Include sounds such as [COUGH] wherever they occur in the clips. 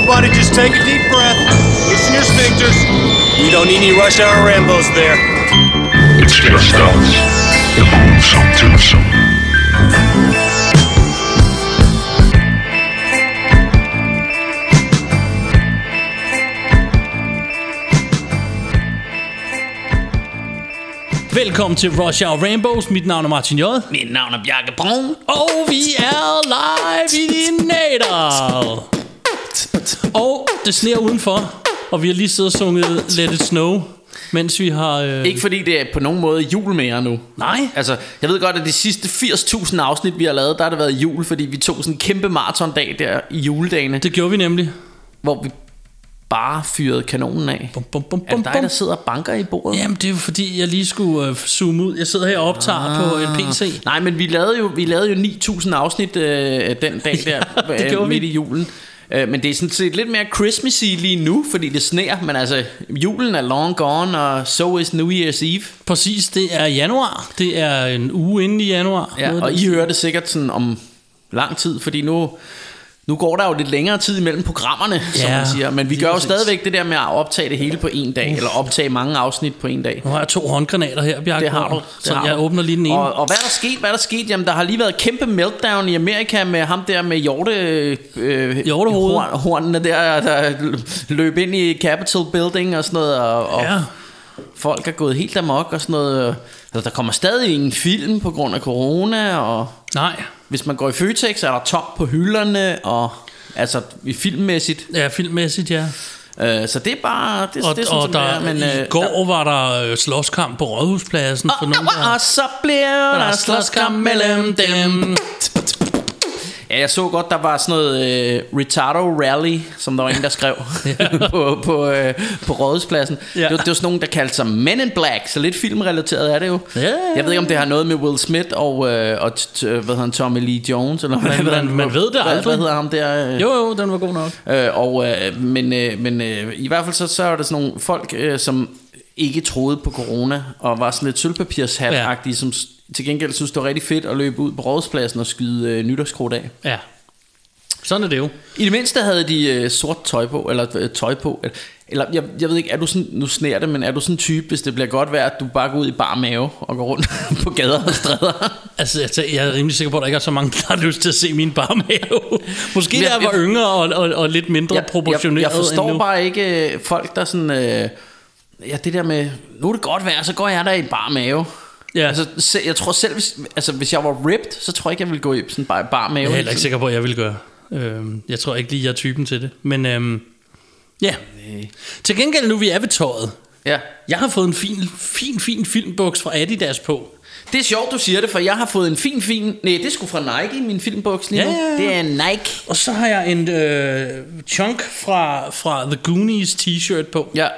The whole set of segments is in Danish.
Everybody just take a deep breath. Loosen your sphincters. We don't need any rush hour Rambos there. It's just us, the Boomsome Twosome. Velkommen til Rush Hour Rainbows. Mit navn er Martin J. Mit navn er Bjarke Brun. Og vi er live i Nadal. Og det sneer udenfor. Og vi har lige siddet og sunget Let It Snow. Mens vi har... Øh... Ikke fordi det er på nogen måde jul mere nu. Nej. Altså, jeg ved godt, at de sidste 80.000 afsnit, vi har lavet, der har det været jul, fordi vi tog sådan en kæmpe maratondag der i juledagene, Det gjorde vi nemlig. hvor vi bare fyrede kanonen af. Bum, bum, bum, Er det dig, bum. der sidder og banker i bordet? Jamen, det er jo fordi, jeg lige skulle øh, zoome ud. Jeg sidder her og optager ah. på en PC. Nej, men vi lavede jo, vi lavede jo 9.000 afsnit øh, den dag [LAUGHS] der, det øh, gjorde vi. midt i julen. Øh, men det er sådan set lidt mere Christmassy lige nu, fordi det sner, men altså, julen er long gone, og so is New Year's Eve. Præcis, det er januar. Det er en uge inden i januar. Ja, og I hører det sikkert sådan om lang tid, fordi nu, nu går der jo lidt længere tid imellem programmerne, ja, som man siger. Men vi gør jo præcis. stadigvæk det der med at optage det hele på en dag, eller optage mange afsnit på en dag. Nu har jeg to håndgranater her, Bjarke. Det har du. Det Så har jeg du. åbner lige den ene. Og, og hvad er der sket? Hvad er der sket? Jamen, der har lige været kæmpe meltdown i Amerika med ham der med hjorte, øh, Hjortehoved. horn, hornene der, der løb ind i Capitol Building og sådan noget. Og, og Ja. folk er gået helt amok og sådan noget. Altså, der kommer stadig ingen film på grund af corona, og Nej, hvis man går i Føtex, er der tomt på hylderne, og altså i filmmæssigt. ja, filmmæssigt, ja. Øh, så det er bare, det, Og, det sådan, og som der, det er. Men, i øh, går var der øh, slåskamp på Rådhuspladsen for nogen, og, der... og så bliver der slåskamp mellem dem. Ja, jeg så godt, der var sådan noget øh, Retardo Rally, som der var en, der skrev [LAUGHS] på, på, øh, på Rådhuspladsen. Ja. Det, var, det var sådan nogen, der kaldte sig Men in Black, så lidt filmrelateret er det jo. Ja, Jeg ved ikke, om det har noget med Will Smith og, øh, og t- t- hvad hedder han, Tommy Lee Jones, eller hvad, Man- man- man ved det aldrig. Hvad hedder ham der? Øh, Jo, jo, den var god nok. Øh, og, øh, men øh, men øh, i hvert fald så, så er der sådan nogle folk, øh, som ikke troede på corona, og var sådan lidt sølvpapirshat ja. som til gengæld synes, det var rigtig fedt at løbe ud på rådspladsen og skyde øh, nytårskrudt af. Ja. Sådan er det jo. I det mindste havde de øh, sort tøj på, eller øh, tøj på. Eller, eller jeg, jeg ved ikke, er du sådan, nu sner det, men er du sådan en type, hvis det bliver godt vejr, at du bare går ud i bar mave og går rundt [LAUGHS] på gader og stræder? Altså, jeg, jeg er rimelig sikker på, at der ikke er så mange, der har lyst til at se min barmave. [LAUGHS] Måske Men da jeg- jeg var jeg- yngre og, og, og lidt mindre jeg, proportioneret jeg, jeg forstår end nu. bare ikke øh, folk, der sådan... Øh, ja, det der med, nu er det godt vejr, så går jeg der i bar mave. Ja. Altså, se, jeg tror selv, hvis, altså, hvis jeg var ripped, så tror jeg ikke, jeg ville gå i sådan bare bar mave. Jeg er heller ikke sikker på, at jeg vil gøre. Øhm, jeg tror ikke lige, jeg er typen til det. Men øhm, ja. Til gengæld, nu vi er ved tøjet. Ja. Jeg har fået en fin, fin, fin filmbuks fra Adidas på. Det er sjovt, du siger det, for jeg har fået en fin, fin... Nej, det er sgu fra Nike, min filmbuks lige Ja, nu. ja, ja. Det er en Nike. Og så har jeg en øh, chunk fra, fra The Goonies t-shirt på. Ja.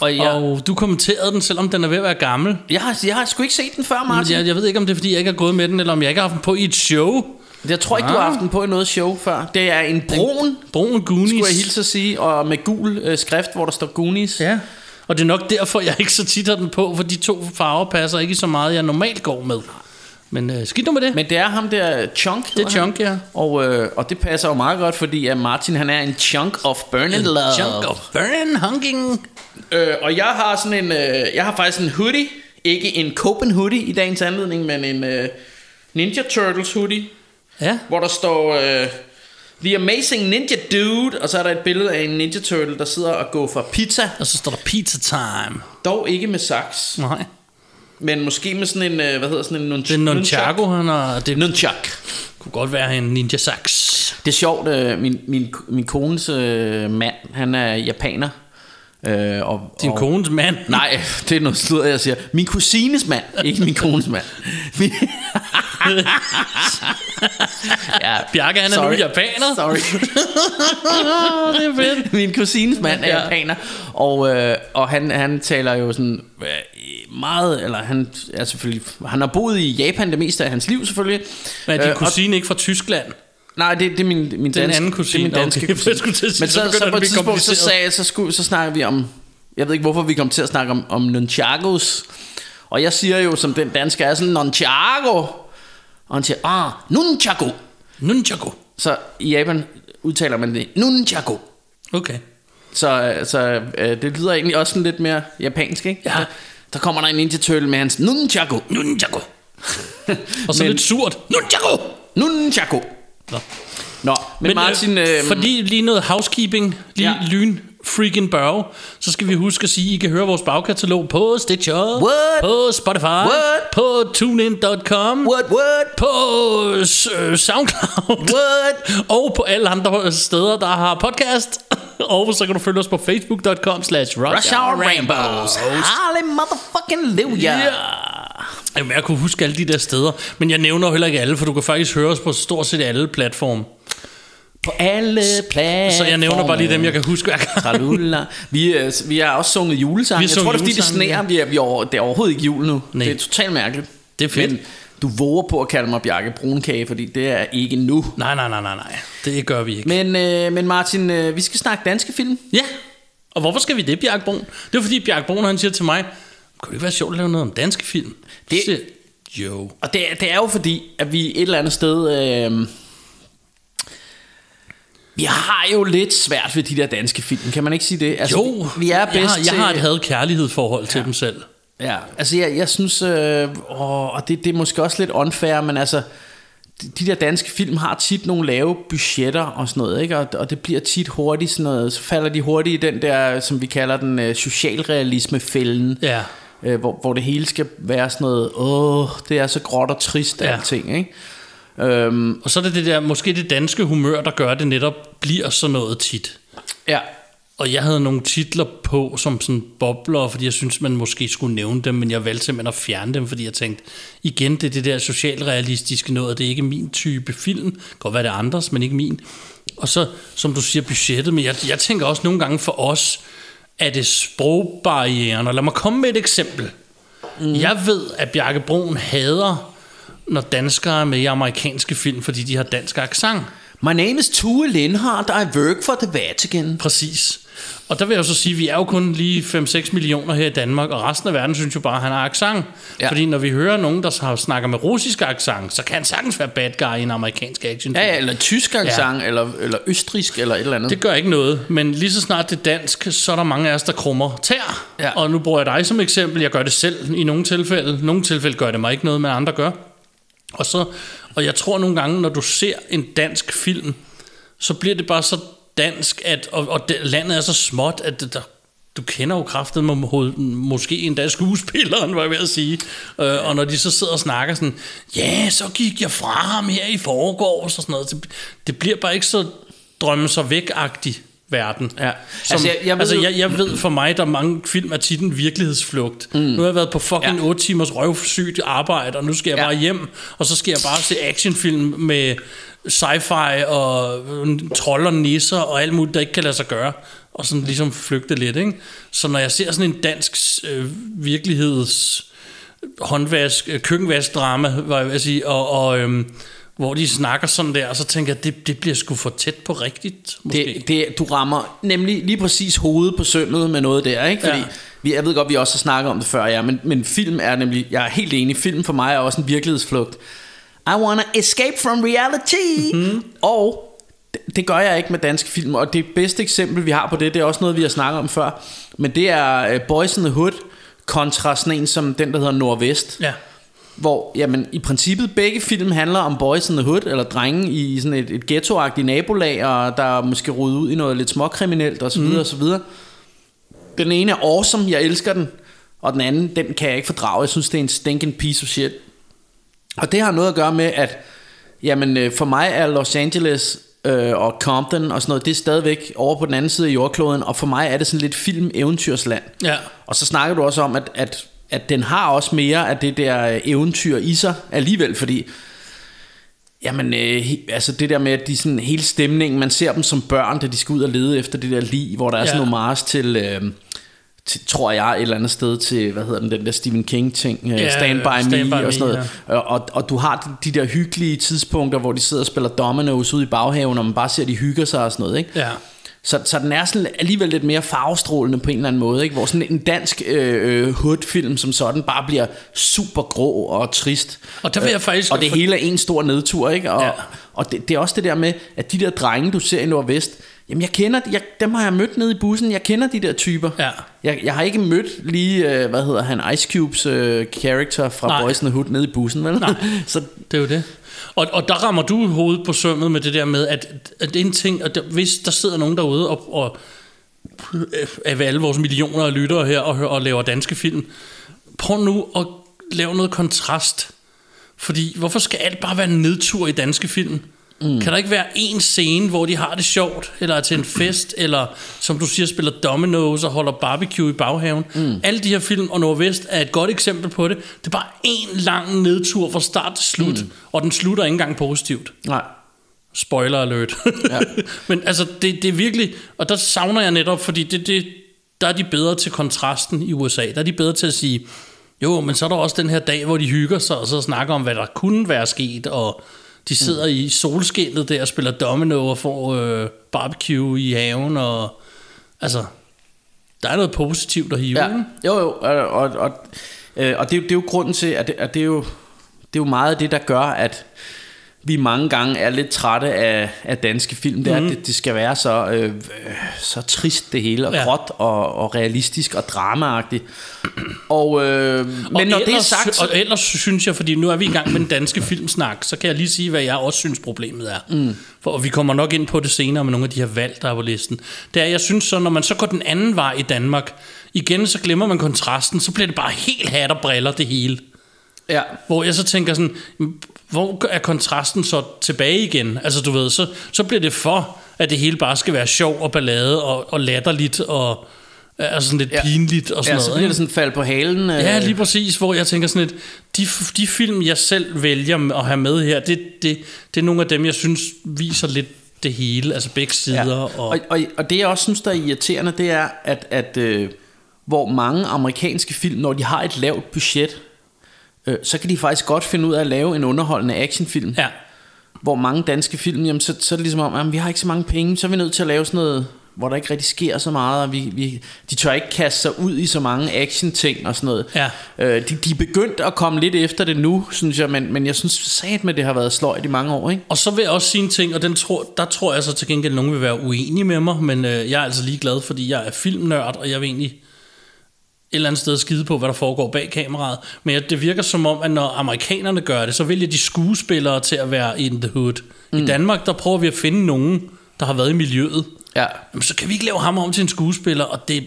Og jeg, Og du kommenterede den, selvom den er ved at være gammel. jeg, har, jeg har sgu ikke set den før, Martin. jeg, jeg ved ikke, om det er, fordi jeg ikke har gået med den, eller om jeg ikke har haft den på i et show. Jeg tror ikke, du har haft den på i noget show før. Det er en brun, Brun Goonies. skulle jeg hilse at sige, og med gul øh, skrift, hvor der står Goonies. Ja. Og det er nok derfor, jeg ikke så tit har den på, for de to farver passer ikke så meget, jeg normalt går med. Men øh, skidt nu med det. Men det er ham der Chunk. det er han. chunk, ja. Og, øh, og det passer jo meget godt, fordi at Martin han er en chunk of burning love. Chunk of burn hunking. Øh, og jeg har sådan en, øh, jeg har faktisk en hoodie, ikke en Copen hoodie i dagens anledning, men en øh, Ninja Turtles hoodie, Ja. hvor der står øh, The Amazing Ninja Dude, og så er der et billede af en Ninja Turtle, der sidder og går for pizza, Og så står der pizza time. dog ikke med saks, Nej. Men måske med sådan en, øh, hvad hedder sådan en nunch- Det er Nunchaku, han har... Det Nunchak. kunne godt være en ninja sax. Det er sjovt, øh, min, min, min kones øh, mand, han er japaner. Øh, og, Din og, kones mand. Nej, det er noget sludder, jeg siger. Min kusines mand, ikke min kones mand. Min- [LAUGHS] [LAUGHS] ja, Bjarke, han er sorry. nu japaner. Sorry. [LAUGHS] det er fedt. Min kusines mand er Ja. japaner, og, øh, og han, han taler jo sådan øh, meget, eller han er selvfølgelig, han har boet i Japan det meste af hans liv selvfølgelig. Men er din Øh, og- kusine ikke fra Tyskland? Nej, det, det er min, min danske, anden kusine. Det er min danske Okay, [LAUGHS] kusine. Men så så, så, på et tidspunkt, så, sagde, så, skulle, så snakker vi om... Jeg ved ikke, hvorfor vi kom til at snakke om, om nunchakos. Og jeg siger jo, som den danske er, sådan nunchako. Og han siger, ah, nunchako. Nunchaku. Så i Japan udtaler man det, nunchako. Okay. Så, så øh, det lyder egentlig også sådan lidt mere japansk, ikke? Ja. Der, der kommer der en Ninja Turtle med hans nunchaku. Nunchaku. [LAUGHS] Og så Men- lidt surt. Nunchaku. Nunchaku. Nå. Nå, men, men Martin... øh, Øh, fordi lige noget housekeeping, lige ja. lyn, freaking børge, så skal vi huske at sige, at I kan høre vores bagkatalog på Stitcher, What? på Spotify, What? på TuneIn.com, What, what, på øh, SoundCloud, what? [LAUGHS] og på alle andre steder, der har podcast. [LAUGHS] og så kan du følge os på facebook.com slash Rush Hour Rainbows. Harley motherfucking Livia. Ja. Jamen, jeg kunne huske alle de der steder, men jeg nævner heller ikke alle, for du kan faktisk høre os på stort set alle platforme. På alle pladser. Så jeg nævner bare lige dem, jeg kan huske hver gang. Tralulla. Vi, øh, vi har også sunget julesange. Jeg tror, det er fordi, det sneer. Vi er, vi er over, det er overhovedet ikke jul nu. Nej. Det er totalt mærkeligt. Det er fedt. Men du våger på at kalde mig Bjarke Brunkage, fordi det er ikke nu. Nej, nej, nej, nej, nej. Det gør vi ikke. Men, øh, men Martin, øh, vi skal snakke danske film. Ja, og hvorfor skal vi det, Bjarke Brun? Det er fordi, Bjarke Brun, han siger til mig, kunne det ikke være sjovt at lave noget om danske film? Det- Det... Siger, jo. Og det, det er jo fordi, at vi et eller andet sted... Øh, vi har jo lidt svært ved de der danske film, kan man ikke sige det? Altså, Jo, vi er bedst jeg, har, jeg til... har et had-kærlighedsforhold til dem selv. Ja, altså jeg, jeg synes, øh, og det, det er måske også lidt unfair, men altså, de, de der danske film har tit nogle lave budgetter og sådan noget, ikke? Og, og det bliver tit hurtigt sådan noget, så falder de hurtigt i den der, som vi kalder den øh, socialrealisme-fælden, Ja. øh, hvor, hvor det hele skal være sådan noget, åh, det er så gråt og trist Ja. alting, ikke? Øhm, Og så er det det der, måske det danske humør, der gør, at det netop bliver sådan noget tit. ja, Og jeg havde nogle titler på som sådan bobler, fordi jeg synes, man måske skulle nævne dem, men jeg valgte simpelthen at fjerne dem, fordi jeg tænkte, igen, det er det der socialrealistiske noget, det er ikke min type film. Godt være det andres, men ikke min. Og så, som du siger, budgettet, men jeg, jeg tænker også nogle gange for os, er det sprogbarrieren. Og lad mig komme med et eksempel. Mm. Jeg ved, at Bjarke Broen hader, når danskere er med i amerikanske film, fordi de har dansk accent. My name is Tue Lindhardt, I work for the Vatican. Præcis. Og der vil jeg så sige, at vi er jo kun lige 5-6 millioner her i Danmark, og resten af verden synes jo bare, at han har accent. Ja. Fordi når vi hører nogen, der snakker med russisk accent, så kan han sagtens være bad guy i en amerikansk action. Ja, ja, eller tysk accent, ja. eller, eller østrisk, eller et eller andet. Det gør ikke noget, men lige så snart det er dansk, så er der mange af os, der krummer tær. Ja. Og nu bruger jeg dig som eksempel. Jeg gør det selv i nogle tilfælde. Nogle tilfælde gør det mig ikke noget, men andre gør. Og, så, og jeg tror nogle gange, når du ser en dansk film, så bliver det bare så dansk, at, og, og det, landet er så småt, at det, der, du kender jo kraften med måske endda skuespilleren, var jeg ved at sige. Øh, og når de så sidder og snakker sådan, ja, så gik jeg fra ham her i forgårs og sådan noget. Det, det bliver bare ikke så drømme sig væk-agtig verden. Ja. Som, Altså, jeg- jeg, ved altså jeg, jeg ved for mig, der er mange film af titlen virkelighedsflugt. Mm. Nu har jeg været på fucking Ja. 8 timers røvsygt arbejde, og nu skal jeg Ja. bare hjem, og så skal jeg bare se actionfilm med sci-fi og øh, trold og nisser og alt muligt, der ikke kan lade sig gøre. Og sådan ligesom flygte lidt, ikke? Så når jeg ser sådan en dansk øh, virkeligheds håndvask, øh, køkkenvaskdrama, var jeg at sige, og, og øhm, hvor de snakker sådan der, og så tænker jeg, det, det bliver sgu for tæt på rigtigt, måske. Det, det, du rammer nemlig lige præcis hovedet på sømmet med noget der, ikke? Fordi Ja. vi, jeg ved godt, vi også har snakket om det før, ja, men, men film er nemlig, jeg er helt enig, film for mig er også en virkelighedsflugt. I wanna escape from reality. Mm-hmm. Og det, det gør jeg ikke med danske film, og det bedste eksempel, vi har på det, det er også noget, vi har snakket om før, men det er uh, Boys in the Hood kontra sådan en som den, der hedder Nordvest. Ja. Hvor, jamen, i princippet begge film handler om boys in the hood, eller drenge i sådan et, et ghettoagtigt nabolag, og der er måske rodet ud i noget lidt småkriminelt, og så videre, mm. og så videre. Den ene er awesome, jeg elsker den, og den anden, den kan jeg ikke fordrage, jeg synes, det er en stinking piece of shit. Og det har noget at gøre med, at jamen, øh, for mig er Los Angeles øh, og Compton og sådan noget, det er stadigvæk over på den anden side af jordkloden, og for mig er det sådan lidt film-eventyrsland. Ja. Og så snakker du også om, at, at, at den har også mere af det der eventyr i sig alligevel, fordi Jamen, øh, altså det der med, at de sådan, hele stemningen, man ser dem som børn, da de skal ud og lede efter det der lig, hvor der er Ja. sådan nogle mars til, øh, til, tror jeg, et eller andet sted til, hvad hedder den, den der Stephen King ting, øh, Ja, Stand By Stand Me By og sådan noget. Og, og, og du har de, de der hyggelige tidspunkter, hvor de sidder og spiller dominoes ude i baghaven, og man bare ser, at de hygger sig og sådan noget, ikke? Ja. Så, så den er sådan alligevel lidt mere farvestrålende på en eller anden måde, ikke? hvor sådan en dansk øh, øh, hood-film som sådan bare bliver super grå og trist. Og der vil jeg faktisk- Og det hele er en stor nedtur, ikke? Og, ja. og det, det er også det der med, at de der drenge, du ser i Nordvest, Jamen jeg kender, jeg, dem har jeg mødt nede i bussen, jeg kender de der typer. Ja. Jeg, jeg har ikke mødt lige, øh, hvad hedder han, Ice Cubes øh, character fra Nej. Boys in the Hood nede i bussen, vel? Nej. [LAUGHS] så Det er jo det. Og, og der rammer du hovedet på sømmet med det der med, at, at det er en ting, at der, hvis der sidder nogen derude og, og af alle vores millioner af lyttere her og, hører- og laver danske film, prøv nu at lave noget kontrast. Fordi hvorfor skal alt bare være en nedtur i danske film? Mm. Kan der ikke være en scene, hvor de har det sjovt, eller er til en [CLEARS THROAT] fest, eller som du siger, spiller dominoes og holder barbecue i baghaven? Mm. Alle de her film, og Nordvest er et godt eksempel på det. Det er bare en lang nedtur fra start til slut, mm. og den slutter ikke engang positivt. nej. Spoiler alert. [LAUGHS] Ja. [LAUGHS] Men altså, det, det er virkelig... Og der savner jeg netop, fordi det, det, der er de bedre til kontrasten i USA. Der er de bedre til at sige, jo, men så er der også den her dag, hvor de hygger sig, og så snakker om, hvad der kunne være sket, og de sidder mm. i solskinnet der og spiller domino og får øh, barbecue i haven, og altså, der er noget positivt at hive. Ja. Jo, jo, og, og, og, øh, og det, er jo- det er jo grunden til, at det, at det, er jo, det er jo meget det, der gør, at vi mange gange er lidt trætte af, af danske film. Det er, Mhm. at det, det skal være så, øh, øh, så trist det hele, og Ja. gråt og, og realistisk og dramaagtigt. Og, øh, men og når ellers, det er sagt... Og ellers synes jeg, fordi nu er vi i gang med den danske filmsnak, så kan jeg lige sige, hvad jeg også synes problemet er. Mm. For og vi kommer nok ind på det senere med nogle af de her valg, der er på listen. Det er, jeg synes så, når man så går den anden vej i Danmark, igen så glemmer man kontrasten, så bliver det bare helt hat og briller det hele. Ja, Hvor jeg så tænker sådan, hvor er kontrasten så tilbage igen? Altså du ved, så, så bliver det for, at det hele bare skal være sjov og ballade og, og latterligt og altså sådan lidt ja. Ja. pinligt og sådan ja noget. så ikke? bliver det sådan fald på halen. Øh, Ja, lige præcis, hvor jeg tænker sådan lidt, de, de film, jeg selv vælger at have med her, det, det, det er nogle af dem, jeg synes viser lidt det hele, altså begge sider. Ja. Og, Og, og, og det jeg også synes, der er irriterende, det er, at, at øh, hvor mange amerikanske film, når de har et lavt budget, øh, så kan de faktisk godt finde ud af at lave en underholdende actionfilm. ja, Hvor mange danske film, jamen, så, så er det ligesom om, jamen, vi har ikke så mange penge, så er vi nødt til at lave sådan noget, hvor der ikke rigtig sker så meget, og vi, vi, de tør ikke kaste sig ud i så mange action-ting og sådan noget. Ja. Øh, de, de er begyndt at komme lidt efter det nu, synes jeg, men, men jeg synes sat med, det har været sløjt i mange år, ikke? og så vil jeg også sige en ting, og den tror, der tror jeg så til gengæld, at nogen vil være uenige med mig, men øh, jeg er altså lige glad, fordi jeg er filmnørd, og jeg vil egentlig et eller andet sted skide på, hvad der foregår bag kameraet. Men det virker som om, at når amerikanerne gør det, så vælger de skuespillere til at være in the hood. Mm. I Danmark, der prøver vi at finde nogen, der har været i miljøet, Ja. Jamen, så kan vi ikke lave ham om til en skuespiller, og det,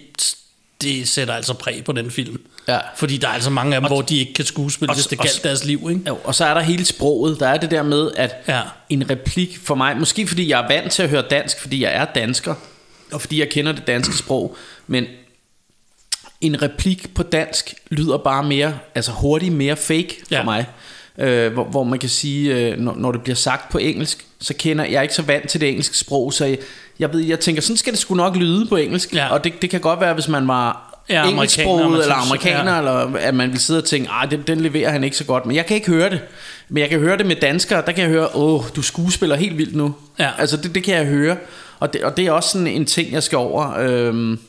det sætter altså præg på den film. Ja. Fordi der er altså mange af dem, hvor de ikke kan skuespille, og- hvis det og- galt deres liv, ikke? Jo, og så er der hele sproget. Der er det der med, at Ja. en replik for mig, måske fordi jeg er vant til at høre dansk, fordi jeg er dansker, og fordi jeg kender det danske sprog, men en replik på dansk lyder bare mere, altså hurtigt mere fake for Ja. mig. Øh, hvor, hvor man kan sige, øh, når, når det bliver sagt på engelsk, så kender jeg er ikke så vant til det engelske sprog, så jeg, jeg ved, jeg tænker, sådan skal det sgu nok lyde på engelsk, Ja. og det, det kan godt være, hvis man var Ja, engelsksproget eller amerikaner, ja. eller at man vil sidde og tænke, ah, den, den leverer han ikke så godt. Men jeg kan ikke høre det. Men jeg kan høre det med danskere, der kan jeg høre, åh, du skuespiller helt vildt nu. Ja. Altså, det, det kan jeg høre. Og det, og det er også sådan en ting, jeg skal over. Øhm,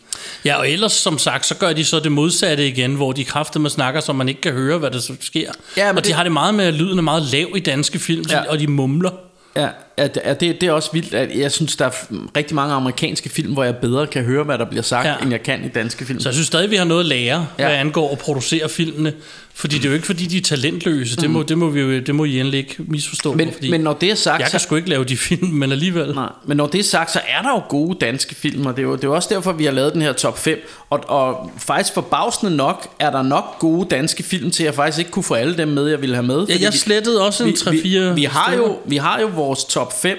Ja, og ellers som sagt, så gør de så det modsatte igen, hvor de kræfter med snakker, så man ikke kan høre, hvad der så sker. Ja, men og de det- har det meget med, at lyden er meget lav i danske film. Ja. og de mumler. ja, at, at det, det er også vildt. At jeg synes, der er rigtig mange amerikanske film, hvor jeg bedre kan høre, hvad der bliver sagt, Ja. end jeg kan i danske film. Så jeg synes stadig, vi har noget at lære, ja. Hvad angår at producere filmene. Fordi det er jo ikke, fordi de er talentløse. Det, må, det, må vi jo, det må I endelig ikke misforstå. men, mig, fordi men når det er sagt, jeg kan sgu ikke lave de film, men alligevel. Nej, men når det er sagt, så er der jo gode danske film, og det er jo, det er jo også derfor, vi har lavet den her top 5. Og, og faktisk forbavsende nok, er der nok gode danske film til, at jeg faktisk ikke kunne få alle dem med, jeg ville have med. Ja, jeg slettede også en 3-4 vi, vi, vi, har jo, vi har jo vores top 5,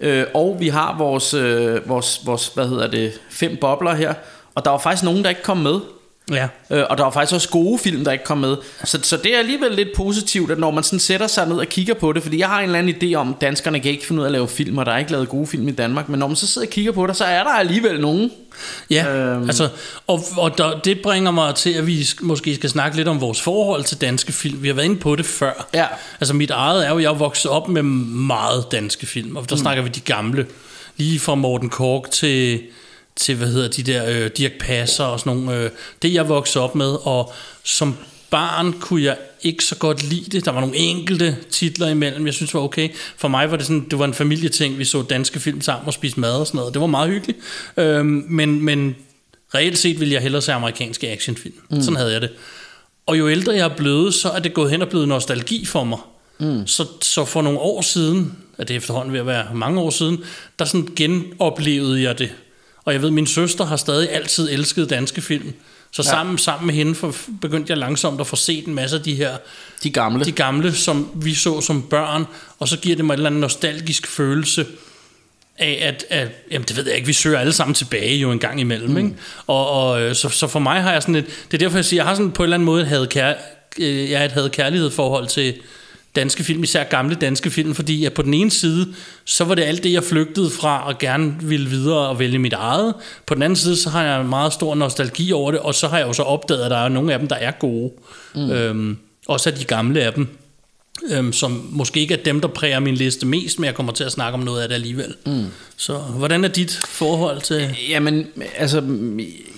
øh, og vi har vores, øh, vores, vores, hvad hedder det, fem bobler her. Og der var faktisk nogen, der ikke kom med. Ja. Øh, og der var faktisk også gode film, der ikke kom med. Så, så det er alligevel lidt positivt, at når man sådan sætter sig ned og kigger på det, fordi jeg har en eller anden idé om, at danskerne kan ikke finde ud af at lave film, og der er ikke lavet gode film i Danmark, men når man så sidder og kigger på det, så er der alligevel nogen. Ja, Øhm. altså, og, og der, det bringer mig til, at vi sk- måske skal snakke lidt om vores forhold til danske film. Vi har været inde på det før. Ja. Altså mit eget er jo, jeg er vokset op med meget danske film, og der mm. snakker vi de gamle. Lige fra Morten Kork til, til hvad hedder de der, øh, Dirk Passer og sådan nogle. Øh, det jeg voksede op med, og som barn kunne jeg ikke så godt lide det. Der var nogle enkelte titler imellem, jeg synes var okay. For mig var det sådan, det var en familieting. Vi så danske film sammen og spiste mad og sådan noget. Det var meget hyggeligt. Øhm, men, men reelt set ville jeg hellere se amerikanske actionfilm. Mm. Sådan havde jeg det. Og jo ældre jeg er blevet, så er det gået hen og blevet nostalgi for mig. Mm. Så, så for nogle år siden, at det er efterhånden ved at være mange år siden, der sådan genoplevede jeg det. Og jeg ved, min søster har stadig altid elsket danske film. Så ja. sammen, sammen med hende for, begyndte jeg langsomt at få set en masse af de her De gamle. de gamle, som vi så som børn, og så giver det mig en eller anden nostalgisk følelse af, at, at jamen det ved jeg ikke, vi søger alle sammen tilbage jo en gang imellem, mm. ikke? Og, og øh, så, så for mig har jeg sådan et, det er derfor jeg siger, jeg har sådan på en eller anden måde havde kær, øh, jeg et havde kærlighed forhold til danske film, især gamle danske film, fordi at på den ene side, så var det alt det, jeg flygtede fra og gerne ville videre og vælge mit eget. På den anden side, så har jeg en meget stor nostalgi over det, og så har jeg jo så opdaget, at der er nogle af dem, der er gode. Mm. Øhm, også af de gamle af dem øhm, som måske ikke er dem, der præger min liste mest, men jeg kommer til at snakke om noget af det alligevel. Mm. Så hvordan er dit forhold til... Jamen, altså,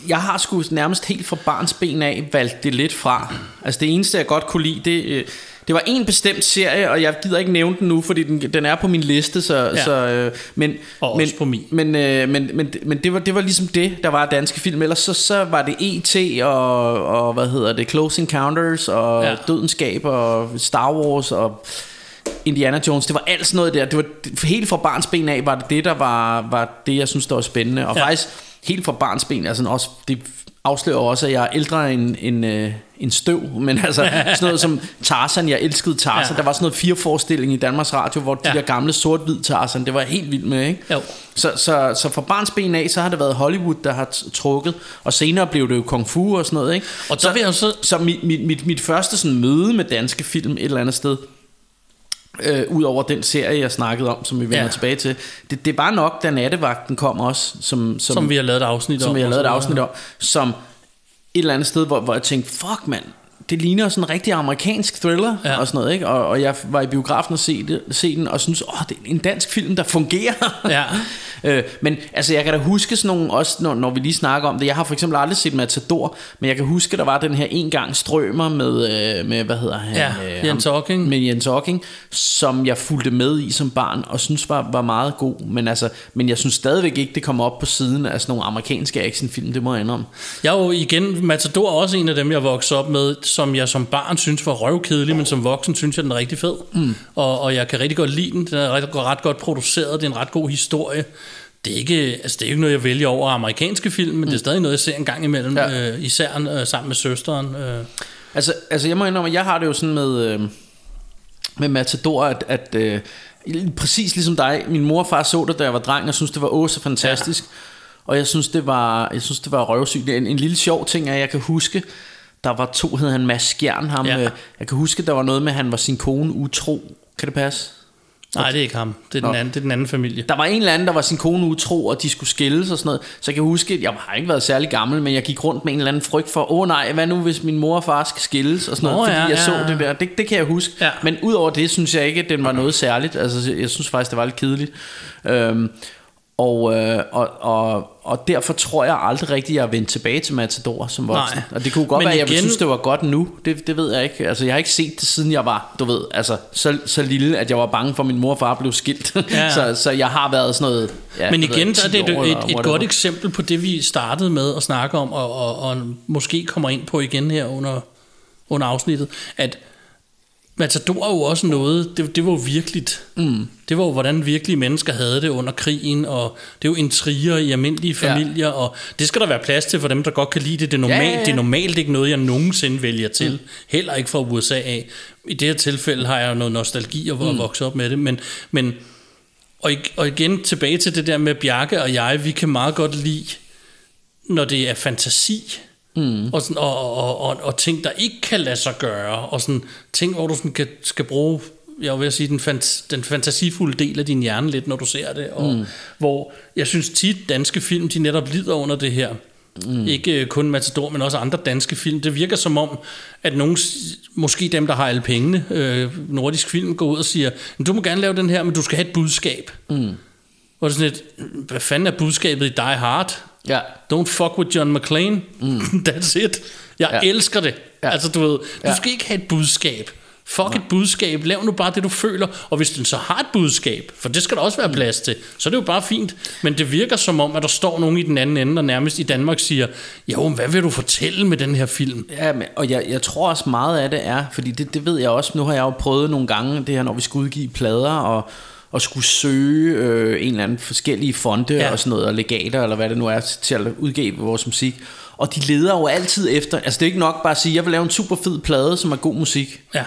jeg har sgu nærmest helt fra barns ben af valgt det lidt fra. Altså, det eneste, jeg godt kunne lide, det, øh, det var en bestemt serie, og jeg gider ikke nævne den nu, fordi den, den er på min liste, så... Ja. så øh, men, Og men, også på min. Men, øh, men, men, men det, var, det var ligesom det, der var danske film. Ellers så, så var det E.T. Og, og, hvad hedder det, Close Encounters, og Ja. Dødenskab, og Star Wars, og... Indiana Jones, det var alt sådan noget der. Det var helt fra barns ben af var det det der var, var det jeg synes der var spændende. Og ja. faktisk helt fra barns ben, altså også det afslører også at jeg er ældre end en, øh, en støv, [LAUGHS] men altså sådan noget som Tarzan, jeg elskede Tarzan. Ja. Der var sådan noget fire forestilling i Danmarks Radio, hvor de Ja. der gamle sort-hvid Tarzan, det var jeg helt vild med, ikke? Jo. Så, så, så fra barns ben af, så har det været Hollywood, der har trukket, og senere blev det jo kung fu og sådan noget, ikke? Og der vil jeg så- så mit, mit, mit, mit første sådan møde med danske film et eller andet sted, øh, ud over den serie, jeg snakkede om, som vi vender Ja. tilbage til, det, det var nok, da nattevagten kom også, som, som, Som vi har lavet et afsnit om. som vi har lavet et afsnit om, som et eller andet sted, hvor, hvor jeg tænkte, fuck mand, det ligner sådan en rigtig amerikansk thriller Ja. og sådan noget, ikke? Og, og jeg var i biografen og se, det, se den, og synes, åh, det er en dansk film, der fungerer. Ja. [LAUGHS] øh, men altså, jeg kan da huske sådan nogle, også når, når vi lige snakker om det, jeg har for eksempel aldrig set Matador, men jeg kan huske, der var den her en gang strømmer med, øh, med hvad hedder han? Ja, øh, Jens Hocking. Med Jens Hocking, som jeg fulgte med i som barn, og synes var, var meget god, men altså, men jeg synes stadigvæk ikke, det kommer op på siden af sådan nogle amerikanske actionfilm, det må jeg indrømme. Jeg er jo igen, Matador er også en af dem, jeg voksede op med, som jeg som barn synes var røvkedelig, men som voksen synes jeg, den er rigtig fed. Mm. Og, og jeg kan rigtig godt lide den. Den er ret, ret godt produceret, det er en ret god historie. Det er, ikke, altså det er ikke noget, jeg vælger over amerikanske film, men mm. det er stadig noget, jeg ser en gang imellem, ja. Øh, især øh, sammen med søsteren. Øh. Altså, altså jeg må indrømme, at jeg har det jo sådan med, øh, med Matador, at, at øh, præcis ligesom dig, min mor og far så det, da jeg var dreng, og synes det var åh så fantastisk. Ja. Og jeg synes, det var, jeg synes, det var røvsygt. En, en lille sjov ting er, at jeg kan huske, der var to, hed han Mads Skjern, ham, Ja. ja. jeg kan huske, der var noget med, at han var sin kone utro. Kan det passe? Nej, det er ikke ham. Det er, den anden, det er den anden familie. Der var en eller anden, der var sin kone utro, og de skulle skilles og sådan noget. Så jeg kan huske, at jeg har ikke været særlig gammel, men jeg gik rundt med en eller anden frygt for, åh oh, nej, hvad nu hvis min mor og far skal skilles og sådan Nå, noget, fordi ja, jeg så ja. det der. Det, det kan jeg huske. Ja. Men udover det, synes jeg ikke, at den var noget særligt. Altså, jeg synes faktisk, det var lidt kedeligt. Øhm, og, øh, og, og, og derfor tror jeg aldrig rigtigt, jeg er vendt tilbage til Matador som voksen. Nej. Og det kunne godt Men være, at jeg igen- synes, det var godt nu. Det, det ved jeg ikke. Altså, jeg har ikke set det, siden jeg var, du ved, altså, så, så lille, at jeg var bange for, at min mor og far blev skilt. Ja. [LAUGHS] så, så jeg har været sådan noget... Ja, Men ved igen, ikke, så er 10 det et, et, et godt eksempel på det, vi startede med at snakke om, og, og, og måske kommer ind på igen her under, under afsnittet, at Matador er jo også noget, det, det var jo virkeligt. Mm. Det var jo, hvordan virkelige mennesker havde det under krigen, og det er jo intriger i almindelige familier, ja. og det skal der være plads til for dem, der godt kan lide det. Det er normalt, Ja, ja, ja. Det er normalt ikke noget, jeg nogensinde vælger til. Mm. Heller ikke fra USA af. I det her tilfælde har jeg noget nostalgi og mm. vokse op med det, men, men og, og igen tilbage til det der med Bjarke og jeg, vi kan meget godt lide, når det er fantasi, mm. og, sådan, og, og, og, og ting, der ikke kan lade sig gøre, og sådan ting, hvor du sådan kan, skal bruge, jeg vil sige, den, fant, den fantasifulde del af din hjerne lidt, når du ser det, og mm. hvor jeg synes tit, danske film, de netop lider under det her, Mm. Ikke øh, kun Matador, men også andre danske film. Det virker som om, at nogen, måske dem, der har alle pengene, øh, nordisk film, går ud og siger, du må gerne lave den her, men du skal have et budskab. Mm. Og det er sådan et, hvad fanden er budskabet i Die Hard? Ja. Don't fuck with John McClane. Mm. [LAUGHS] That's it. Jeg Ja. ja. elsker det. Ja. Altså, du ved, du Ja. skal ikke have et budskab. Fuck et budskab, lav nu bare det, du føler. Og hvis den så har et budskab, for det skal der også være plads til, så er det jo bare fint. Men det virker som om, at der står nogen i den anden ende, der nærmest i Danmark siger, jo, hvad vil du fortælle med den her film? Ja, men, og jeg, jeg tror også meget af det er, fordi det, det ved jeg også, nu har jeg jo prøvet nogle gange, det her, når vi skulle udgive plader, og, og skulle søge øh, en eller anden forskellige fonde ja. og sådan noget, og legater, eller hvad det nu er, til at udgive vores musik. Og de leder jo altid efter, altså det er ikke nok bare at sige, jeg vil lave en super fed plade, som er god musik. Ja.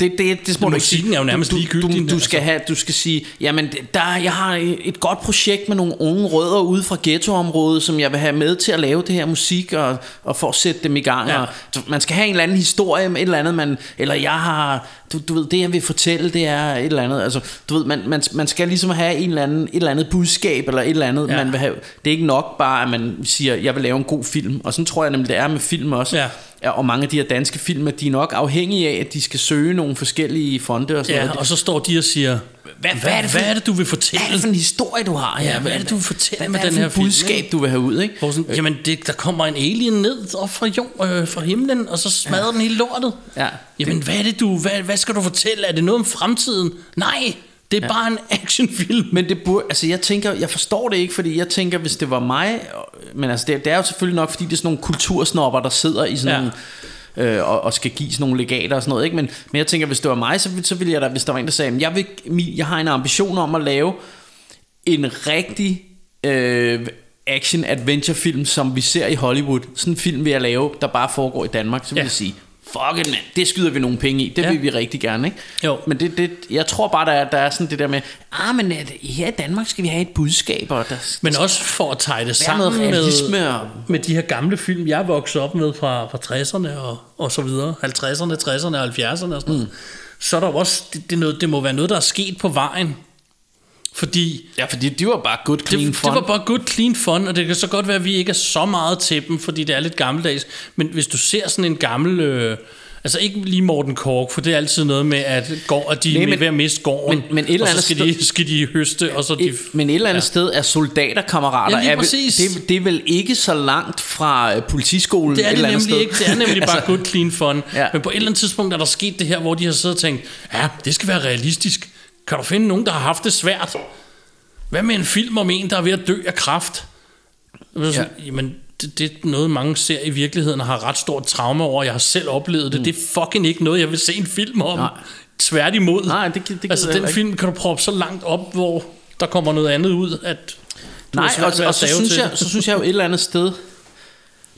Det, det, det må musikken er jo nærmest du, du, ligegyldig, du, du, altså. skal have, du skal sige, jamen der, jeg har et godt projekt med nogle unge rødder ude fra ghettoområdet, som jeg vil have med til at lave det her musik, og, og for at sætte dem i gang. Ja. Og, man skal have en eller anden historie med et eller andet, man, eller jeg har, du, du ved, det jeg vil fortælle, det er et eller andet. Altså, du ved, man, man, man skal ligesom have en eller anden, et eller andet budskab, eller et eller andet, Ja. man vil have. Det er ikke nok bare, at man siger, jeg vil lave en god film. Og sådan tror jeg nemlig, det er med film også. Ja, og mange af de her danske film, at de er nok afhængige af, at de skal søge nogle forskellige fonde og sådan Ja, noget. og så står de og siger, Hvad- hvad, er det for- hvad er det, du vil fortælle? Hvad er det for en historie, du har? Ja, hvad er det, du vil fortælle hvad, med hvad den er her det film, budskab, du vil have ud, ikke? Hvor sådan, jamen, det, der kommer en alien ned op fra, jord, øh, fra himlen, og så smadrer ja. den hele lortet. Ja. Jamen, hvad er det, du... Hvad, hvad skal du fortælle? Er det noget om fremtiden? Nej, det er ja. bare en actionfilm. Men det burde, altså jeg tænker, jeg forstår det ikke, fordi jeg tænker, hvis det var mig, men altså det, det er jo selvfølgelig nok, fordi det er sådan nogle kultursnopper, der sidder i sådan ja. nogle, øh, og, og skal give sådan nogle legater og sådan noget, ikke? Men, men jeg tænker, hvis det var mig, så, så ville jeg da, hvis der var en, der sagde, "Men jeg, vil, jeg har en ambition om at lave en rigtig øh, action-adventure-film, som vi ser i Hollywood. Sådan en film vil jeg lave, der bare foregår i Danmark, så vil ja. jeg sige, fuck it, mand, det skyder vi nogle penge i, det Ja. vil vi rigtig gerne, ikke? Jo. Men det, det, jeg tror bare, der er, der er sådan det der med, ah, men at her i Danmark skal vi have et budskab, og der, Men også for at tage det sammen realisme. med, Og, med de her gamle film, jeg vokset op med fra, fra 60'erne og, og så videre, 50'erne, 60'erne og 70'erne og sådan noget, mm. så er der også, det, det, noget, det må være noget, der er sket på vejen. Fordi ja, fordi de var bare good, clean det, fun. det var bare good, clean fun, og det kan så godt være, at vi ikke er så meget til dem, fordi det er lidt gammeldags. Men hvis du ser sådan en gammel... Øh, altså ikke lige Morten Kork, for det er altid noget med, at, går, at de Nej, er men- ved at miste gården, men- men et eller og så andet skal, sted- de, skal de høste, og så de... Et, men et eller andet ja. sted er soldaterkammerater Ja, lige er, det, det er vel ikke så langt fra øh, politiskolen Det er et det eller andet nemlig sted. ikke. Det er nemlig [LAUGHS] bare Altså, good clean fun. Ja. Men på et eller andet tidspunkt er der sket det her, hvor de har siddet og tænkt, ja, det skal være realistisk. Kan du finde nogen, der har haft det svært? Hvad med en film om en, der er ved at dø af kræft? Ja. Jamen, det, det er noget, mange ser i virkeligheden og har ret stort traume over. Jeg har selv oplevet det. Mm. Det er fucking ikke noget, jeg vil se en film om. Nej. Tværtimod. Nej, det det gider Altså, den film kan du proppe så langt op, hvor der kommer noget andet ud, at du Nej, og, og så, synes jeg, det. så synes jeg jo et eller andet sted,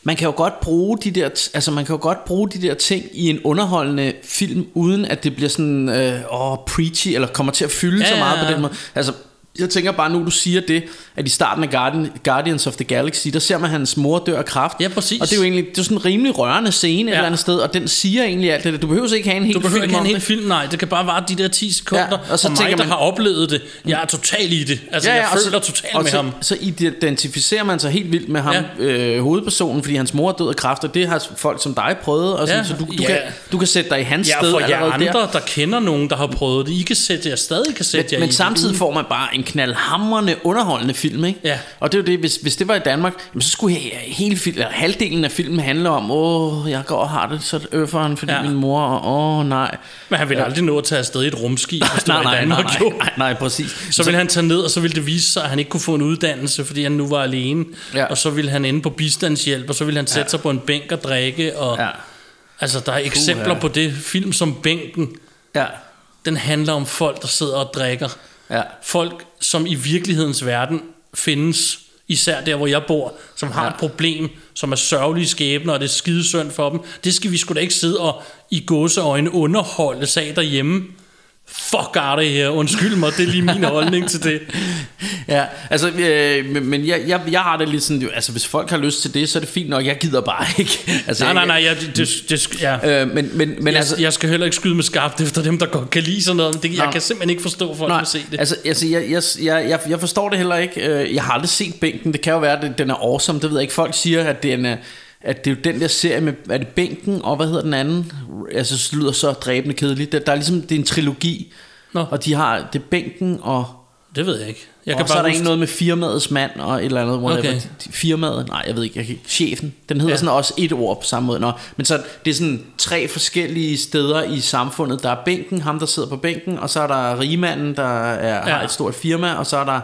man kan jo godt bruge de der, altså man kan jo godt bruge de der ting i en underholdende film, uden at det bliver sådan, øh, åh, preachy, eller kommer til at fylde Ja, så meget ja, på ja. den måde. Altså, jeg tænker bare nu, du siger det, at i starten af Guardian, Guardians of the Galaxy, der ser man, hans mor dør af kræft. Ja, præcis. Og det er jo egentlig, det er sådan en rimelig rørende scene ja. et Ja. eller andet sted, og den siger egentlig alt det der. Du behøver ikke have en hel Du behøver film ikke have en hel film, nej. Det kan bare vare de der 10 sekunder. Ja, Ja, og, så og mig, tænker der man- har oplevet det, jeg er totalt i det. Altså, ja, ja, jeg føler så, totalt med så, ham. Så identificerer man sig helt vildt med ham, ja. øh, hovedpersonen, fordi hans mor er død af kræft, og det har folk som dig prøvet, og sådan, Ja, så du, du, ja. kan, du kan sætte dig i hans Ja, sted for jer andre, der. der. der kender nogen, der har prøvet det, I kan sætte jer stadig kan sætte jer Men i samtidig får man bare en knaldhamrende underholdende film, ikke? Ja. Og det er jo det, hvis, hvis det var i Danmark, jamen, så skulle he- hele film, eller halvdelen af filmen handle om, åh, jeg går og har det så øfferen, fordi Ja. ja. min mor, og åh nej. Men han ville aldrig nå at tage afsted i et rumskib, hvis [LAUGHS] det nej, var i nej, Danmark. nej, nej, nej, nej, præcis. Så ville han tage ned, og så ville det vise sig, at han ikke kunne få en uddannelse, fordi han nu var alene. Ja. Og så ville han ende på bistandshjælp, og så ville han sætte ja. sig på en bænk og drikke. Og, Ja. Altså, der er eksempler ja. på det. Film som Bænken, Ja, den handler om folk, der sidder og drikker. Ja. folk, som i virkelighedens verden findes, især der, hvor jeg bor, som har ja. et problem, som er sørgelige skæbner, og det er skidesynd for dem. Det skal vi sgu da ikke sidde og i gåseøjne underholde sag derhjemme. Fuck er det her, undskyld mig, det er lige min holdning til det. [LAUGHS] Ja, altså, øh, men, men jeg, jeg, jeg har det lidt sådan, jo, altså hvis folk har lyst til det, så er det fint nok, jeg gider bare [LAUGHS] ikke. Altså, Nej, nej, nej, jeg, det, det, ja. Øh, men, men, men jeg, altså, jeg skal heller ikke skyde med skarpt efter dem, der godt kan lide sådan noget. Det, jeg kan simpelthen ikke forstå, folk nej, se det. altså, altså jeg, jeg, jeg, jeg, forstår det heller ikke. Øh, Jeg har aldrig set bænken. Det kan jo være, at den er awesome. Det ved jeg ikke. Folk siger, at den er, at det er jo den der serie med, er det bænken, og hvad hedder den anden? Altså, det lyder så dræbende kedeligt. Der, der er ligesom, det er en trilogi. Nå. Og de har, det er bænken og Det ved jeg ikke. Jeg og kan så er bare der huske, ikke noget med firmaets mand og et eller andet. Whatever. Okay. Firmaet, nej, jeg ved ikke, jeg kan ikke. Chefen, den hedder Ja. sådan også et ord på samme måde. Nå, men så det er sådan tre forskellige steder i samfundet. Der er bænken, ham der sidder på bænken, og så er der rigmanden, der er, ja. har et stort firma, og så er der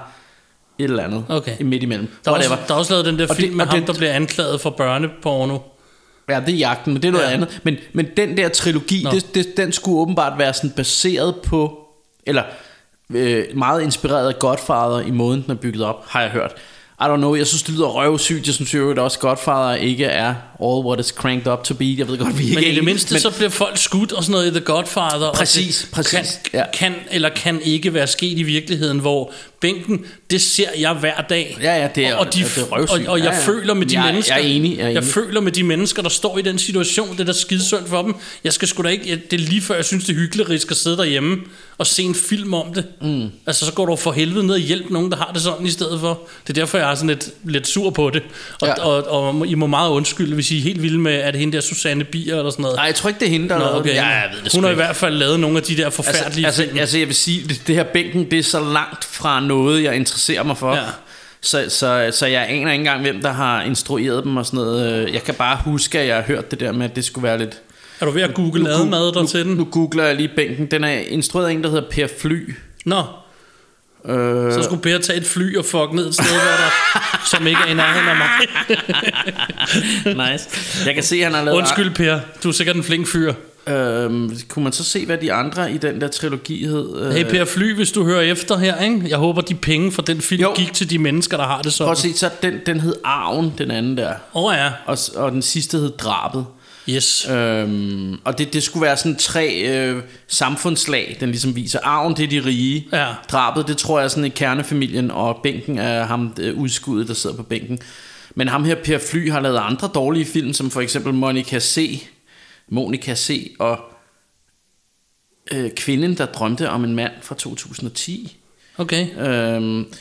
et eller andet Okay. midt imellem. der, er også, Whatever. der er også lavet den der Og film det- med ham, det- der bliver anklaget for børneporno. Ja, det er jagten, men det er noget Ja. andet. Men, men den der trilogi, Nå. det, det, den skulle åbenbart være sådan baseret på, eller øh, meget inspireret af Godfather i måden, den er bygget op, har jeg hørt. I don't know, jeg synes, det lyder røvsygt. Jeg synes jo at også, Godfather ikke er all what is cranked up to be. Jeg ved godt, vi ikke Men i det mindste, men, så bliver folk skudt og sådan noget i The Godfather. og Præcis, præcis, Kan, ja. kan eller kan ikke være sket i virkeligheden, hvor bænken, det ser jeg hver dag. Ja, ja, det er- og, de, ja, det er røvsygt. og, og jeg Ja, ja. føler med de Jeg- jeg er mennesker, enig, jeg er jeg enig. føler med de mennesker, der står i den situation, det er da skidesynd for dem. Jeg skal sgu da ikke, jeg- det er lige før, jeg synes, det er hyggeligt at sidde derhjemme og se en film om det. Mm. Altså, så går du for helvede ned og hjælp nogen, der har det sådan i stedet for. Det er derfor, jeg er sådan lidt, lidt sur på det. Og, Ja. og, og, I må meget undskylde, hvis I er helt vilde med, at det hende der Susanne Bier eller sådan noget. Nej, jeg tror ikke, det er hende, der Nå, okay. Ja, jeg ved det Hun har i hvert fald lavet nogle af de der forfærdelige altså, film. altså, altså, jeg vil sige, det, det her bænken, det er så langt fra noget, jeg interesserer mig for. Ja. Så, så, så jeg aner ikke engang, hvem der har instrueret dem og sådan noget. Jeg kan bare huske, at jeg har hørt det der med, at det skulle være lidt... er du ved at google admad der nu, til den? Nu googler jeg lige bænken. Den er instrueret af en, der hedder Per Fly. Nå, Øh, så skulle Per tage et fly og fuck ned et sted, hvor der, som ikke er i nærheden af mig. [LAUGHS] nice. Jeg kan se, at han har lavet... Undskyld Per, du er sikkert en flink fyr. Øhm, kunne man så se, hvad de andre i den der trilogi hed? Øh, Hey Per Fly, hvis du hører efter her, ikke? jeg håber de penge fra den film Jo. gik til de mennesker, der har det Prøv sådan. at se, så den, den hed Arven, den anden der. Åh oh, ja, Og, og den sidste hed Drabet. yes. Øhm, og det, det skulle være sådan tre øh, samfundslag, den ligesom viser. Arven, det er de rige. Ja. Drabet, det tror jeg er sådan i kernefamilien, og bænken er ham øh, udskuddet, der sidder på bænken. Men ham her, Per Fly, har lavet andre dårlige film, som for eksempel Monica C. Monica C. og øh, Kvinden, der drømte om en mand fra 2010. Okay. Øhm,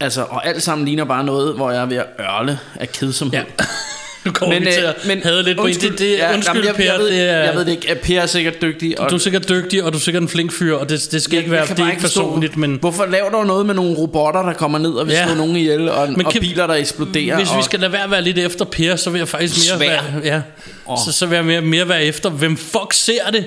altså, og alt sammen ligner bare noget, hvor jeg er ved at ørle af kedsomhed. Ja. [LAUGHS] Nu kommer men, vi til at men, have lidt på en. Det, det, ja, undskyld, jamen, jeg, Per, jeg, ved, det er, jeg ved det ikke. Per er sikkert dygtig. Og du er sikkert dygtig, og du er sikkert en flink fyr, og det, det skal ikke være, kan det ikke personligt, men... Hvorfor laver du noget med nogle robotter, der kommer ned og vil Ja. slå nogen ihjel, og, Men og kan- biler, der eksploderer? Hvis vi og, skal lade være at være lidt efter Per, så vil jeg faktisk mere Svær. være, ja, så, så vil jeg mere, mere være efter, hvem fuck ser det?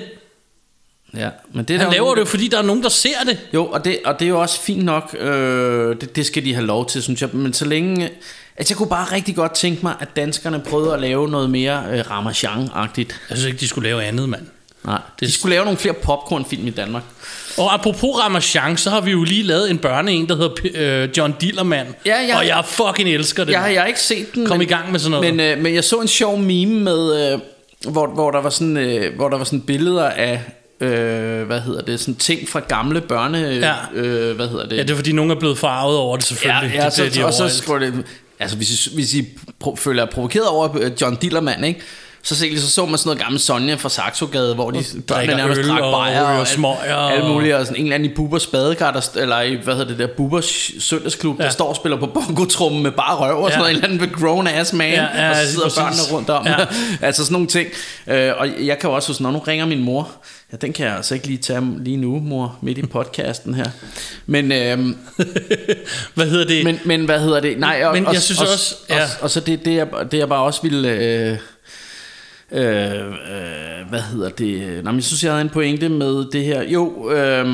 Ja, men det er Han der laver jo- det jo, fordi der er nogen, der ser det. Jo, og det, og det er jo også fint nok. Øh, det, det skal de have lov til, synes jeg. Men så længe... Altså, jeg kunne bare rigtig godt tænke mig, at danskerne prøvede at lave noget mere øh, Ramachan-agtigt. Jeg synes ikke, de skulle lave andet, mand. Nej, de skulle lave nogle flere popcornfilm i Danmark. Og apropos Ramachan, så har vi jo lige lavet en børne en, der hedder øh, John Dillermand. Ja, ja. Og jeg fucking elsker det. Jeg, har- jeg har ikke set den. Kom men, i gang med sådan noget. Men, øh, men jeg så en sjov meme med, øh, hvor, hvor, der var sådan, øh, hvor der var sådan billeder af, øh, hvad hedder det, sådan ting fra gamle børne, Ja. øh, hvad hedder det? Ja, det er fordi, nogen er blevet farvet over det ja, selvfølgelig. ja det så, bliver de og så skriver det, altså hvis I, hvis I pro- føler jer provokeret over øh, John Dillermand, ikke? Så, se, så så man sådan noget gammel Sonja fra Saxogade, hvor de drikker nærmest øl drak og bajer ryger alt- smøger Alt og- muligt, og sådan en eller anden i Bubbers badekar, der, eller i, hvad hedder det der, Bubbers søndagsklub, ja. Der står og spiller på bongotrummen med bare røv og sådan Ja. noget, en eller anden ved grown ass man, Ja, ja, og så sidder børnene rundt om. Ja. [LAUGHS] altså sådan nogle ting. Øh, og jeg kan jo også huske, når nu ringer min mor, ja, den kan jeg altså ikke lige tage lige nu, mor, midt i podcasten her. Men, øhm, [LAUGHS] Hvad hedder det? men, men hvad hedder det? Nej, og, Men og, jeg synes og, også- og, ja. og, og så det, det, jeg, det jeg bare også ville... Øh, øh, øh, hvad hedder det? Nå, men jeg synes, jeg havde en pointe med det her. Jo, øh,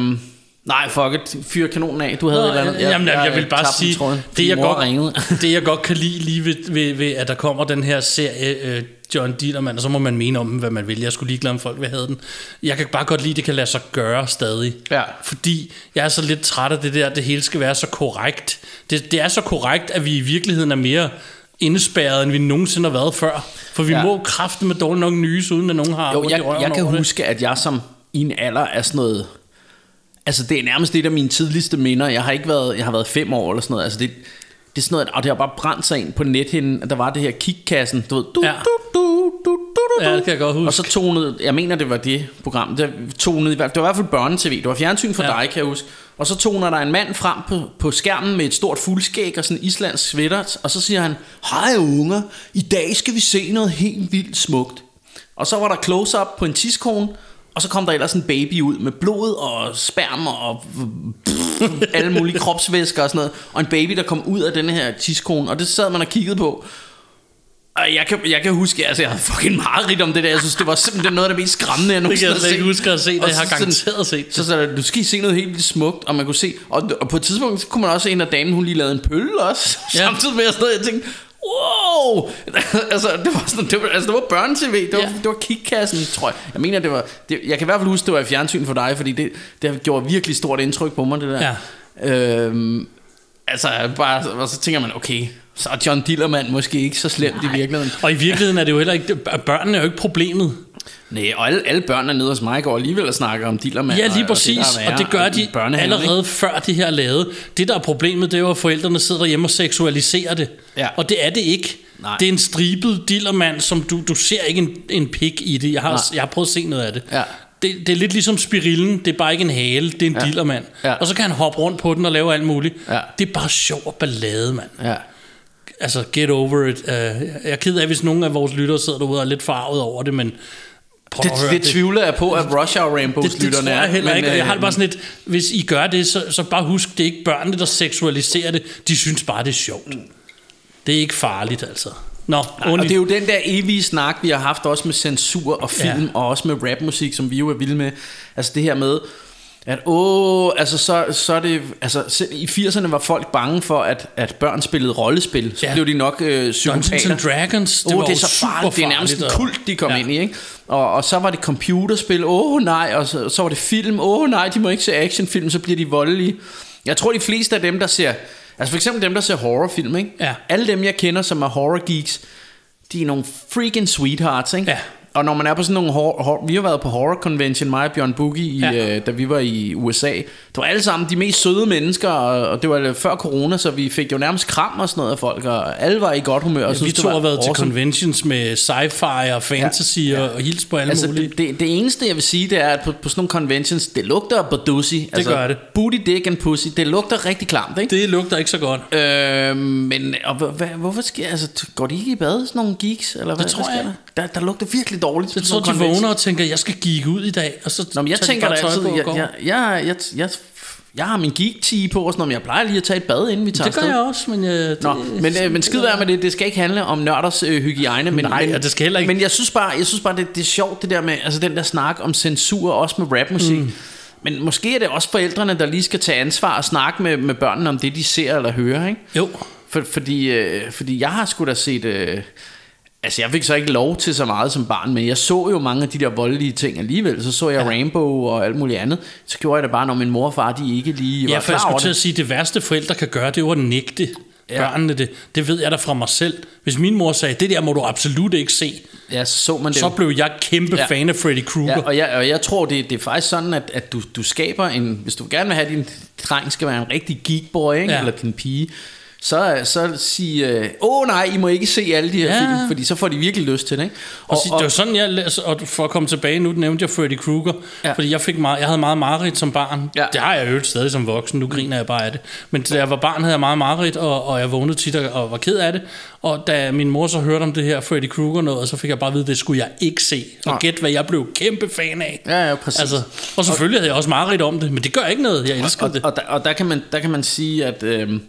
nej, fuck it. Fyr kanonen af. Du havde Nå, et eller andet. jamen, jeg, jeg vil bare sige, tråden, det jeg, godt, ringede. [LAUGHS] det jeg godt kan lide lige ved, ved, ved at der kommer den her serie, uh, John Dillermand, og så må man mene om hvad man vil. Jeg skulle ligeglad om folk vil have den. Jeg kan bare godt lide, at det kan lade sig gøre stadig. Ja. Fordi jeg er så lidt træt af det der, at det hele skal være så korrekt. Det, det er så korrekt, at vi i virkeligheden er mere indespærret, end vi nogensinde har været før. For vi Ja. må kraften med dårligt nok nys, uden at nogen har Jo, jeg, jeg kan over det. huske, at jeg som i en alder er sådan noget... Altså, det er nærmest et af mine tidligste minder. Jeg har ikke været... Jeg har været fem år eller sådan noget. Altså, det, det er sådan noget... Og det har bare brændt sig ind på nethinden. at Der var det her kickkassen. Du ved... Du, Ja. du, du, du, du, du, Ja, det kan jeg godt huske. Og så tonede... Jeg mener, det var det program. Det tonede, det var i hvert fald børnetv. Det var fjernsyn for Ja. dig, kan jeg huske. Og så toner der en mand frem på, på skærmen med et stort fuldskæg og sådan en islandsk sweater. Og så siger han, hej unger, i dag skal vi se noget helt vildt smukt. Og så var der close-up på en tiskone, Og så kom der ellers en baby ud med blod og sperm og [LAUGHS] alle mulige kropsvæsker og sådan noget. Og en baby, der kom ud af den her tiskone, og det sad man og kiggede på. Og jeg kan, jeg kan huske, altså jeg havde fucking mareridt om det der. Jeg synes, det var simpelthen noget af det mest skræmmende, jeg Det kan nogensinde jeg har slet ikke set. huske at se det. Og Jeg har så garanteret set det. Så, så du skal se noget helt smukt, og man kunne se, og, og på et tidspunkt, så kunne man også se en af damen, hun lige lavede en pølle også, [LAUGHS] Ja. samtidig med, at sådan noget, jeg tænkte, wow, [LAUGHS] altså det var sådan, det var, altså, det var børne-tv, det var, Ja. det var kickkassen, tror jeg. Jeg mener, det var, det, jeg kan i hvert fald huske, det var i fjernsyn for dig, fordi det, det gjorde virkelig stort indtryk på mig, det der. Ja. Øhm, altså, bare, og så tænker man, okay, så er John Dillermand måske ikke så slemt i virkeligheden. Og i virkeligheden er det jo heller ikke, børnene er jo ikke problemet. Nej, og alle, alle børnene nede hos mig går alligevel og snakker om Dillermand. Ja, lige præcis, og det, er og det gør værre, de allerede ikke? før det her er lavet. Det der er problemet, det er jo, at forældrene sidder hjemme og seksualiserer det. Ja. Og det er det ikke. Nej. Det er en stribet dillermand, som du, du ser ikke en, en pik i det. Jeg har, Nej. jeg har prøvet at se noget af det. Ja. Det, det er lidt ligesom spirillen, det er bare ikke en hale, det er en Ja. dillermand. Ja. Og så kan han hoppe rundt på den og lave alt muligt. Ja. Det er bare sjov og ballade, mand. Ja. Altså, get over it. Uh, jeg er ked af, hvis nogle af vores lyttere sidder derude og er lidt farvet over det, men prøv Det, at høre det, tvivler jeg på, at Rush Hour Rainbows det, det lytterne er. heller ikke. og Jeg har det øh, bare sådan lidt, hvis I gør det, så, så bare husk, det er ikke børnene, der seksualiserer det. De synes bare, det er sjovt. Det er ikke farligt, altså. Nå, Og det er jo den der evige snak, vi har haft også med censur og film, ja. og også med rapmusik, som vi jo er vilde med. Altså det her med, at åh, altså så, så er det, altså i 80'erne var folk bange for, at, at børn spillede rollespil. Så Ja. blev de nok øh, psykopater. Dungeons and Dragons, det Åh, var det er så farligt. Det er nærmest en kult, de kom Ja. ind i, ikke? Og, og så var det computerspil. Åh oh, nej, og så, så var det film. Åh oh, nej, de må ikke se actionfilm, så bliver de voldelige. Jeg tror, de fleste af dem, der ser... Altså for eksempel dem, der ser horrorfilm, ikke? Ja. Alle dem, jeg kender, som er horror geeks, de er nogle freaking sweethearts, ikke? Ja. Og når man er på sådan nogle horror, horror vi har været på horror convention, mig og Bjørn Boogie, i, Ja. ja. øh, da vi var i USA. Det var alle sammen de mest søde mennesker, og, og det var før corona, så vi fik jo nærmest kram og sådan noget af folk, og alle var i godt humør. Og Ja, vi syntes, det to har været til awesome. conventions med sci-fi og fantasy ja. og, og hils på alle Altså, mulige. det, det, det eneste, jeg vil sige, det er, at på, på sådan nogle conventions, det lugter af badusi. Altså, gør det. Booty, dick and pussy. Det lugter rigtig klamt, ikke? Det lugter ikke så godt. Øh, men og, hvad, hvorfor sker altså, går de ikke i bad, sådan nogle geeks? Eller hvad, tror hvad jeg der? Der lugter virkelig dårligt. Jeg tror, de vågner og tænker, jeg skal gik ud i dag. Og så Nå, men jeg tænker da altid, jeg, jeg, jeg, jeg, jeg, jeg har min geek på og sådan men jeg plejer lige at tage et bad, inden vi tager Det gør jeg også, men... Jeg, det, Nå, men, øh, men skid være med det, det skal ikke handle om nørders øh, hygiejne. Men, Nej, men, og det skal heller ikke- Men jeg synes bare, jeg synes bare det, det er sjovt, det der med, altså den der snak om censur, også med rapmusik. Mm. Men måske er det også forældrene, der lige skal tage ansvar og snakke med, med børnene om det, de ser eller hører, ikke? Jo, For, fordi, øh, fordi jeg har sgu da set... Øh, altså, jeg fik så ikke lov til så meget som barn, men jeg så jo mange af de der voldelige ting alligevel. Så så jeg ja. Rainbow og alt muligt andet. Så gjorde jeg det bare, når min mor og far, de ikke lige var ja, for jeg klar over skulle til det. at sige, det værste forældre kan gøre, det er jo at nægte Ja. børnene det. Det ved jeg da fra mig selv. Hvis min mor sagde, det der må du absolut ikke se, Ja, så så man det så blev jeg kæmpe Ja. fan af Freddy Krueger. Ja, og jeg, og jeg tror, det, det er faktisk sådan, at, at du, du skaber en... Hvis du gerne vil have, at din dreng skal være en rigtig geekboy, ikke? Ja. eller din pige, så, så sig, øh, åh nej, I må ikke se alle de her Ja. ja. film, fordi så får de virkelig lyst til det. Ikke? Og, og, det var sådan, jeg læste, og for at komme tilbage, nu nævnte jeg Freddy Krueger, ja. Ja. fordi jeg, fik meget, jeg havde meget mareridt som barn. Ja. Det har jeg jo stadig som voksen, nu griner jeg bare af det. Men da jeg var barn, havde jeg meget mareridt, og, og jeg vågnede tit og, og var ked af det. Og da min mor så hørte om det her Freddy Krueger noget, så fik jeg bare at vide, at det skulle jeg ikke se. Og Nej. gæt, hvad jeg blev kæmpe fan af. Ja, ja, præcis. Altså, og selvfølgelig havde jeg også mareridt om det, men det gør ikke noget. Jeg elsker og, det. og, der, og der, kan man, der kan man sige, at... Øh,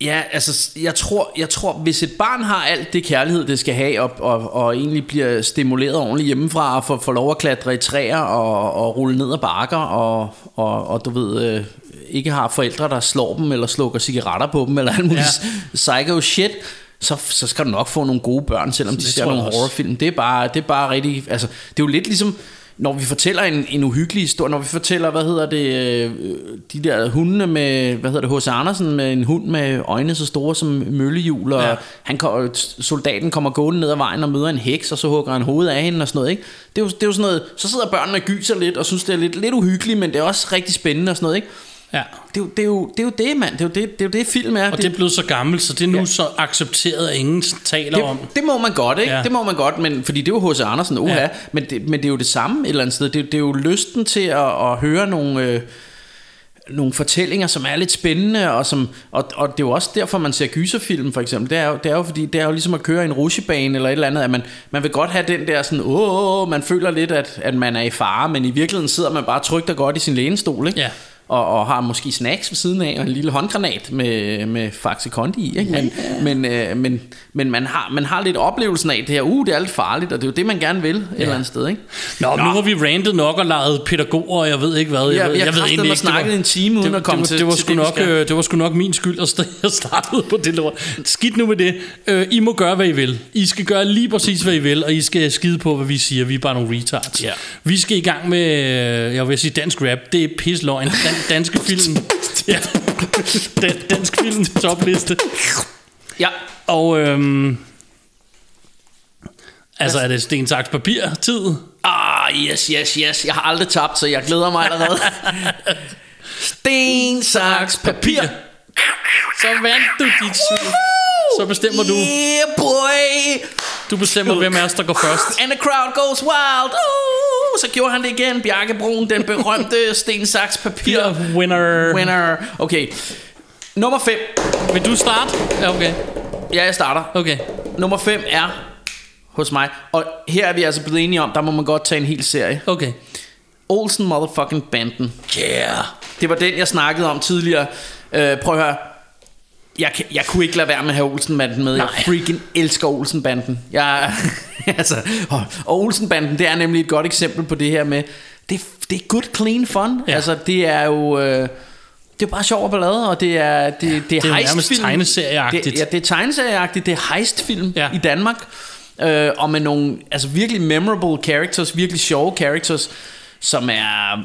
ja, altså, jeg tror, jeg tror, hvis et barn har alt det kærlighed, det skal have, og, og, og egentlig bliver stimuleret ordentligt hjemmefra, og får, får lov at klatre i træer, og, og rulle ned ad bakker, og, og, og du ved... Øh, ikke har forældre, der slår dem, eller slukker cigaretter på dem, eller alt muligt Ja. psycho shit, så, så skal du nok få nogle gode børn, selvom de Det ser nogle horrorfilm. Det er bare, det er bare rigtig... Altså, det er jo lidt ligesom, når vi fortæller en, en uhyggelig historie, når vi fortæller, hvad hedder det, øh, de der hunde med, hvad hedder det, H.C. Andersen med en hund med øjne så store som møllehjul, og Ja. han, soldaten kommer gående ned ad vejen og møder en heks, og så hugger han hovedet af hende og sådan noget, ikke? Det er jo, det er jo sådan noget, så sidder børnene og gyser lidt, og synes, det er lidt, lidt uhyggeligt, men det er også rigtig spændende og sådan noget, ikke? Ja. Det er, jo, det, er jo, det er jo det, mand. Det er jo det, det, er jo det film er. Og det er blevet så gammelt, så det er nu ja. så accepteret, at ingen taler om. det, det må man godt, ikke? Ja. Det må man godt, men, fordi det er jo H.C. Andersen, uha, Ja. men, det, men det er jo det samme et eller andet sted. Det, er jo- det er jo lysten til at, at høre nogle... Øh, nogle fortællinger, som er lidt spændende, og, som, og, og det er jo også derfor, man ser gyserfilm for eksempel. Det er, jo, det er jo fordi, det er jo ligesom at køre en rushebane eller et eller andet, at man, man vil godt have den der sådan, åh, åh, man føler lidt, at, at man er i fare, men i virkeligheden sidder man bare trygt og godt i sin lænestol, ikke? Ja. Og, og har måske snacks ved siden af, og en lille håndgranat med, med Faxe Kondi i, ikke? Men, men, øh, men, men man, har, man har lidt oplevelsen af det her, uh, det er lidt farligt, og det er jo det, man gerne vil et eller andet sted, ikke? Nå, Nå, nu har vi rantet nok og lejet pædagoger, og jeg ved ikke hvad. Jeg, Ja, ved, vi har jeg ved egentlig ikke, det snakket var- en time uden det, at komme det, var- til- det var til sgu det, vi nok, skal. øh, det var sgu nok min skyld, at jeg [LAUGHS] startede på det lort. Skidt nu med det. Øh, I må gøre, hvad I vil. I skal gøre lige præcis, hvad I vil, og I skal skide på, hvad vi siger. Vi er bare nogle retards. Ja. Vi skal i gang med, øh, jeg vil sige dansk rap. Det er pisløgn. Dan, danske film. ja. Dan, dansk film topliste. Ja, Og øhm, altså er det sten, saks, papir tid? Ah, yes, yes, yes. Jeg har aldrig tabt, så jeg glæder mig allerede. Sten, saks, papir. Så vandt du dit svin. Så bestemmer du, Yeah, boy. Du bestemmer, hvem af os, der går først. And the crowd goes wild. Uh, så gjorde han det igen. Bjarke Brun, den berømte sten, saks, papir. Pir winner. Winner. Okay. Nummer 5. Vil du starte? Ja, okay. Ja, jeg starter. Okay. Nummer 5 er hos mig. Og her er vi altså blevet enige om, der må man godt tage en hel serie. Okay. Olsen motherfucking Banden. Yeah. Det var den, jeg snakkede om tidligere. Øh, prøv at høre. Jeg, jeg kunne ikke lade være med at have Olsenbanden med. Jeg Nej. freaking elsker Olsenbanden. Jeg, [LAUGHS] altså, og, og Olsenbanden, det er nemlig et godt eksempel på det her med, det, det er good, clean fun. Ja. Ja. Altså, det er jo... Øh, det er bare sjov og ballade, og det er, det, det er, det er nærmest tegneserieagtigt. Det, ja, det er tegneserieagtigt. Det er heistfilm Ja. ja. i Danmark. Øh, og med nogle altså virkelig memorable characters, virkelig sjove characters, som er...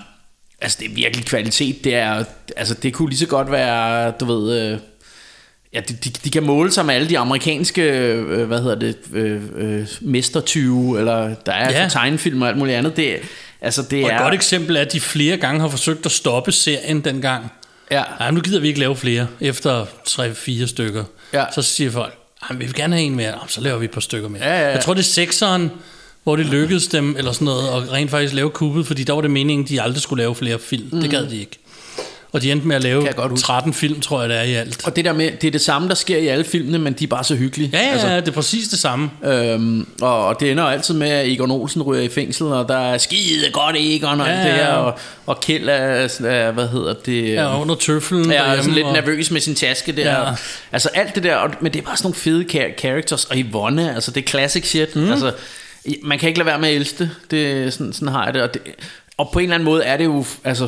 Altså, det er virkelig kvalitet. Det er, altså, det kunne lige så godt være, du ved... Øh, Ja, de, de, de kan måle sig med alle de amerikanske, øh, hvad hedder det, øh, øh, mestertyve, eller der er Ja. ja. tegnefilm og alt muligt andet. Det, altså, det Og et er... godt eksempel er, at de flere gange har forsøgt at stoppe serien dengang. Ja. Nej, nu gider vi ikke lave flere efter 3-4 stykker. Ja. Så siger folk, "Ej, vi vil gerne have en mere. Så laver vi et par stykker mere. Ja, ja, ja. Jeg tror, det er sekseren, hvor det lykkedes dem, eller sådan noget, og rent faktisk lave kuppet, fordi der var det meningen, de aldrig skulle lave flere film. Mm. Det gad de ikke. Og de endte med at lave Kan jeg godt huske. 13 film, tror jeg, det er i alt. Og det der med, det er det samme, der sker i alle filmene, men de er bare så hyggelige. Ja, ja, altså, det er præcis det samme. Øhm, og, og det ender altid med, at Egon Olsen ryger i fængsel, og der er skide godt Egon og Ja, alt det her, ja. og, og Kjeld er, er, hvad hedder det... Ja, under tøflen Ja, og er sådan lidt og- nervøs med sin taske der. Ja. Ja. Altså alt det der, og, men det er bare sådan nogle fede char- characters. Og Yvonne, altså det er classic shit. Mm. Altså, man kan ikke lade være med at elske det. det sådan, sådan har jeg det. Og, det. og på en eller anden måde er det jo, altså,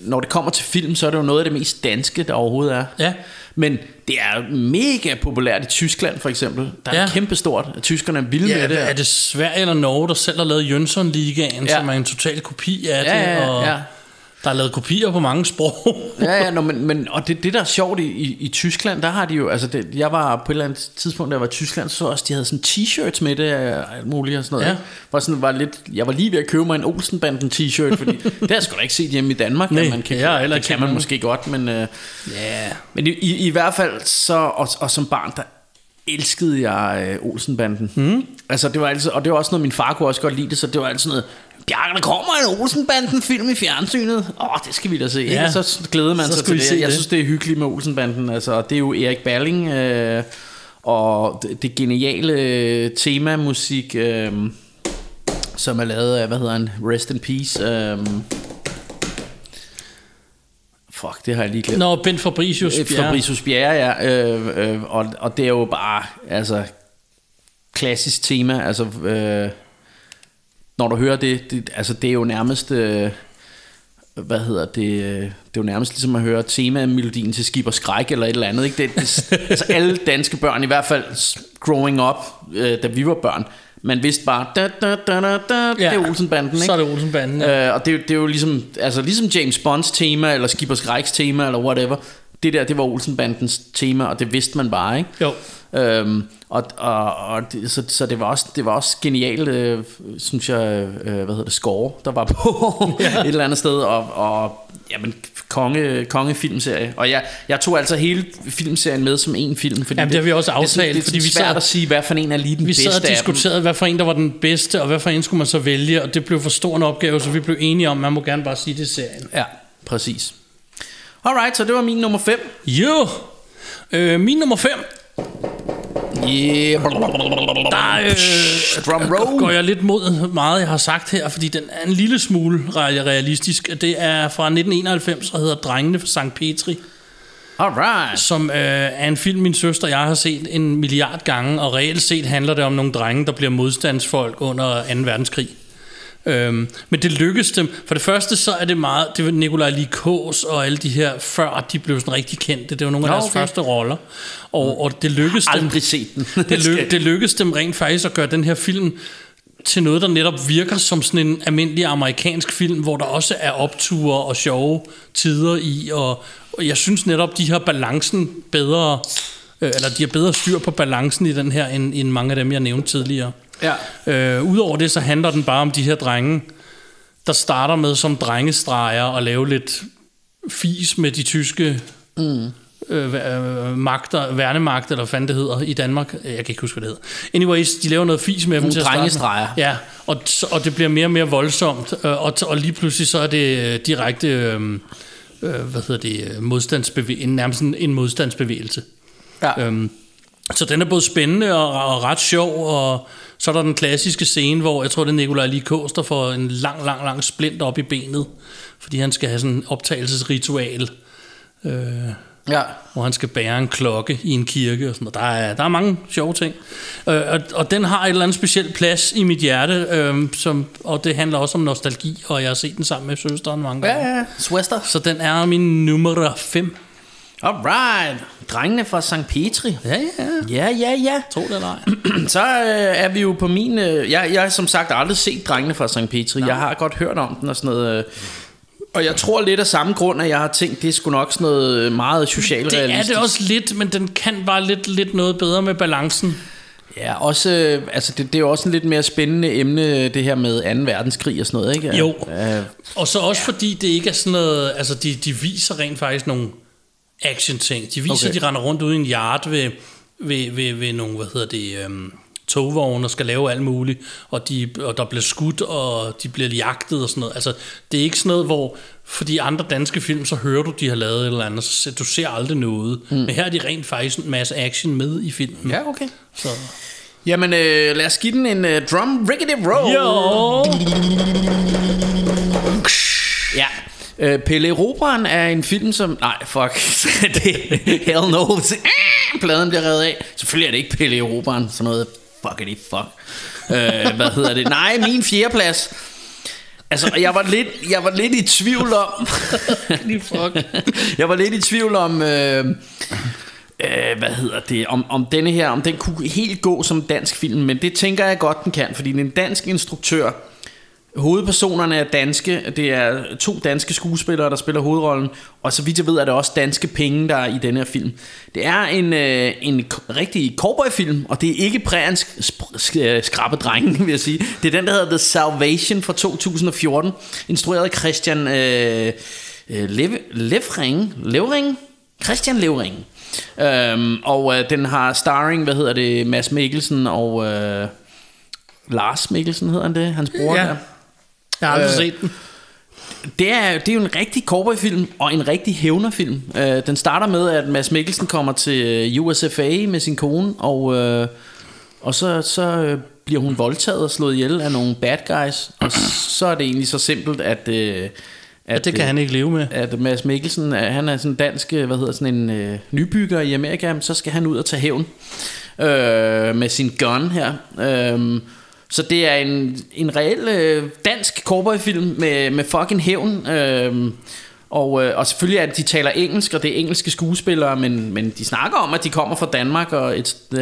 når det kommer til film, så er det jo noget af det mest danske, der overhovedet er. Ja. Men det er mega populært i Tyskland for eksempel. Der er Ja. ja. kæmpestort. Tyskerne er vilde Ja, med det. er det Sverige eller Norge, der selv har lavet Jønsson-ligaen, ja. Ja. som er en total kopi af Ja, det, ja, og ja. Der er lavet kopier på mange sprog. ja, ja, no, men, men, og det, det der er sjovt i, i, i Tyskland, der har de jo, altså det, jeg var på et eller andet tidspunkt, da jeg var i Tyskland, så også, de havde sådan t-shirts med det, og alt muligt og sådan noget. Ja. Ja. Var sådan, var lidt, jeg var lige ved at købe mig en Olsenbanden t-shirt, fordi [LAUGHS] det har jeg sgu da ikke set hjemme i Danmark, Nej, man kan, jeg har heller det kan man nogen. måske godt, men, øh, Ja. men i, i, i hvert fald så, og, og som barn, der elskede jeg øh, Olsenbanden. Mm. Altså det var altid, og det var også noget, min far kunne også godt lide det, så det var altid noget, Bjarke, der kommer en Olsenbanden-film i fjernsynet. Åh, oh, det skal vi da se. Ja. Så glæder man Så sig til det. se Jeg det. synes, det er hyggeligt med Olsenbanden. Altså, det er jo Erik Balling, øh, og det, det geniale øh, temamusik, øh, som er lavet af, hvad hedder han, Rest in Peace. Øh, fuck, det har jeg lige glemt. Nå, Ben Fabricius. Øh, Fabricius Bjerre, ja. Øh, øh, og, og det er jo bare, altså, klassisk tema. Altså, øh, når du hører det, det, altså, det er jo nærmest, øh, hvad hedder det, øh, det er jo nærmest ligesom at høre temamelodien til Skib og Skræk eller et eller andet. Ikke? Det, det, [LAUGHS] altså alle danske børn, i hvert fald growing up, øh, da vi var børn, man vidste bare, da, da, da, da, da, ja, det er Olsenbanden, ikke? Så er det Olsenbanden, ja. Øh, og det, er jo- det er jo ligesom, altså ligesom James Bonds tema, eller Skipper Skræks tema, eller whatever. Det der, det var Olsenbandens tema, og det vidste man bare, ikke? Jo. Øhm, og, og, og det, så, så det var også det var også genialt, øh, synes jeg, øh, hvad hedder det, score, der var på [LAUGHS] ja. et eller andet sted, og, og jamen, konge, konge filmserie. Og jeg, jeg tog altså hele filmserien med som en film, fordi Jamen, det har vi også det, aftalt, det er fordi fordi vi vi svært sad- at sige, hvad for en er lige den Vi bedste sad og diskuterede, hvad for en der var den bedste, og hvad for en skulle man så vælge, og det blev for stor en opgave, så vi blev enige om, man må gerne bare sige det er serien. Ja. præcis. Alright, så det var min nummer 5. Jo! Øh, min nummer 5, Yeah. der øh, Drum roll. går jeg lidt mod meget, jeg har sagt her, fordi den er en lille smule re- realistisk. Det er fra 1991 og hedder Drengene fra St. Petri, Alright. som øh, er en film, min søster og jeg har set en milliard gange, og reelt set handler det om nogle drenge, der bliver modstandsfolk under 2. verdenskrig. Øhm, men det lykkedes dem. For det første så er det meget, det var Nikolaj Likås og alle de her, før de blev sådan rigtig kendte. Det var nogle af Nå, deres okay. første roller. Og, og det lykkedes dem. Aldrig set den. [LAUGHS] det, ly- det lykkedes dem rent faktisk at gøre den her film til noget, der netop virker som sådan en almindelig amerikansk film, hvor der også er opture og sjove tider i, og, og jeg synes netop, de har balancen bedre, øh, eller de har bedre styr på balancen i den her, end, end mange af dem, jeg nævnte tidligere. Ja. Øh, Udover det, så handler den bare om de her drenge, der starter med som drengestreger og lave lidt fis med de tyske mm. øh, magter, værnemagt, eller hvad fanden det hedder i Danmark. Jeg kan ikke huske, hvad det hedder. Anyways, de laver noget fis med dem til at starte med. Ja, og, og det bliver mere og mere voldsomt, øh, og, og lige pludselig så er det øh, direkte, øh, øh, hvad hedder det, modstandsbevægelse, nærmest en, en modstandsbevægelse. Ja. Øhm, så den er både spændende og, og ret sjov, og så er der den klassiske scene, hvor jeg tror, det er Nikolaj Likås, der får en lang, lang, lang splint op i benet, fordi han skal have sådan en optagelsesritual, øh, ja. hvor han skal bære en klokke i en kirke og sådan noget. Der er, der er mange sjove ting. Øh, og, og den har et eller andet specielt plads i mit hjerte, øh, som, og det handler også om nostalgi, og jeg har set den sammen med søsteren mange gange. Ja, ja. Swester. Så den er min nummer 5. Alright. Drengene fra St. Petri. Ja, ja. Ja, ja, ja. Tro det eller ej. [CLEARS THROAT] Så øh, er vi jo på min... Øh, jeg, jeg har som sagt aldrig set Drengene fra St. Petri. Jeg har godt hørt om den og sådan noget... Øh, og jeg tror lidt af samme grund, at jeg har tænkt, det er sgu nok sådan noget meget socialrealistisk. Det er det også lidt, men den kan bare lidt, lidt noget bedre med balancen. Ja, også, øh, altså det, det er jo også en lidt mere spændende emne, det her med 2. verdenskrig og sådan noget, ikke? Jo. Øh, Og så også fordi det ikke er sådan noget, altså de, de viser rent faktisk nogle action ting. De viser, Okay. okay. de render rundt ude i en yard ved, ved, ved, ved nogle, hvad hedder det, øhm, togvogne og skal lave alt muligt, og, de, og der bliver skudt, og de bliver jagtet og sådan noget. Altså, det er ikke sådan noget, hvor, fordi andre danske film, så hører du, de har lavet et eller andet, så du ser aldrig noget. Mm. Men her er de rent faktisk en masse action med i filmen. ja, okay. Så. Jamen, øh, lad os give den en øh, drum rickety roll. Jo! Øh, Pelle Erobreren er en film som... Nej, fuck. [LAUGHS] det Hell no. Pladen bliver revet af. Selvfølgelig er det ikke Pelle Erobreren. Sådan noget fuckity fuck. Øh, hvad hedder det? Nej, min fjerdeplads. Altså, jeg var lidt, jeg var lidt i tvivl om... [LAUGHS] fuck. jeg var lidt i tvivl om... Øh, øh, hvad hedder det, om, om denne her, om den kunne helt gå som dansk film, men det tænker jeg godt, den kan, fordi det er en dansk instruktør, Hovedpersonerne er danske. Det er to danske skuespillere, der spiller hovedrollen. Og så vidt jeg ved, er det også danske penge, der er i denne her film. Det er en, øh, en rigtig cowboyfilm, og det er ikke præens skrappe drenge, [LAUGHS] vil jeg sige. Det er den, der hedder The Salvation fra 2014. Instrueret af Christian øh, øh, Lev, Levring. Levring? Christian Levring. Øhm, og øh, den har starring, hvad hedder det, Mads Mikkelsen og... Øh, Lars Mikkelsen hedder han det, hans bror Ja. der. Jeg har aldrig Øh, set den. Det er, det er jo en rigtig cowboyfilm og en rigtig hævnerfilm. Øh, den starter med, at Mads Mikkelsen kommer til USFA med sin kone, og, øh, og så, så øh, bliver hun voldtaget og slået ihjel af nogle bad guys. Og så er det egentlig så simpelt, at... Øh, at Det kan han ikke leve med. at Mads Mikkelsen, øh, han er sådan en dansk, øh, hvad hedder sådan en øh, nybygger i Amerika, så skal han ud og tage hævn øh, med sin gun her. Øh, så det er en, en reel øh, dansk cowboyfilm med, med fucking hævn. Øh, og, øh, og selvfølgelig er det, de taler engelsk, og det er engelske skuespillere, men, men de snakker om, at de kommer fra Danmark, og et, øh,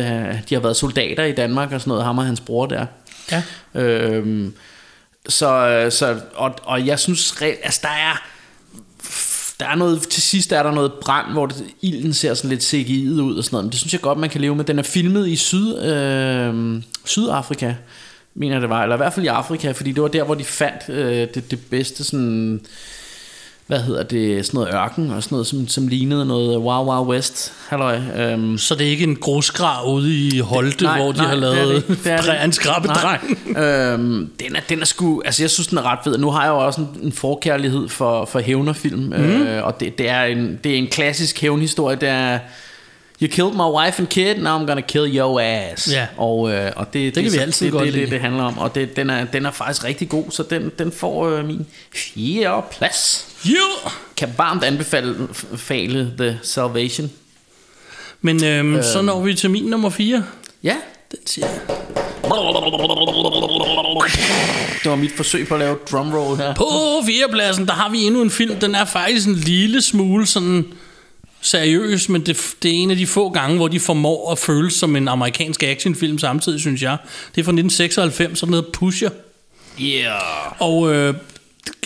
de har været soldater i Danmark og sådan noget, ham og hans bror der. Ja. Øhm, så, så og, og jeg synes, altså der er der er noget, til sidst er der noget brand, hvor det, ilden ser sådan lidt CGI'et ud og sådan noget, men det synes jeg godt, man kan leve med. Den er filmet i Syd, øh, Sydafrika, mener det var, eller i hvert fald i Afrika, fordi det var der, hvor de fandt øh, det, det bedste sådan, hvad hedder det, sådan noget ørken og sådan noget, som, som lignede noget Wild Wild West. Halløj. Øhm, Så det er ikke en grusgrav ude i Holte, nej, hvor de nej, har det er lavet det ikke. Det er det ikke. en skrabbedreng. Øhm, den, er, den er sgu, altså jeg synes den er ret fed. Nu har jeg jo også en, en forkærlighed for, for hævnerfilm, mm. øh, og det, det, er en, det er en klassisk hævnhistorie. Det er, You killed my wife and kid, now I'm gonna kill your ass. Ja. Og, øh, og det, det, kan vi altid det, godt det, lide. det, det handler om. Og det, den, er, den er faktisk rigtig god, så den, den får øh, min fjerde plads. Yeah. Kan varmt anbefale fale The Salvation. Men øhm, så når vi til min nummer 4. Ja, Den siger det var mit forsøg på at lave drumroll her. På fjerdepladsen, der har vi endnu en film. Den er faktisk en lille smule sådan seriøs, men det, det er en af de få gange, hvor de formår at føles som en amerikansk actionfilm samtidig, synes jeg. Det er fra 1996, og den hedder Pusher. Yeah. Og øh,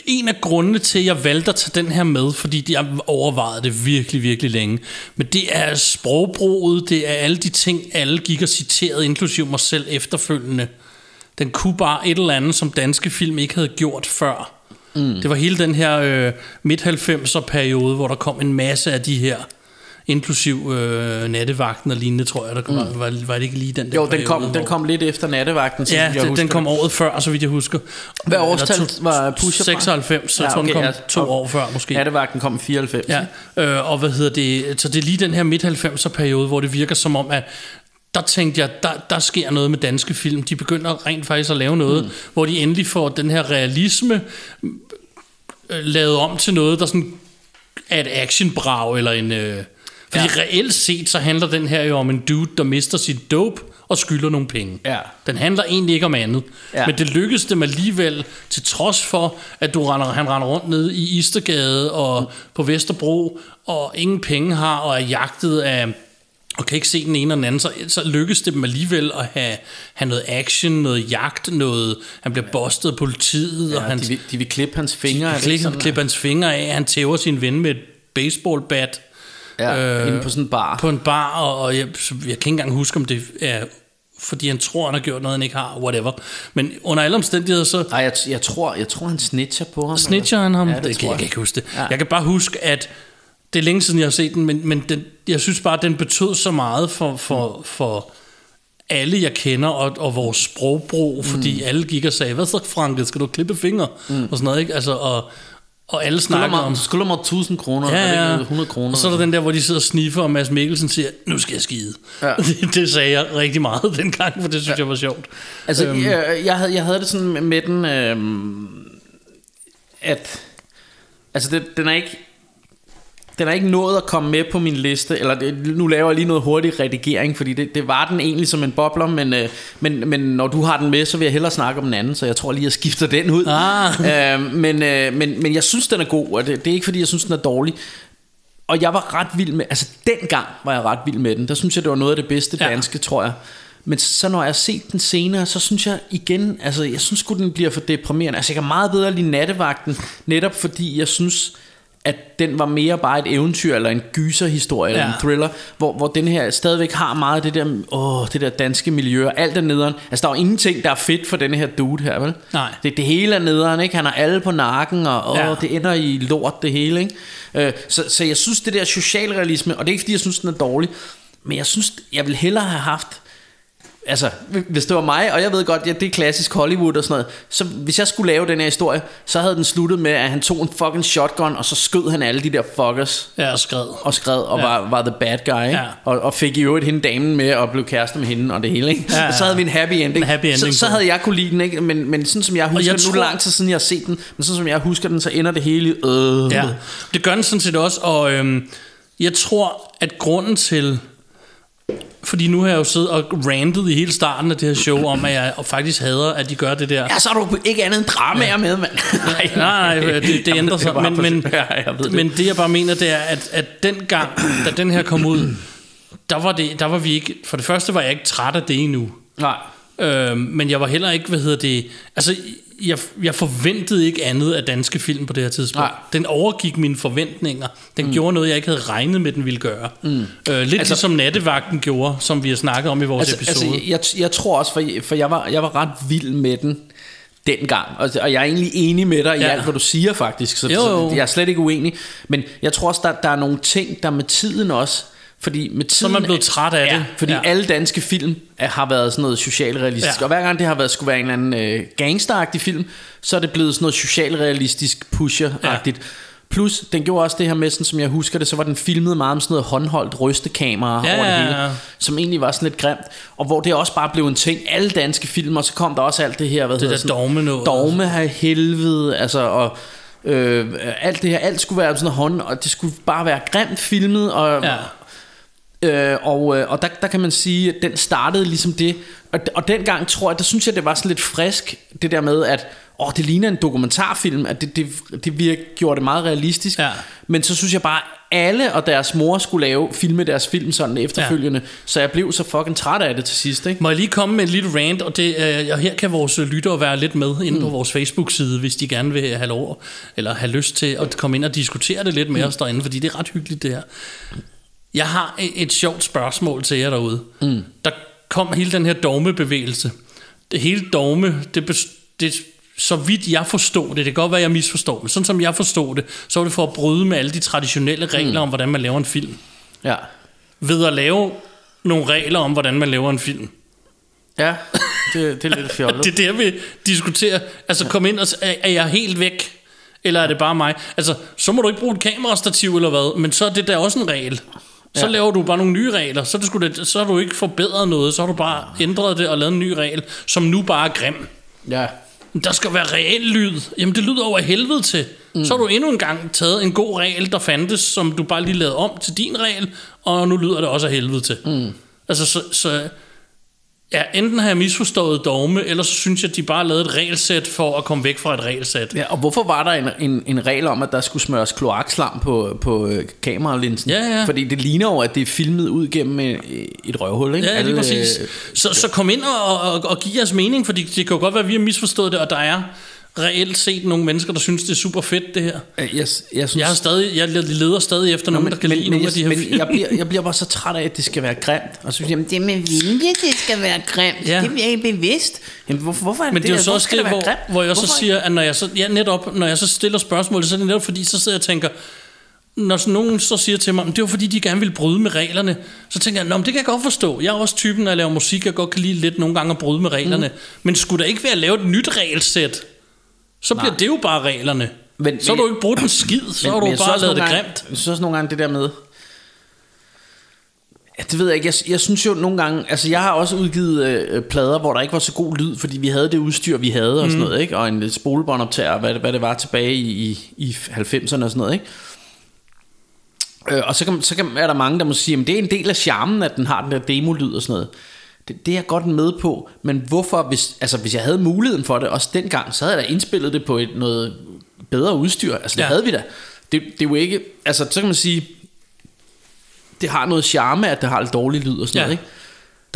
en af grundene til, at jeg valgte at tage den her med, fordi jeg overvejede det virkelig, virkelig længe, men det er sprogbruget, det er alle de ting, alle gik og citerede, inklusive mig selv efterfølgende. Den kunne bare et eller andet, som danske film ikke havde gjort før. Mm. Det var hele den her øh, midt-90'er periode, hvor der kom en masse af de her, inklusiv øh, nattevagten og lignende, tror jeg, der kom, mm. var, var det ikke lige den der Jo, den periode, kom, den hvor- kom lidt efter nattevagten, så Ja, jeg den, den kom året før, så vidt jeg husker. Hvad årstal to- var Pusher fra? 96, så jeg tror, den kom to og år før måske. Nattevagten kom i 94. Ja, øh, og hvad hedder det, så det er lige den her midt-90'er periode, hvor det virker som om, at der tænkte jeg, der, der sker noget med danske film. De begynder rent faktisk at lave noget, mm. hvor de endelig får den her realisme lavet om til noget, der sådan er et actionbrag, eller en... Øh, fordi ja. reelt set, så handler den her jo om en dude, der mister sit dope og skylder nogle penge. Ja. Den handler egentlig ikke om andet. Ja. Men det lykkedes dem alligevel, til trods for, at du render, han render rundt ned i Istergade og på Vesterbro, og ingen penge har, og er jagtet af og kan ikke se den ene og den anden, så, så lykkes det dem alligevel at have, have noget action, noget jagt, noget, han bliver bustet af politiet, Ja, og han de, vil, de vil klippe hans fingre. ikke klikker, sådan? klipper hans fingre af, han tæver sin ven med et baseballbat Ja, øh, inde på sådan en bar. på en bar, og, og jeg, jeg kan ikke engang huske, om det er fordi han tror, han har gjort noget, han ikke har, whatever. Men under alle omstændigheder, så Nej, jeg, jeg, tror, jeg tror, han snitcher på ham. snitcher han ham. Ja, det det, jeg. jeg kan ikke huske det. Ja. Jeg kan bare huske, at det er længe siden, jeg har set den, men, men den, jeg synes bare, at den betød så meget for, for, for alle, jeg kender, og, og vores sprogbrug, fordi mm. alle gik og sagde, hvad så, Frank, skal du klippe fingre? Mm. Og sådan noget, ikke? Altså, og, og alle Skylder snakker mig, om... skylder mig 1000 kroner, Ja, ja. ikke 100 kroner? Og så er der den der, hvor de sidder og sniffer, og Mads Mikkelsen siger, nu skal jeg skide. Ja. [LAUGHS] Det, det sagde jeg rigtig meget [LAUGHS] dengang, for det synes ja. jeg var sjovt. Altså, Øhm. jeg, jeg, havde, jeg havde det sådan med, med den, øhm, at altså det, den er ikke den er ikke nået at komme med på min liste, eller det, nu laver jeg lige noget hurtig redigering, fordi det, det var den egentlig som en bobler, men, øh, men, men når du har den med, så vil jeg hellere snakke om den anden, så jeg tror lige, jeg skifter den ud. Ah. [LAUGHS] Øh, men, øh, men, men jeg synes, den er god, og det, det er ikke fordi, jeg synes, den er dårlig. Og jeg var ret vild med, altså dengang var jeg ret vild med den, der synes jeg, det var noget af det bedste Ja. danske, tror jeg. Men så når jeg har set den senere, så synes jeg igen, altså jeg synes sgu, den bliver for deprimerende. Altså jeg kan meget bedre lide nattevagten, netop fordi jeg synes, at den var mere bare et eventyr, eller en gyserhistorie, eller Ja. en thriller, hvor, hvor den her stadigvæk har meget af det der, åh, det der danske miljø, og alt er nederen. Altså der er jo ingenting, der er fedt for den her dude her, vel? Nej. Det, det hele er nederen, ikke? Han har alle på nakken, og åh, Ja. det ender i lort det hele, ikke? Øh, så, så jeg synes, det der socialrealisme, og det er ikke fordi, jeg synes, den er dårlig, men jeg synes, jeg vil hellere have haft Altså, hvis det var mig, og jeg ved godt, ja, det er klassisk Hollywood og sådan noget, så hvis jeg skulle lave den her historie, så havde den sluttet med, at han tog en fucking shotgun, og så skød han alle de der fuckers Ja, og skred. og skred, og ja. Var, var the bad guy? Ja. Og, og fik i øvrigt hende damen med, og blev kærester med hende, og det hele, ikke? Ja, ja. Og så havde vi en happy ending. En happy ending så, så havde jeg kunne lide den, ikke? Men, men sådan som jeg husker, jeg jeg tror... nu er det lang tid siden, jeg har set den, men sådan som jeg husker den, så ender det hele øh. Ja, det gør den sådan set også, og øhm, jeg tror, at grunden til... Fordi nu har jeg jo siddet og rantet i hele starten af det her show om, at jeg faktisk hader, at de gør det der. Ja, så har du ikke andet end dramaer med, mand. nej, Nej, det, det Jamen, ændrer sig. Men, men, ja, jeg det. men det jeg bare mener, det er, at, at den gang, da den her kom ud, der var, det, der var vi ikke... For det første var jeg ikke træt af det endnu. nej. Øh, men jeg var heller ikke, hvad hedder det... Altså, jeg, jeg forventede ikke andet af danske film på det her tidspunkt. Nej. Den overgik mine forventninger. Den mm. gjorde noget, jeg ikke havde regnet med, den ville gøre. Mm. Øh, lidt altså, Altså- ligesom Nattevagten gjorde, som vi har snakket om i vores Altså, episode. altså jeg, jeg tror også, for, for jeg, var, jeg var ret vild med den, dengang. Og, og jeg er egentlig enig med dig i Ja. alt, hvad du siger faktisk. Så, Jo, jo. så jeg er slet ikke uenig. Men jeg tror også, der, der er nogle ting, der med tiden også... Fordi med tiden, man blevet træt af ja, det. Fordi Ja. alle danske film er, har været sådan noget socialrealistisk. Ja. Og hver gang det har været, skulle være en eller anden øh, gangsteragtig film, så er det blevet sådan noget socialrealistisk pusher-agtigt. Plus, den gjorde også det her med, sådan, som jeg husker det, så var den filmet meget med sådan noget håndholdt rystekamera Ja, over det ja, hele, ja. som egentlig var sådan lidt grimt, og hvor det også bare blev en ting. Alle danske film, og så kom der også alt det her, hvad hedder der sådan, dogme noget. Dogme her helvede, altså, og øh, alt det her, alt skulle være sådan noget hånd, og det skulle bare være grimt filmet, og, Ja. Øh, og øh, og der, der kan man sige, at den startede ligesom det. Og, og dengang tror jeg, der synes jeg, det var sådan lidt frisk, det der med, at åh, det ligner en dokumentarfilm, at det, det, det virke, gjorde det meget realistisk. Ja. Men så synes jeg bare, alle og deres mor skulle lave filme deres film sådan efterfølgende. Ja. Så jeg blev så fucking træt af det til sidst, ikke? Må jeg lige komme med en lille rant, og, det, øh, og her kan vores lyttere være lidt med inde på vores Facebook-side, hvis de gerne vil have lov, eller have lyst til at komme ind og diskutere det lidt med os derinde, fordi det er ret hyggeligt det her. Jeg har et, et sjovt spørgsmål til jer derude. Mm. Der kom hele den her dogmebevægelse. Det hele dogme, det, det så vidt jeg forstod det, det kan godt være, jeg misforstår, men sådan som jeg forstod det, så var det for at bryde med alle de traditionelle regler mm. om, hvordan man laver en film. Ja. Ved at lave nogle regler om, hvordan man laver en film. Ja, det, det er lidt fjollet. [LAUGHS] Det er der, vi diskuterer. Altså, kom ind og er, er jeg helt væk? Eller er det bare mig? Altså, så må du ikke bruge et kamerastativ eller hvad, men så er det der også en regel. Så Ja. laver du bare nogle nye regler, så, sgu da, så har du ikke forbedret noget, så har du bare ændret det og lavet en ny regel, som nu bare er grim. ja. Der skal være reel lyd. Jamen, det lyder over helvede til. Mm. Så har du endnu en gang taget en god regel, der fandtes, som du bare lige lavede om til din regel, og nu lyder det også af helvede til. Mm. Altså, så, så ja, enten har jeg misforstået dogme, eller så synes jeg, at de bare lavede et regelsæt for at komme væk fra et regelsæt. Ja, og hvorfor var der en, en, en regel om, at der skulle smøres kloakslam på, på øh, kameralinsen? Ja, ja. Fordi det ligner jo, at det er filmet ud gennem et, et røvhul, ikke? Ja, lige Alle, præcis. øh, Så, så kom ind og, og, og giv jeres mening, fordi det kan jo godt være, at vi har misforstået det, og der er reelt set nogle mennesker, der synes, det er super fedt, det her. Jeg, jeg, jeg synes, Jeg, har stadig, jeg leder stadig efter nogen, der kan lide nogle af de her men film. jeg, bliver, [LAUGHS] jeg bliver bare så træt af, at det skal være grimt. Og så siger jeg, det er med vilje, det skal være grimt. Ja. Det er ikke bevidst. Jamen, hvorfor, hvorfor er det Men det er jo så også det, hvor, grimt? hvor jeg så Hvorfor siger, at når jeg så, ja, netop, når jeg så stiller spørgsmål, så er det netop fordi, så sidder jeg og tænker, når sådan nogen så siger til mig, "Men det var fordi, de gerne vil bryde med reglerne, så tænker jeg, Nå, men det kan jeg godt forstå. Jeg er også typen, når jeg laver musik, jeg godt kan lide lidt nogle gange at bryde med reglerne. Mm. Men skulle der ikke være lavet et nyt regelsæt, så bliver Nej. det jo bare reglerne. Men- Men, så har men- du ikke brugt en skid, så har du synes bare lavet det gange- grimt. Jeg synes også nogle gange det der med... Ja, det ved jeg ikke. Jeg, jeg synes jo nogle gange... Altså, jeg har også udgivet øh, plader, hvor der ikke var så god lyd, fordi vi havde det udstyr, vi havde og sådan noget, ikke? Og en spolebåndoptager, hvad, det- hvad det var tilbage i, i, i 90'erne og sådan noget, ikke? Øh, og så, kan, så kan, er der mange, der må sige, at det er en del af charmen, at den har den der demo-lyd og sådan noget. Det, det er jeg godt med på, men hvorfor, hvis, altså, hvis jeg havde muligheden for det, også dengang, så havde jeg da indspillet det på et, noget bedre udstyr. Altså det ja. Havde vi da. Det, det er jo ikke, altså så kan man sige, det har noget charme, at det har lidt dårlig lyd og sådan Ja. noget, ikke?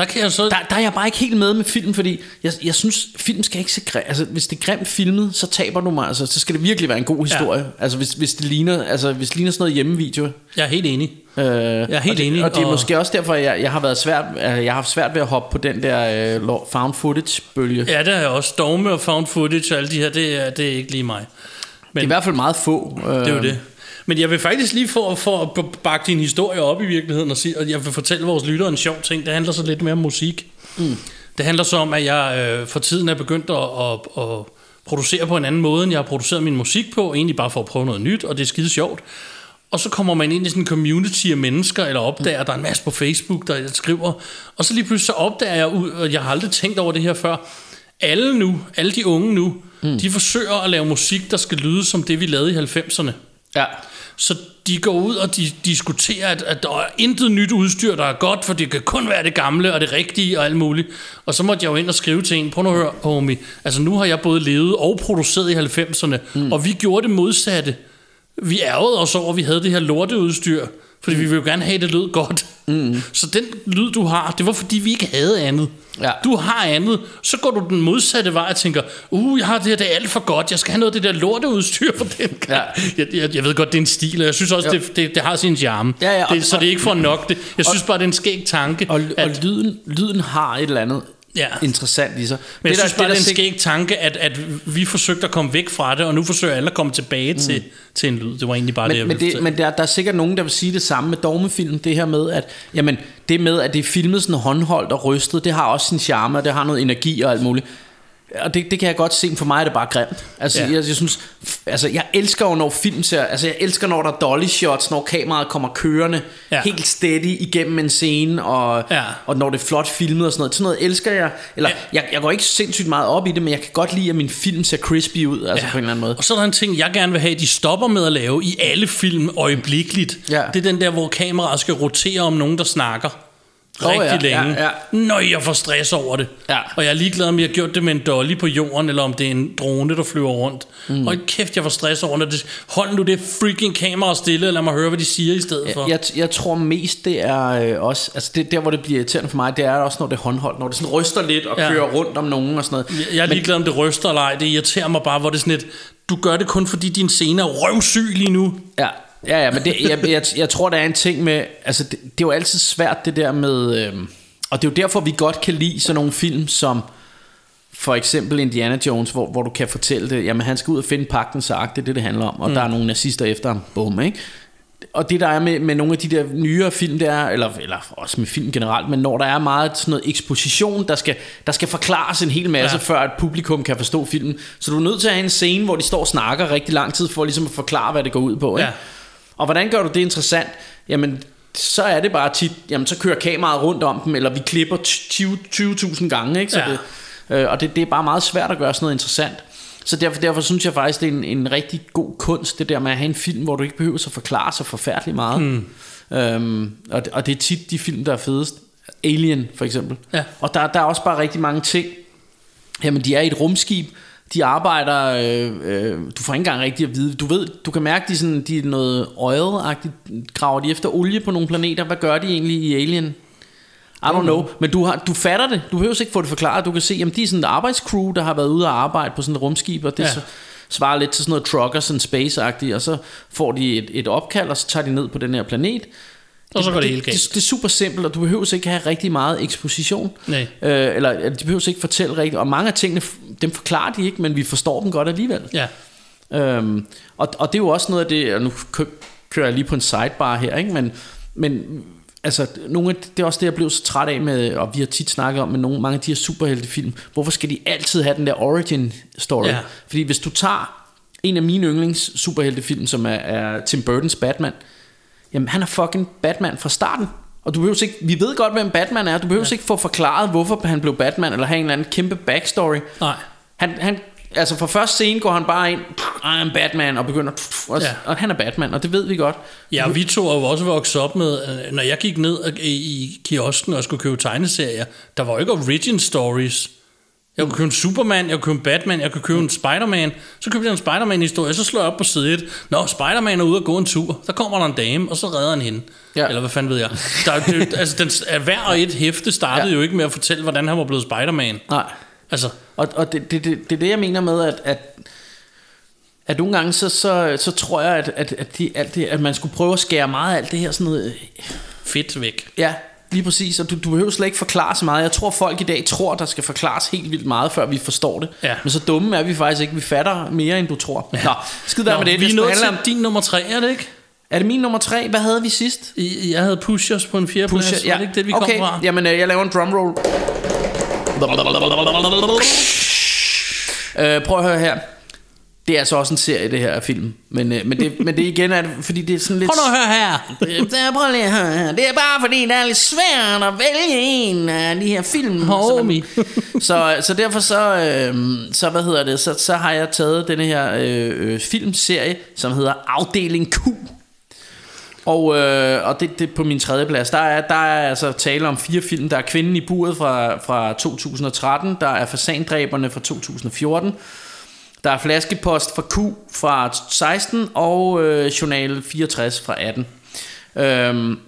Der kan jeg så... Der, der er jeg bare ikke helt med med film, fordi jeg, jeg synes, film skal ikke se grim. Altså, hvis det er grimt filmet, så taber du mig. Altså, så skal det virkelig være en god historie. Ja. Altså, hvis, hvis det ligner, altså, hvis det ligner sådan noget hjemmevideo. Jeg er helt enig. Øh, jeg er helt og det, enig, Og det er og- måske også derfor, jeg, jeg har været svært, øh, jeg har haft svært ved at hoppe på den der øh, found footage bølge. Ja. Det er jeg også. Dogme og found footage og alle de her, det er, det er ikke lige mig. Det er i hvert fald meget få. Øh, Det er jo det. Men jeg vil faktisk lige for, for at bakke din historie op i virkeligheden, og, sige, og jeg vil fortælle vores lyttere en sjov ting. Det handler så lidt mere om musik. Mm. Det handler så om, at jeg øh, for tiden er begyndt at, at, at producere på en anden måde, end jeg har produceret min musik på. Egentlig bare for at prøve noget nyt, og det er skide sjovt. Og så kommer man ind i sådan en community af mennesker, eller opdager, der er en masse på Facebook, der skriver. Og så lige pludselig så opdager jeg, ud- og jeg har aldrig tænkt over det her før, alle nu, alle de unge nu, mm. de forsøger at lave musik, der skal lyde som det, vi lavede i 90'erne. Ja. Så de går ud og de diskuterer, at, at der er intet nyt udstyr, der er godt, for det kan kun være det gamle og det rigtige og alt muligt. Og så måtte jeg jo ind og skrive til en, prøv nu at høre, homie, altså nu har jeg både levet og produceret i 90'erne, mm. og vi gjorde det modsatte. Vi ærgede os over, at vi havde det her lorteudstyr, fordi mm. vi ville jo gerne have, at det lød godt. Mm. Så den lyd, du har, det var fordi, vi ikke havde andet. Ja. Du har andet, så går du den modsatte vej og tænker, uh, jeg har det her, det er alt for godt, jeg skal have noget af det der lorteudstyr for den Ja. jeg, jeg, jeg ved godt, det er en stil, og jeg synes også, det, det, det har sin charme. Ja, ja, og- det, så det er ikke for nok det. Jeg synes bare, det er en skæg tanke. Og, at, og lyden, lyden har et eller andet Ja. interessant i sig. Men jeg der- synes bare, det er en skæg tanke, at, at vi forsøgte at komme væk fra det, og nu forsøger alle at komme tilbage mm. til, til en lyd. Det var egentlig bare det, jeg men, men, det, men der, der er sikkert nogen, der vil sige det samme med dogmefilm. Det her med, at jamen, det med, at det er filmet sådan håndholdt og rystet, det har også sin charme, og det har noget energi og alt muligt. Og det, det kan jeg godt se, for mig er det bare grimt. Altså, Ja. jeg, jeg, synes, altså, jeg elsker jo, når film ser, altså, jeg elsker, når der er dolly shots, når kameraet kommer kørende Ja. helt steady igennem en scene, og, Ja. og når det er flot filmet og sådan noget. Sådan noget elsker jeg. Eller, Ja. jeg, jeg går ikke sindssygt meget op i det, men jeg kan godt lide, at min film ser crispy ud, altså Ja. på en eller anden måde. Og så er der en ting, jeg gerne vil have, de stopper med at lave i alle film øjeblikkeligt. Ja. Det er den der, hvor kameraet skal rotere om nogen, der snakker. Rigtig ja, længe. ja, ja. Nøj, jeg får stress over det. Ja. Og jeg er ligeglad, om jeg har gjort det med en dolly på jorden, eller om det er en drone, der flyver rundt. Mm. Og kæft, jeg får stress over det. Hold nu det freaking kamera stille, og lad mig høre, hvad de siger i stedet for. Jeg, jeg tror mest det er øh, også Altså det der hvor det bliver irriterende for mig Det er også når det er håndholdt Når det sådan ryster lidt og Ja. kører rundt om nogen og sådan noget Jeg er ligeglad, om det ryster eller ej. Det irriterer mig bare, hvor det er sådan et... Du gør det kun, fordi din scene er røvsyg lige nu. Ja, ja, ja men det, jeg, jeg, jeg tror der er en ting med Altså det, det er jo altid svært det der med øh, Og det er jo derfor vi godt kan lide sådan nogle film som for eksempel Indiana Jones, hvor, hvor du kan fortælle det, jamen han skal ud og finde pagtens ark, det er det, det handler om, og mm. der er nogle nazister efter ham, bum, ikke? Og det der er med, med nogle af de der nyere film, det er, eller, eller også med film generelt, men når der er meget sådan noget eksposition, der skal, der skal forklares en hel masse, ja. før et publikum kan forstå filmen. Så du er nødt til at have en scene, hvor de står og snakker rigtig lang tid, for ligesom at forklare, hvad det går ud på. Ikke? Ja. Og hvordan gør du det interessant? Jamen, så er det bare tit, jamen så kører kameraet rundt om dem, eller vi klipper 20 20.000 gange, ikke? Så Ja. det, øh, og det, det er bare meget svært at gøre sådan noget interessant. Så derfor, derfor synes jeg faktisk, det er en, en rigtig god kunst, det der med at have en film, hvor du ikke behøver at forklare så forfærdeligt meget. Mm. Øhm, og, det- og det er tit de film, der er fedest. Alien for eksempel. Ja. Og der, der er også bare rigtig mange ting. Jamen, de er i et rumskib. De arbejder, øh, øh, du får ikke engang rigtig at vide. Du ved, du kan mærke, de, sådan, de er noget oil-agtigt. Graver de efter olie på nogle planeter? Hvad gør de egentlig i Alien? I don't know, men du, har, du fatter det. Du behøver ikke få det forklaret. Du kan se, at de er sådan et arbejdscrew, der har været ude og arbejde på sådan et rumskib, og det Ja. ja. svarer lidt til sådan noget truckers and space-agtigt, og så får de et, et opkald, og så tager de ned på den her planet. Og så går det det, helt galt. Det, det er super simpelt, og du behøver ikke have rigtig meget eksposition. Nej. Øh, eller eller de behøver ikke fortælle rigtigt. Og mange af tingene, dem forklarer de ikke, men vi forstår dem godt alligevel. Ja. Øhm, og, og det er jo også noget af det, og nu kø- kører jeg lige på en sidebar her, ikke? Men, men altså, nogle af, det er også det, jeg blev så træt af med, og vi har tit snakket om med nogle, mange af de her superheltefilm. Hvorfor skal de altid have den der origin story? Ja. Fordi hvis du tager en af mine yndlings superheltefilm, som er, er Tim Burtons Batman, jamen han er fucking Batman fra starten. Og du behøver ikke, vi ved godt, hvem Batman er. Du behøver ja. ikke få forklaret, hvorfor han blev Batman, eller have en eller anden kæmpe backstory. Nej. Han, han, altså fra første scene går han bare ind, I am Batman, og begynder, og, Ja. og han er Batman, og det ved vi godt. Ja, og vi to er jo også vokset op med, øh, når jeg gik ned i, i kiosken og skulle købe tegneserier, der var jo ikke origin stories. Jeg kunne købe en Superman, jeg kunne købe en Batman, jeg kunne købe en Spider-Man. Så købte jeg en Spider-Man-historie, så slår jeg op på side 1. Nå, Spider-Man er ude og gå en tur. Der kommer der en dame, og så redder han hende. Ja. Eller hvad fanden ved jeg. Der, er- det, altså, den, er hver og et hæfte startede ja. Ja. jo ikke med at fortælle, hvordan han var blevet Spider-Man. Nej. Altså, Og, og det, det, det, det er det, jeg mener med, at, at, at nogle gange, så, så, så tror jeg, at, at, at, de, alt det, at man skulle prøve at skære meget af alt det her sådan noget, fedt væk. Ja, lige præcis. Og du, du behøver slet ikke forklare så meget. Jeg tror, folk i dag tror, der skal forklares helt vildt meget, før vi forstår det. Ja. Men så dumme er vi faktisk ikke. Vi fatter mere, end du tror. Ja. Nå, skid Nå, med det. vi er nået til om, din nummer tre, er det ikke? er det min nummer tre? Hvad havde vi sidst? I- Jeg havde Pushers på en fjerde plads. Var det ikke det, vi okay. kom fra? Jamen, øh, jeg laver en drumroll. Øh, prøv at høre her. Det er altså også en serie, det her film. Men, øh, men, det, men det igen er fordi det er sådan lidt... Prøv nu at høre her. Det er, prøv lige at høre her. Det er bare fordi, det er lidt svært at vælge en af de her film. Homie. Så, man- så, så derfor så, øh, så, hvad hedder det, så, så har jeg taget denne her øh, øh, filmserie, som hedder Afdeling Q. Og, øh, og det, det på min tredje plads, der er, der er altså tale om fire film. Der er Kvinden i buret fra, fra 2013, der er Fasandræberne fra 2014, der er Flaskepost fra Q fra 16, og øh, Journal 64 fra 18. Øhm,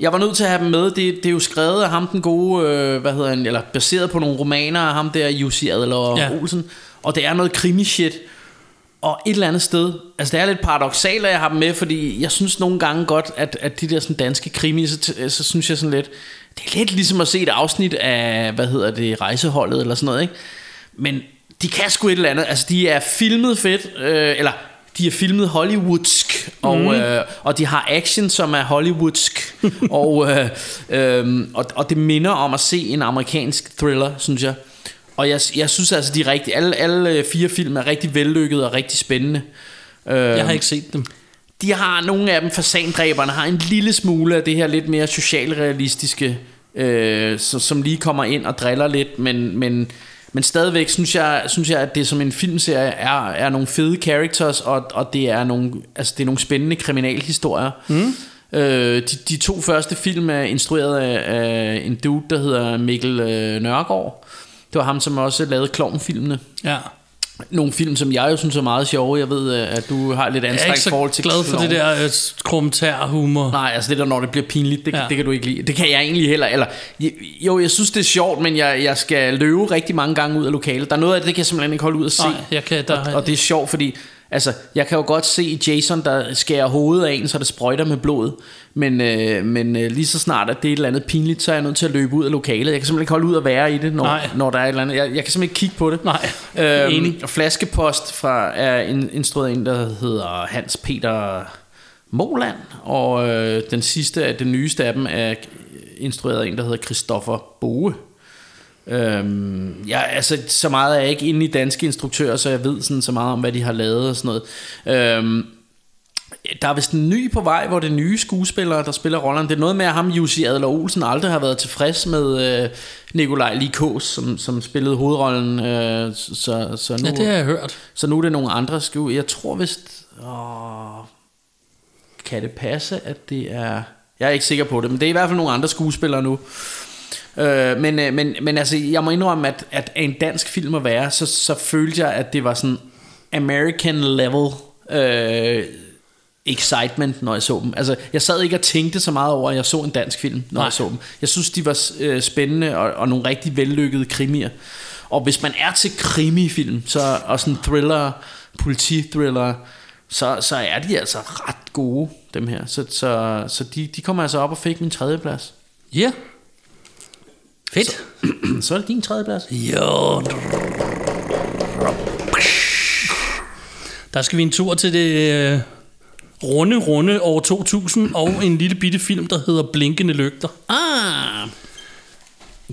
jeg var nødt til at have dem med. Det, det er jo skrevet af ham den gode, øh, hvad hedder han, eller baseret på nogle romaner af ham der, Jussi Adler Ja. ja. Olsen. Og det er noget krimi-shit. Og et eller andet sted, altså det er lidt paradoxalt, at jeg har dem med, fordi jeg synes nogle gange godt, at, at de der sådan danske krimi, så, så synes jeg sådan lidt, det er lidt ligesom at se et afsnit af, hvad hedder det, rejseholdet eller sådan noget, ikke? Men de kan sgu et eller andet. Altså, de er filmet fedt, øh, eller de er filmet hollywoodsk, og, mm. øh, og de har action, som er hollywoodsk, [LAUGHS] og, øh, øh, og, og det minder om at se en amerikansk thriller, synes jeg. Og jeg, jeg synes altså, de er rigtig, alle, alle fire film er rigtig vellykkede og rigtig spændende. Øh, Jeg har ikke set dem. de har nogle af dem, fasandræberne har en lille smule af det her lidt mere socialrealistiske, øh, så, som lige kommer ind og driller lidt, men, men, men stadigvæk synes jeg, synes jeg, at det som en filmserie er, er nogle fede characters, og, og det, er nogle, altså, det er nogle spændende kriminalhistorier. Mm. Øh, de, de to første film er instrueret af, af en dude, der hedder Mikkel øh, Nørgaard. Det var ham, som også lavede klovnfilmene. Ja. Nogle film, som jeg jo synes er meget sjove. Jeg ved, øh, at du har lidt Jeg er ikke anstrengt så forhold til glad for det der øh, kommentarhumor. Nej, altså det der, når det bliver pinligt, det. Ja. det kan du ikke lide. Det kan jeg egentlig heller. Eller, jo, jeg synes, det er sjovt, men jeg, jeg skal løbe rigtig mange gange ud af lokalet. Der er noget af det, det kan jeg simpelthen ikke holde ud at se. Nej, jeg kan- der- og, og det er sjovt, fordi altså, jeg kan jo godt se Jason, der skærer hovedet af en, så det sprøjter med blod. Men, øh, men øh, lige så snart, at det er et eller andet pinligt, så er jeg nødt til at løbe ud af lokalet. Jeg kan simpelthen ikke holde ud at være i det, når, Nej. når der er et eller andet. Jeg, jeg kan simpelthen ikke kigge på det. Nej, Øhm, enig. og Flaskepost fra, er in, instrueret en, der hedder Hans Peter Moland, og øh, den sidste af den nyeste af dem er instrueret af en, der hedder Christoffer Boe. Øhm, ja, altså, så meget er jeg ikke inde i danske instruktører, så jeg ved sådan så meget om, hvad de har lavet og sådan noget. Øhm, der er vist en ny på vej, hvor det er nye skuespillere, der spiller rollerne. Det er noget med, at ham, Jussi Adler Olsen, aldrig har været tilfreds med øh, Nikolaj Likås, som, som spillede hovedrollen. Øh, så, så, nu, Ja, det har jeg hørt. så nu er det nogle andre sku. Jeg tror vist... Åh, kan det passe, at det er... Jeg er ikke sikker på det, men det er i hvert fald nogle andre skuespillere nu. Øh, men, øh, men, men altså, jeg må indrømme, at, at en dansk film at være, så, så følte jeg, at det var sådan American level øh, excitement, når jeg så dem. Altså, jeg sad ikke og tænkte så meget over, at jeg så en dansk film, når Nej. jeg så dem. Jeg synes, de var øh, spændende og, og nogle rigtig vellykkede krimier. Og hvis man er til krimifilm, så, og sådan thriller, politithriller, så, så er de altså ret gode, dem her. Så, så, så de, de kommer altså op og fik min tredje plads. Ja. Fedt. [CLEARS THROAT] Så er det din tredje plads. Jo. Der skal vi en tur til det øh, runde, runde år 2000 og en lille bitte film, der hedder Blinkende Lygter. Ah.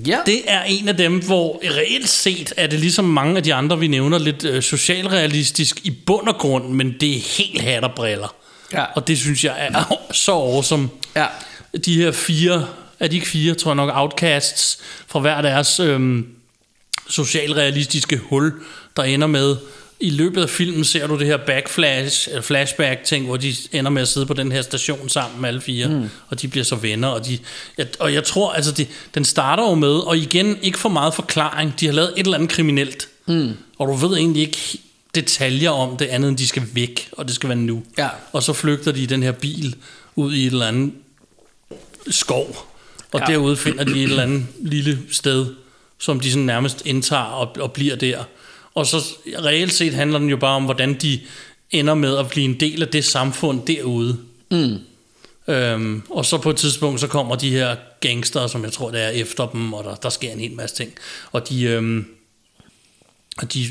Ja. Det er en af dem, hvor reelt set er det ligesom mange af de andre, vi nævner, lidt øh, socialrealistisk i bund og grund, men det er helt hat og briller. Ja. Og det synes jeg er så awesome. Ja. De her fire, er de ikke fire, tror jeg nok, outcasts fra hver deres øhm, socialrealistiske hul, der ender med, i løbet af filmen ser du det her backflash, eller flashback ting, hvor de ender med at sidde på den her station sammen med alle fire, mm. og de bliver så venner, og, de, og jeg tror, altså det, den starter jo med, og igen, ikke for meget forklaring, de har lavet et eller andet kriminelt, mm. og du ved egentlig ikke detaljer om det andet, end de skal væk, og det skal være nu. Ja. Og så flygter de i den her bil ud i et eller andet skov, og ja. derude finder de et eller andet lille sted, som de sådan nærmest indtager og, og bliver der. Og så reelt set handler den jo bare om, hvordan de ender med at blive en del af det samfund derude. Mm. Øhm, og så på et tidspunkt, så kommer de her gangster, som jeg tror, det er efter dem, og der, der sker en hel masse ting. Og de, øhm, og de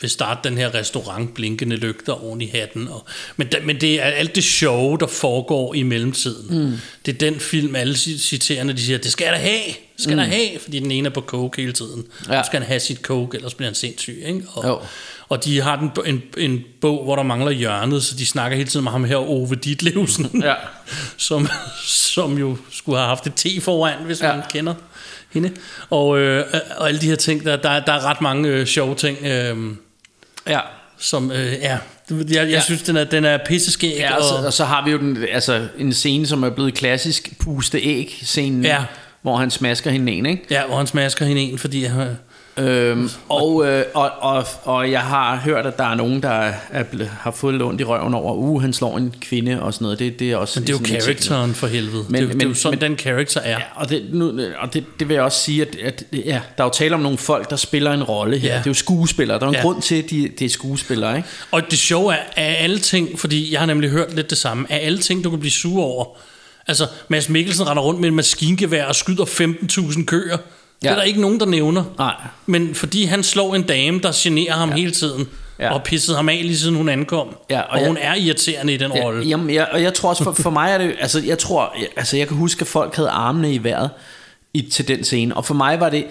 vil starte den her restaurant, blinkende lygter oven i hatten. Og, men, men det er alt det show, der foregår i mellemtiden. Mm. Det er den film, alle ci- citerende, de siger, det skal jeg da have, skal mm. da have, fordi den ene er på coke hele tiden. Ja. Så skal han have sit coke, ellers bliver han sindssyg. Ikke? Og, Jo. og de har den, en, en bog, hvor der mangler hjørnet, så de snakker hele tiden med ham her, Ove Ditlevsen, [LAUGHS] Ja. [LAUGHS] som, som jo skulle have haft et te foran, hvis ja. man kender hende. Og, øh, og alle de her ting, der, der, der er ret mange øh, sjove ting, øh, Ja. som, øh, ja, jeg, jeg Ja. synes, den er, den er pisseskæg. Ja, og, så, og så har vi jo den, altså, en scene, som er blevet klassisk puste æg scenen, Ja. hvor han smasker hende en, ikke? Ja, hvor han smasker hende en, fordi han, Øhm, og, øh, og, og, og jeg har hørt, at der er nogen, der er, ble, har fået lånt i røven over, uh, han slår en kvinde og sådan noget. Det, det er også men det er jo characteren for helvede. Men- Men, det, er, jo- det er jo men- sådan, men- den character er. Ja, og, det, nu, og det, det vil jeg også sige, at, at ja, der er jo tale om nogle folk, der spiller en rolle her. Ja. Det er jo skuespillere. Der er en Ja. grund til, at de, det er skuespillere, ikke? Og det sjove er, af alle ting, fordi jeg har nemlig hørt lidt det samme, af alle ting, du kan blive sur over, Altså, Mads Mikkelsen render rundt med en maskingevær og skyder 15.000 køer. Det Ja. er der ikke nogen, der nævner. Nej. Men fordi han slår en dame, der generer ham ja. hele tiden, Ja. og pisset ham af lige siden hun ankom. Ja, og og jeg- hun er irriterende i den rolle. Ja, jamen, jeg, og jeg tror også, for, for mig er det, altså jeg tror, jeg- altså jeg kan huske, at folk havde armene i vejret i, til den scene, og for mig var det,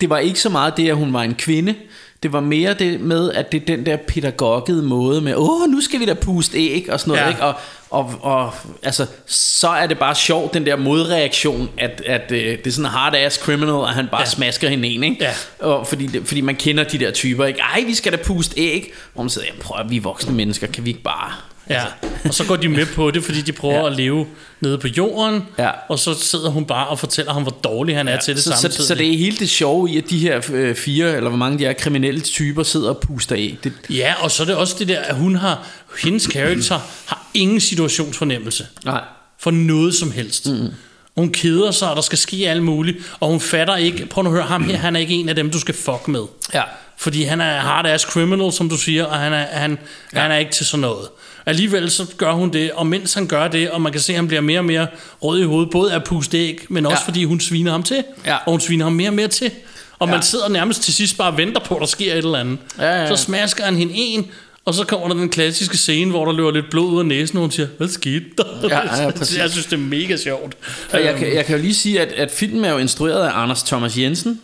det var ikke så meget det, at hun var en kvinde, det var mere det med, at det er den der pædagogede måde med, åh, nu skal vi da puste æg og sådan noget, Ja. ikke? Og, og, og altså, så er det bare sjovt, den der modreaktion, at, at øh, det er sådan en hard-ass criminal, at han bare Ja. smasker hende en, ikke? Ja. Og fordi, fordi man kender de der typer, ikke? Ej, vi skal da puste æg. Hvor man sidder, ja, prøv at vi voksne mennesker, kan vi ikke bare... Ja, og så går de med på det, fordi de prøver ja. Ja. at leve nede på jorden, Ja. og så sidder hun bare og fortæller ham, hvor dårlig han er til det så, samtidig. så, så det er helt det sjove i, at de her øh, fire, eller hvor mange de er, kriminelle typer sidder og puster af. Det, Ja, og så er det også det der, at hun har, hendes karakter har ingen situationsfornemmelse nej. for noget som helst. Mm. Hun keder sig, og der skal ske alt muligt, og hun fatter ikke, prøv nu at høre, ham her, han er ikke en af dem, du skal fuck med. Ja. Fordi han er hard ass criminal, som du siger, og han er, han, ja. han er ikke til sådan noget. Alligevel så gør hun det, og mens han gør det, og man kan se, at han bliver mere og mere rød i hovedet, både af puste æg, men også Ja. fordi hun sviner ham til. Ja. Og hun sviner ham mere og mere til. Og man Ja. sidder nærmest til sidst bare og venter på, at der sker et eller andet. Ja, ja, ja. Så smasker han hende en, og så kommer der den klassiske scene, hvor der løber lidt blod ud af næsen, og hun siger, hvad skete der? Ja, ja, [LAUGHS] præcis. jeg synes, det er mega sjovt. Og jeg, kan, jeg kan jo lige sige, at, at filmen er jo instrueret af Anders Thomas Jensen,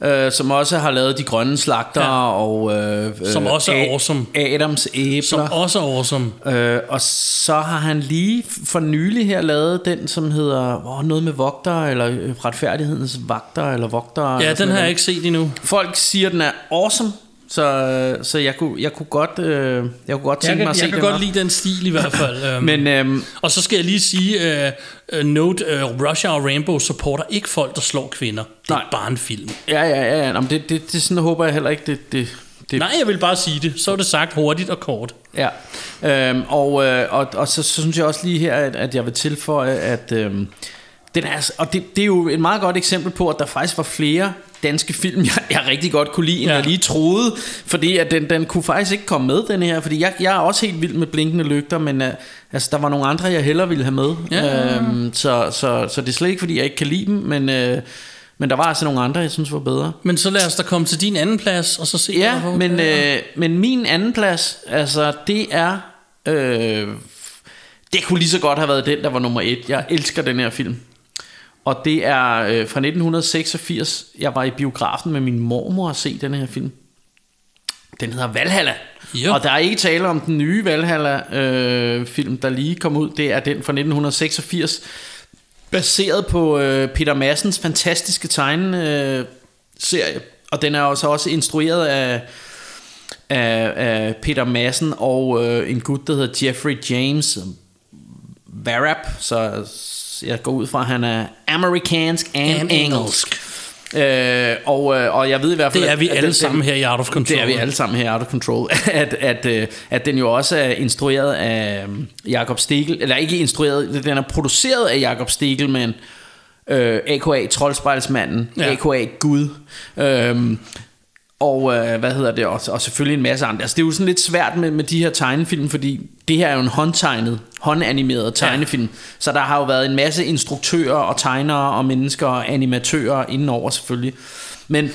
øh, som også har lavet De Grønne Slagter Ja. og... Øh, Som øh, også er A- awesome. Adams Æbler. Som også er awesome. Øh, og så har han lige for nylig her lavet den, som hedder åh, noget med vogter, eller øh, retfærdighedens vagter, eller vogter. Ja, eller den har jeg ikke set endnu. Folk siger, den er awesome, så, så jeg, kunne, jeg kunne godt, øh, jeg kunne godt Jeg tænke kan, mig at se jeg kan godt også. lide den stil i hvert fald. [LAUGHS] øhm. Men øhm, Og så skal jeg lige sige, uh, uh, note, uh, Russia og Rainbow supporter ikke folk, der slår kvinder. Det er bare en film. ja, ja, ja, ja. Nå, men det, det, det sådan håber jeg heller ikke, det, det, det Nej, jeg vil bare sige det. Så er det sagt hurtigt og kort. Ja, øhm, og, øh, og, og så, så synes jeg også lige her, at, at jeg vil tilføje, at øhm, den er, og det, det er jo et meget godt eksempel på, at der faktisk var flere danske film, jeg, jeg rigtig godt kunne lide, end Ja. jeg lige troede, fordi at den, den kunne faktisk ikke komme med, den her, fordi jeg, jeg er også helt vild med blinkende lygter, men uh, altså, der var nogle andre, jeg hellere ville have med, Ja. Øhm, så, så, så det er slet ikke, fordi jeg ikke kan lide dem, men, øh, men der var altså nogle andre, jeg synes var bedre. Men så lad os da komme til din anden plads, og så se, hvad Ja, foregår. men, øh, men min anden plads, altså det er, øh, det kunne lige så godt have været den, der var nummer et. Jeg elsker den her film. Og det er øh, fra 1986. Jeg var i biografen med min mormor og se den her film. Den hedder Valhalla. Jo. Og der er ikke tale om den nye Valhalla-film, der lige kom ud. Det er den fra 1986. Baseret på øh, Peter Massens fantastiske tegneserie. Øh, serie. og den er også også instrueret af, af, af Peter Madsen og øh, en gut, der hedder Jeffrey James Varap. Så jeg går ud fra, at han er amerikansk and, And engelsk. engelsk. Øh, og, øh, og jeg ved i hvert fald Det er at- vi at alle den- sammen her i Out of Control. det er vi alle sammen her i Out of Control. [LAUGHS] at, at, øh, at den jo også er instrueret af øhm, Jakob Stegel, eller ikke instrueret, den er produceret af Jakob Stegelmann, øh, a.k.a. Troldspejlsmanden, ja. a.k.a. Gud. Øhm, og øh, hvad hedder det også? Og selvfølgelig en masse andre. Altså, det er jo sådan lidt svært med, med de her tegnefilm, fordi det her er jo en håndtegnet, håndanimeret tegnefilm. Ja. Så der har jo været en masse instruktører og tegnere og mennesker og animatører indenover selvfølgelig. Men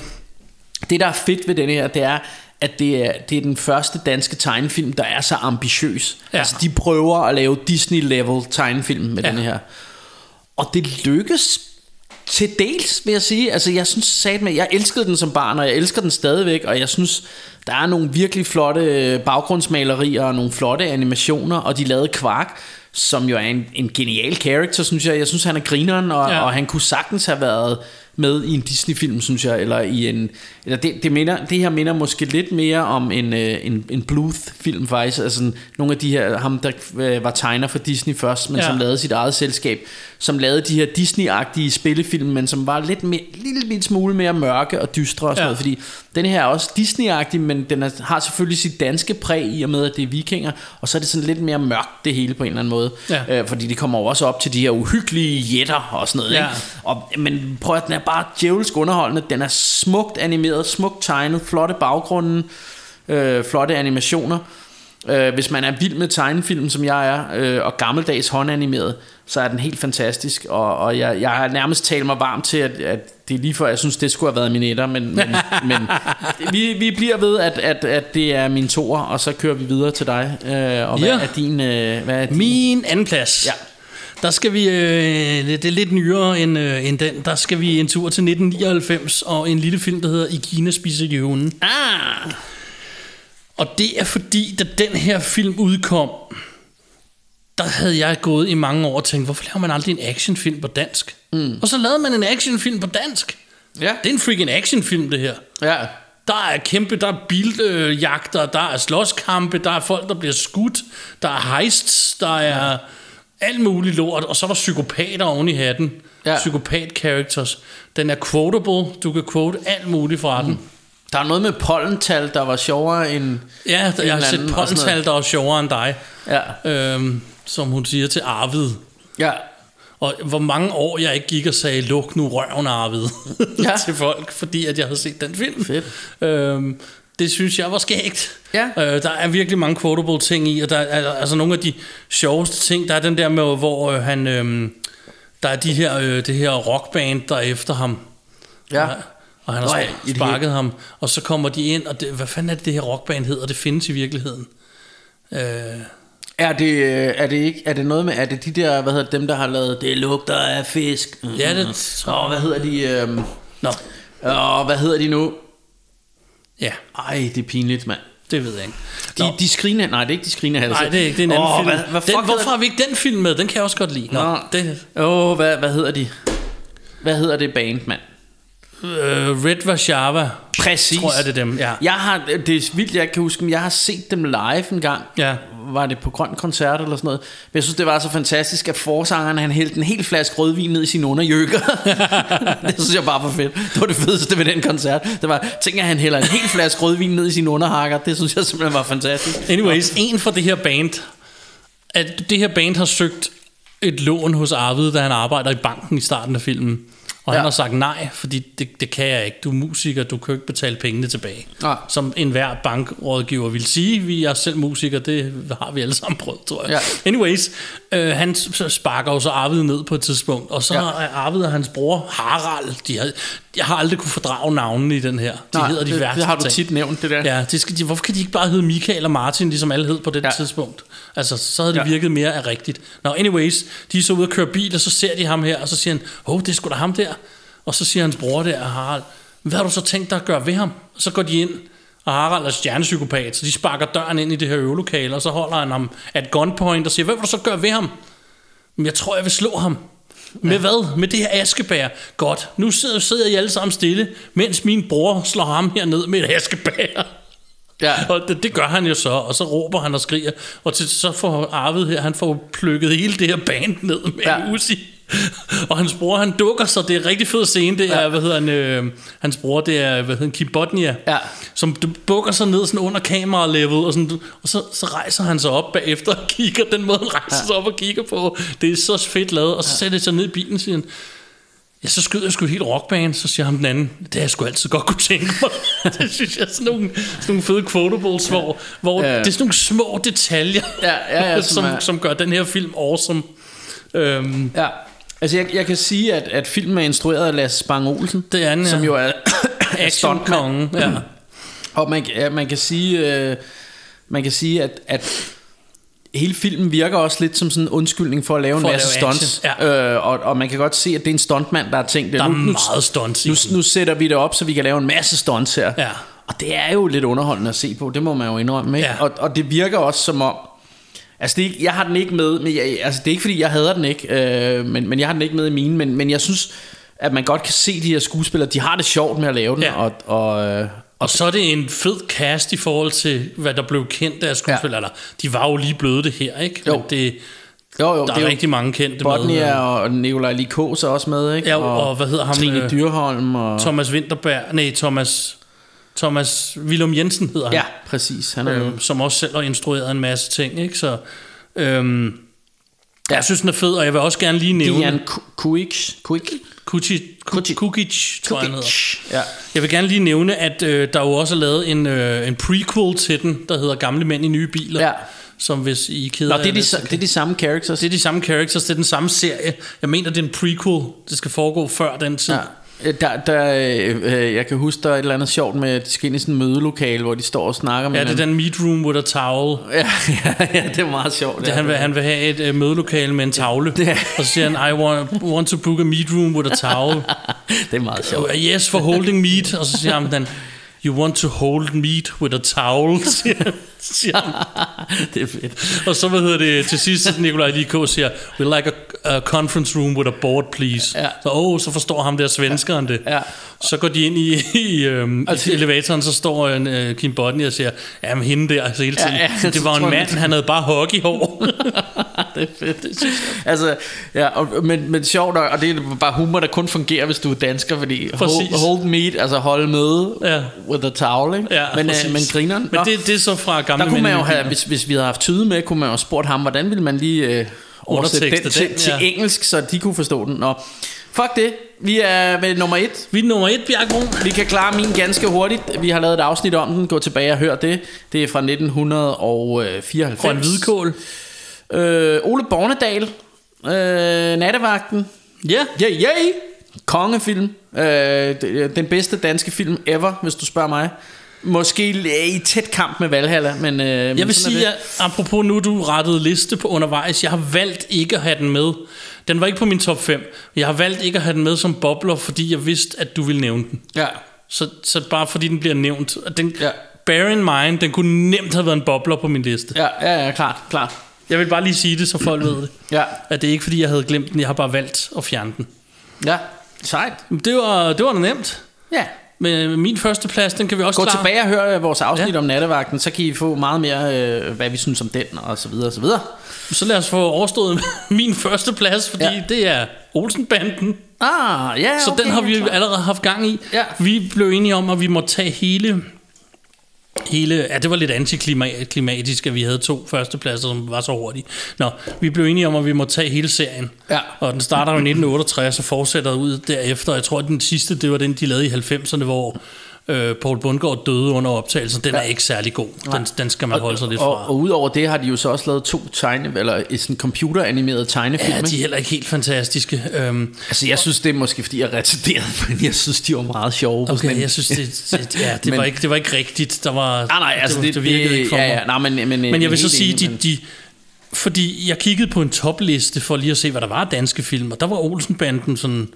det, der er fedt ved den her, det er, at det er, det er den første danske tegnefilm, der er så ambitiøs. Ja. Altså, de prøver at lave Disney-level tegnefilm med ja. den her. Og det lykkes til dels, vil jeg sige. Altså, jeg synes sat med, jeg elskede den som barn, og jeg elsker den stadigvæk, og jeg synes, der er nogle virkelig flotte øh, baggrundsmalerier, og nogle flotte animationer, og de lavede Quark, som jo er en, en genial character, synes jeg. Jeg synes, han er grineren, og, ja. og han kunne sagtens have været med i en Disney-film, synes jeg, eller i en... Eller det, det, minder, det her minder måske lidt mere om en, øh, en, en Bluth-film faktisk, altså sådan nogle af de her, ham der øh, var tegner for Disney først, men Ja. som lavede sit eget selskab, som lavede de her Disney-agtige spillefilm, men som var lidt mere, lille bit smule mere mørke og dystre og sådan Ja. noget, fordi den her er også Disney-agtig, men den er, har selvfølgelig sit danske præg i og med, at det er vikinger, og så er det sådan lidt mere mørkt det hele på en eller anden måde, Ja. øh, fordi det kommer også op til de her uhyggelige jætter og sådan noget, Ja. ikke? Og, men prøv at den er bare djævelsk underholdende. Den er smukt animeret, smukt tegnet, flotte baggrunden, øh, flotte animationer. Øh, hvis man er vild med tegnefilm, som jeg er, øh, og gammeldags håndanimeret, så er den helt fantastisk, og, og jeg, jeg har nærmest talt mig varm til, at, at det er lige før, jeg synes, det skulle have været min etter, men, men, [LAUGHS] men vi, vi bliver ved, at, at, at det er min toer, og så kører vi videre til dig. Øh, og hvad Ja. er din... Øh, hvad er din? Min anden plads. Ja. Der skal vi, øh, det er lidt nyere end, øh, end den, der skal vi en tur til 1999 og en lille film, der hedder I Kina spiser jøven. Ah! Og det er fordi, da den her film udkom, der havde jeg gået i mange år og tænkt, hvorfor laver man aldrig en actionfilm på dansk? Mm. Og så lavede man en actionfilm på dansk. Ja. Det er en freaking actionfilm, det her. Ja. Der er kæmpe, der er biljagter, der er slåskampe, der er folk, der bliver skudt, der er heists, der er alt muligt lort, og så er der psykopater oven i hatten. Ja. Psykopat-characters. Den er quotable, du kan quote alt muligt fra den. Der er noget med pollental, der var sjovere end... Ja, der, jeg har set pollental, der er sjovere end dig. Ja. Øhm, som hun siger til Arvid. Ja. Og hvor mange år jeg ikke gik og sagde, luk nu røven Arvid Ja. [LAUGHS] til folk, fordi at jeg havde set den film. Fedt. Øhm, det synes jeg var skægt. Ja. Øh, der er virkelig mange quotable ting i, og der er altså nogle af de sjoveste ting. Der er den der med, hvor øh, han... Øh, der er de her, øh, det her rockband, der er efter ham. Ja. Og han har det sparket ham. Og så kommer de ind, og det, hvad fanden er det, det her rockband hedder? Det findes i virkeligheden. Øh, Er det, øh, er det ikke, er det noget med, er det de der, hvad hedder dem der har lavet, det lugter af fisk? Ja, det- Åh, hvad hedder de, øhm, nå, åh, hvad hedder de nu? Ja, Ej, det er pinligt, mand. det ved jeg ikke. De, Nå. de skriner, nej, det er ikke de skriner halse. Nej, det er ikke, det er en anden Åh, film. Hvad, hvad den, hvorfor har vi ikke den film med? Den kan jeg også godt lide. Nå, Nå. det, Åh, hvad, hvad hedder de? Hvad hedder det band, mand? øh, Red Warszawa, Præcis. tror jeg, det er dem. Ja. Jeg har, det er vildt, jeg ikke kan huske, men jeg har set dem live en gang. Ja. Var det på Grøn Koncert eller sådan noget? Men jeg synes, det var så fantastisk, at forsangeren, han hældte en hel flaske rødvin ned i sin underjøkker. [LAUGHS] det synes jeg bare var fedt. Det var det fedeste ved den koncert. Det var, tænk at han hælder en hel flaske rødvin ned i sin underhakker. Det synes jeg simpelthen var fantastisk. Anyways, en fra det her band, at det her band har søgt et lån hos Arvid, da han arbejder i banken i starten af filmen. Og ja. han har sagt nej, fordi det, det kan jeg ikke. Du er musiker, du kan ikke betale pengene tilbage. Nej. Som enhver bankrådgiver vil sige. Vi er selv musikere, det har vi alle sammen prøvet, tror jeg. Ja. Anyways, øh, han sparker jo så Arvid ned på et tidspunkt. Og så Ja. er Arvid og hans bror Harald, de har, jeg har aldrig kunne fordrage navnene i den her. De Nej, hedder de det, værste det har du ting. tit nævnt, det der. Ja, det skal de, hvorfor kan de ikke bare hedde Michael og Martin, ligesom alle hed på det Ja. tidspunkt? Altså, så havde det ja. virket mere af rigtigt. Nå, anyways, de er så ude at køre bil, og så ser de ham her, og så siger han, åh, oh, det er sgu da ham der. Og så siger hans bror der, Harald, hvad har du så tænkt dig at gøre ved ham? Og så går de ind, og Harald er stjernepsykopat, så de sparker døren ind i det her øvelokale, og så holder han ham at gunpoint og siger, hvad vil du så gøre ved ham? Men jeg tror, jeg vil slå ham. Med hvad? Med det her askebær. Godt. Nu sidder, sidder I alle sammen stille, mens min bror slår ham her ned med et askebær. Ja. Og det, det gør han jo så, og så råber han og skriger, og til, så får Arvid her, han får plukket hele det her band ned med Ja. ja. en Uzi. Og hans bror, han dukker sig, det er rigtig fed scene, det er, Ja. hvad hedder han, øh, hans bror, det er, hvad hedder han, Kim Bodnia, Ja. som bukker sig ned sådan under kamera-level, og, sådan, og så, så rejser han sig op bagefter og kigger, den måde han rejser ja. sig op og kigger på, det er så fedt lavet, og så sætter de sig ned i bilen siger, han, Ja, så skyder jeg sgu helt rockband, så siger ham den anden, det har jeg sgu altid godt kunne tænke mig. [LAUGHS] det synes jeg er sådan nogle, sådan nogle fede quotables, hvor, hvor Ja. det er sådan nogle små detaljer, Ja, ja, ja, [LAUGHS] som som, er- som gør den her film awesome. Øhm, Ja. Altså, jeg, jeg kan sige, at, at filmen er instrueret af Lasse Spang Olsen. det er den, Som ja. jo er [CLEARS THROAT] action kongen. Ja. [CLEARS THROAT] Og man, ja, man kan sige, øh, man kan sige at, at hele filmen virker også lidt som sådan en undskyldning for at lave For en masse lave stunts. action, Øh, og, og man kan godt se, at det er en stuntmand, der har tænkt det. Der er nu, meget stunts nu, nu sætter vi det op, så vi kan lave en masse stunts her. Ja. Og det er jo lidt underholdende at se på, det må man jo indrømme. Ikke? Ja. Og, og det virker også som om, Altså det er ikke, jeg har den ikke med, men jeg, altså det er ikke fordi jeg hader den ikke, øh, men, men jeg har den ikke med i mine, men, men jeg synes, at man godt kan se de her skuespillere, de har det sjovt med at lave den, Ja. og, og, øh, Og så er det en fed cast i forhold til, hvad der blev kendt af skuespillere. Ja. De var jo lige bløde det her, ikke? Jo. Men det, jo, jo, der det er jo rigtig mange kendte Botnia med. og Nikolaj Likos er også med, ikke? Ja, og hvad hedder ham, Trine øh, Dyrholm og... Thomas Winterberg, nej, Thomas, Thomas Willum Jensen hedder han. Ja, præcis. Han er øhm, som også selv har instrueret en masse ting, ikke? Så, øhm, ja. jeg synes, den er fed, og jeg vil også gerne lige nævne... Dian Kuic. Kuic? Kucic, Kucic, Kukic, tror jeg, han hedder. Ja. Jeg vil gerne lige nævne, at øh, der jo også er lavet en, øh, en prequel til den, der hedder Gamle Mænd i Nye Biler, Ja. som hvis I er ked Nå, det er, de, det er de samme characters. det er de samme characters, det er den samme serie. Jeg mener, det er en prequel. Det skal foregå før den tid. Ja. Øh, Der, der, øh, jeg kan huske, der er et eller andet sjovt med, at de skal ind i sådan en mødelokale, hvor de står og snakker med Ja, det er den meat room with a towel. Ja, ja, ja, det er meget sjovt. Det, ja. han, vil, han vil have et uh, mødelokale med en tavle. Ja. Og så siger han, I want, want to book a meat room with a towel. [LAUGHS] det er meget sjovt. Uh, yes, for holding meat. Og så siger han, den, you want to hold meat with a towel, [LAUGHS] siger, [LAUGHS] siger det er fedt. Og så hvad hedder det, til sidst Nikolaj Likå siger, we like a, a conference room with a board, please. Ja. Så, oh, så forstår ham der svenskeren det. Ja. Så går de ind i, [LAUGHS] i, øhm, Altså- i elevatoren, så står en, øh, Kim Bodnia og siger, jamen hende der altså hele tiden. Ja, ja, det var en mand, han havde bare hockeyhår. [LAUGHS] det er fedt. Det. Altså, ja, og, men, men sjovt og det er bare humor, der kun fungerer, hvis du er dansker, fordi hold, hold meet, altså holde møde Ja. with a towel, ikke? ja, men, præcis. øh, men grineren. Men det, det er så fra gamle der kunne man jo have, hvis, hvis vi havde haft tyde med, kunne man jo have spurgt ham, hvordan ville man lige øh, oversætte den, til, den, til ja. engelsk, så de kunne forstå den. Nå, fuck det. Vi er ved nummer et. Vi er nummer et, Bjergrum. Vi kan klare min ganske hurtigt. Vi har lavet et afsnit om den. Gå tilbage og hør det. Det er fra 1994. Grøn hvidkål. Øh, Ole Bornedal. Øh, Nattevagten. Ja, Yeah, yeah. Kongefilm. Øh, det- den bedste danske film ever, hvis du spørger mig. Måske i tæt kamp med Valhalla, men... Øh, jeg vil sige, at apropos nu, du rettede liste på undervejs, jeg har valgt ikke at have den med. Den var ikke på min top 5. Jeg har valgt ikke at have den med som bobler, fordi jeg vidste, at du ville nævne den. Ja. Så, så bare fordi den bliver nævnt. Den, Ja. Bear in mind, den kunne nemt have været en bobler på min liste. Ja, ja, ja, klart, klart. Jeg vil bare lige sige det, så folk ved det. [CLEARS THROAT] Ja, At det er ikke fordi, jeg havde glemt den, jeg har bare valgt at fjerne den. ja. Sejt. Det var, det var da nemt. Ja. Men min første plads, den kan vi også Gå klare. tilbage og hør øh, vores afsnit Ja. om nattevagten, så kan I få meget mere, øh, hvad vi synes om den, og så videre, og så videre. Så lad os få overstået [LAUGHS] min første plads, fordi ja. Det er Olsenbanden. Ah, ja, Så okay, den har vi allerede haft gang i. Ja. Vi blev enige om, at vi må tage hele... Hele, ja, det var lidt antiklimatisk, at vi havde to førstepladser, som var så hurtige. Nå, vi blev enige om, at vi må tage hele serien. Ja. Og den starter jo i 1968 og fortsætter ud derefter. Jeg tror, at den sidste, det var den, de lavede i 90'erne, hvor øh, Paul Bundgaard døde under optagelsen. Den er ikke særlig god. Den, den skal man holde sig lidt og, fra. og udover det har de jo så også lavet to tegne, eller sådan computeranimerede tegnefilm. Ja, de er heller ikke helt fantastiske. Øhm, Altså, jeg synes, det er måske, fordi jeg er retarderet, [LAUGHS] men jeg synes, de var meget sjove. sådan okay, en- jeg synes, det, det, ja, det, [LAUGHS] Men- var ikke, det var ikke rigtigt. Der var, Nej, nej, altså, det, det, det virkede det, ikke for ja, mig. ja, nej, men, men, Men jeg vil så sige, enig, de, de, fordi jeg kiggede på en topliste for lige at se, hvad der var af danske film, og der var Olsenbanden sådan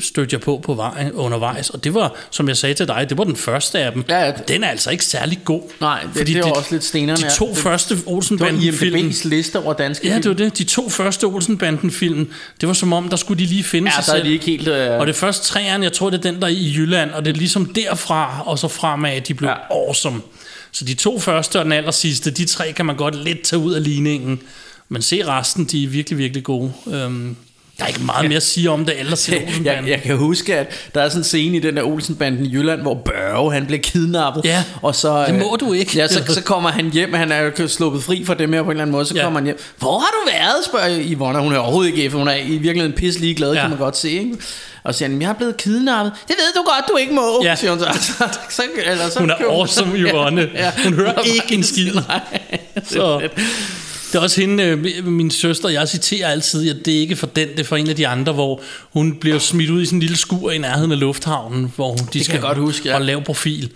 stødte jeg på på vej, undervejs, og det var, som jeg sagde til dig, det var den første af dem. Ja, ja. Den er altså ikke særlig god. Nej, det- det er også lidt stenerne, De ja. to Det- første Det var Olsenbanden-film, IMDb's liste over danske Ja, det var det. De to første Olsenbanden-film, det var som om, der skulle de lige finde Ja, sig der er selv. de ikke helt... Øh... Og det første træerne, jeg tror, det er den, der er i Jylland, og det er ligesom derfra og så fremad, at de blev Ja. ja. awesome. Så de to første og den aller sidste, de tre kan man godt lidt tage ud af ligningen. Men se resten, de er virkelig, virkelig gode. Øhm, der er ikke meget mere at sige om det, ellers se [LAUGHS] jeg, jeg kan huske, at der er sådan en scene i den der Olsenbanden i Jylland, hvor Børge, han bliver kidnappet. Ja, og så, det øh, må du ikke. Ja, så, så kommer han hjem, han er jo sluppet fri for dem her på en eller anden måde, så Ja. kommer han hjem. Hvor har du været, spørger Yvonne. Hun er overhovedet ikke efter, hun er i virkeligheden pisse lige glad, Ja. kan man godt se. Ikke? Og så siger han, jeg er blevet kidnappet. Det ved du godt, du ikke må, Ja. siger hun så. [LAUGHS] så, så eller, så Hun er awesome, Yvonne. [LAUGHS] Hun hører ikke en skid. Nej, det Så-. Det er også hende, øh, min søster, jeg citerer altid, at det er ikke for den, det er for en af de andre, hvor hun bliver smidt ud i sådan en lille skur i nærheden af lufthavnen, hvor de kan skal godt huske, ja. og lave profil.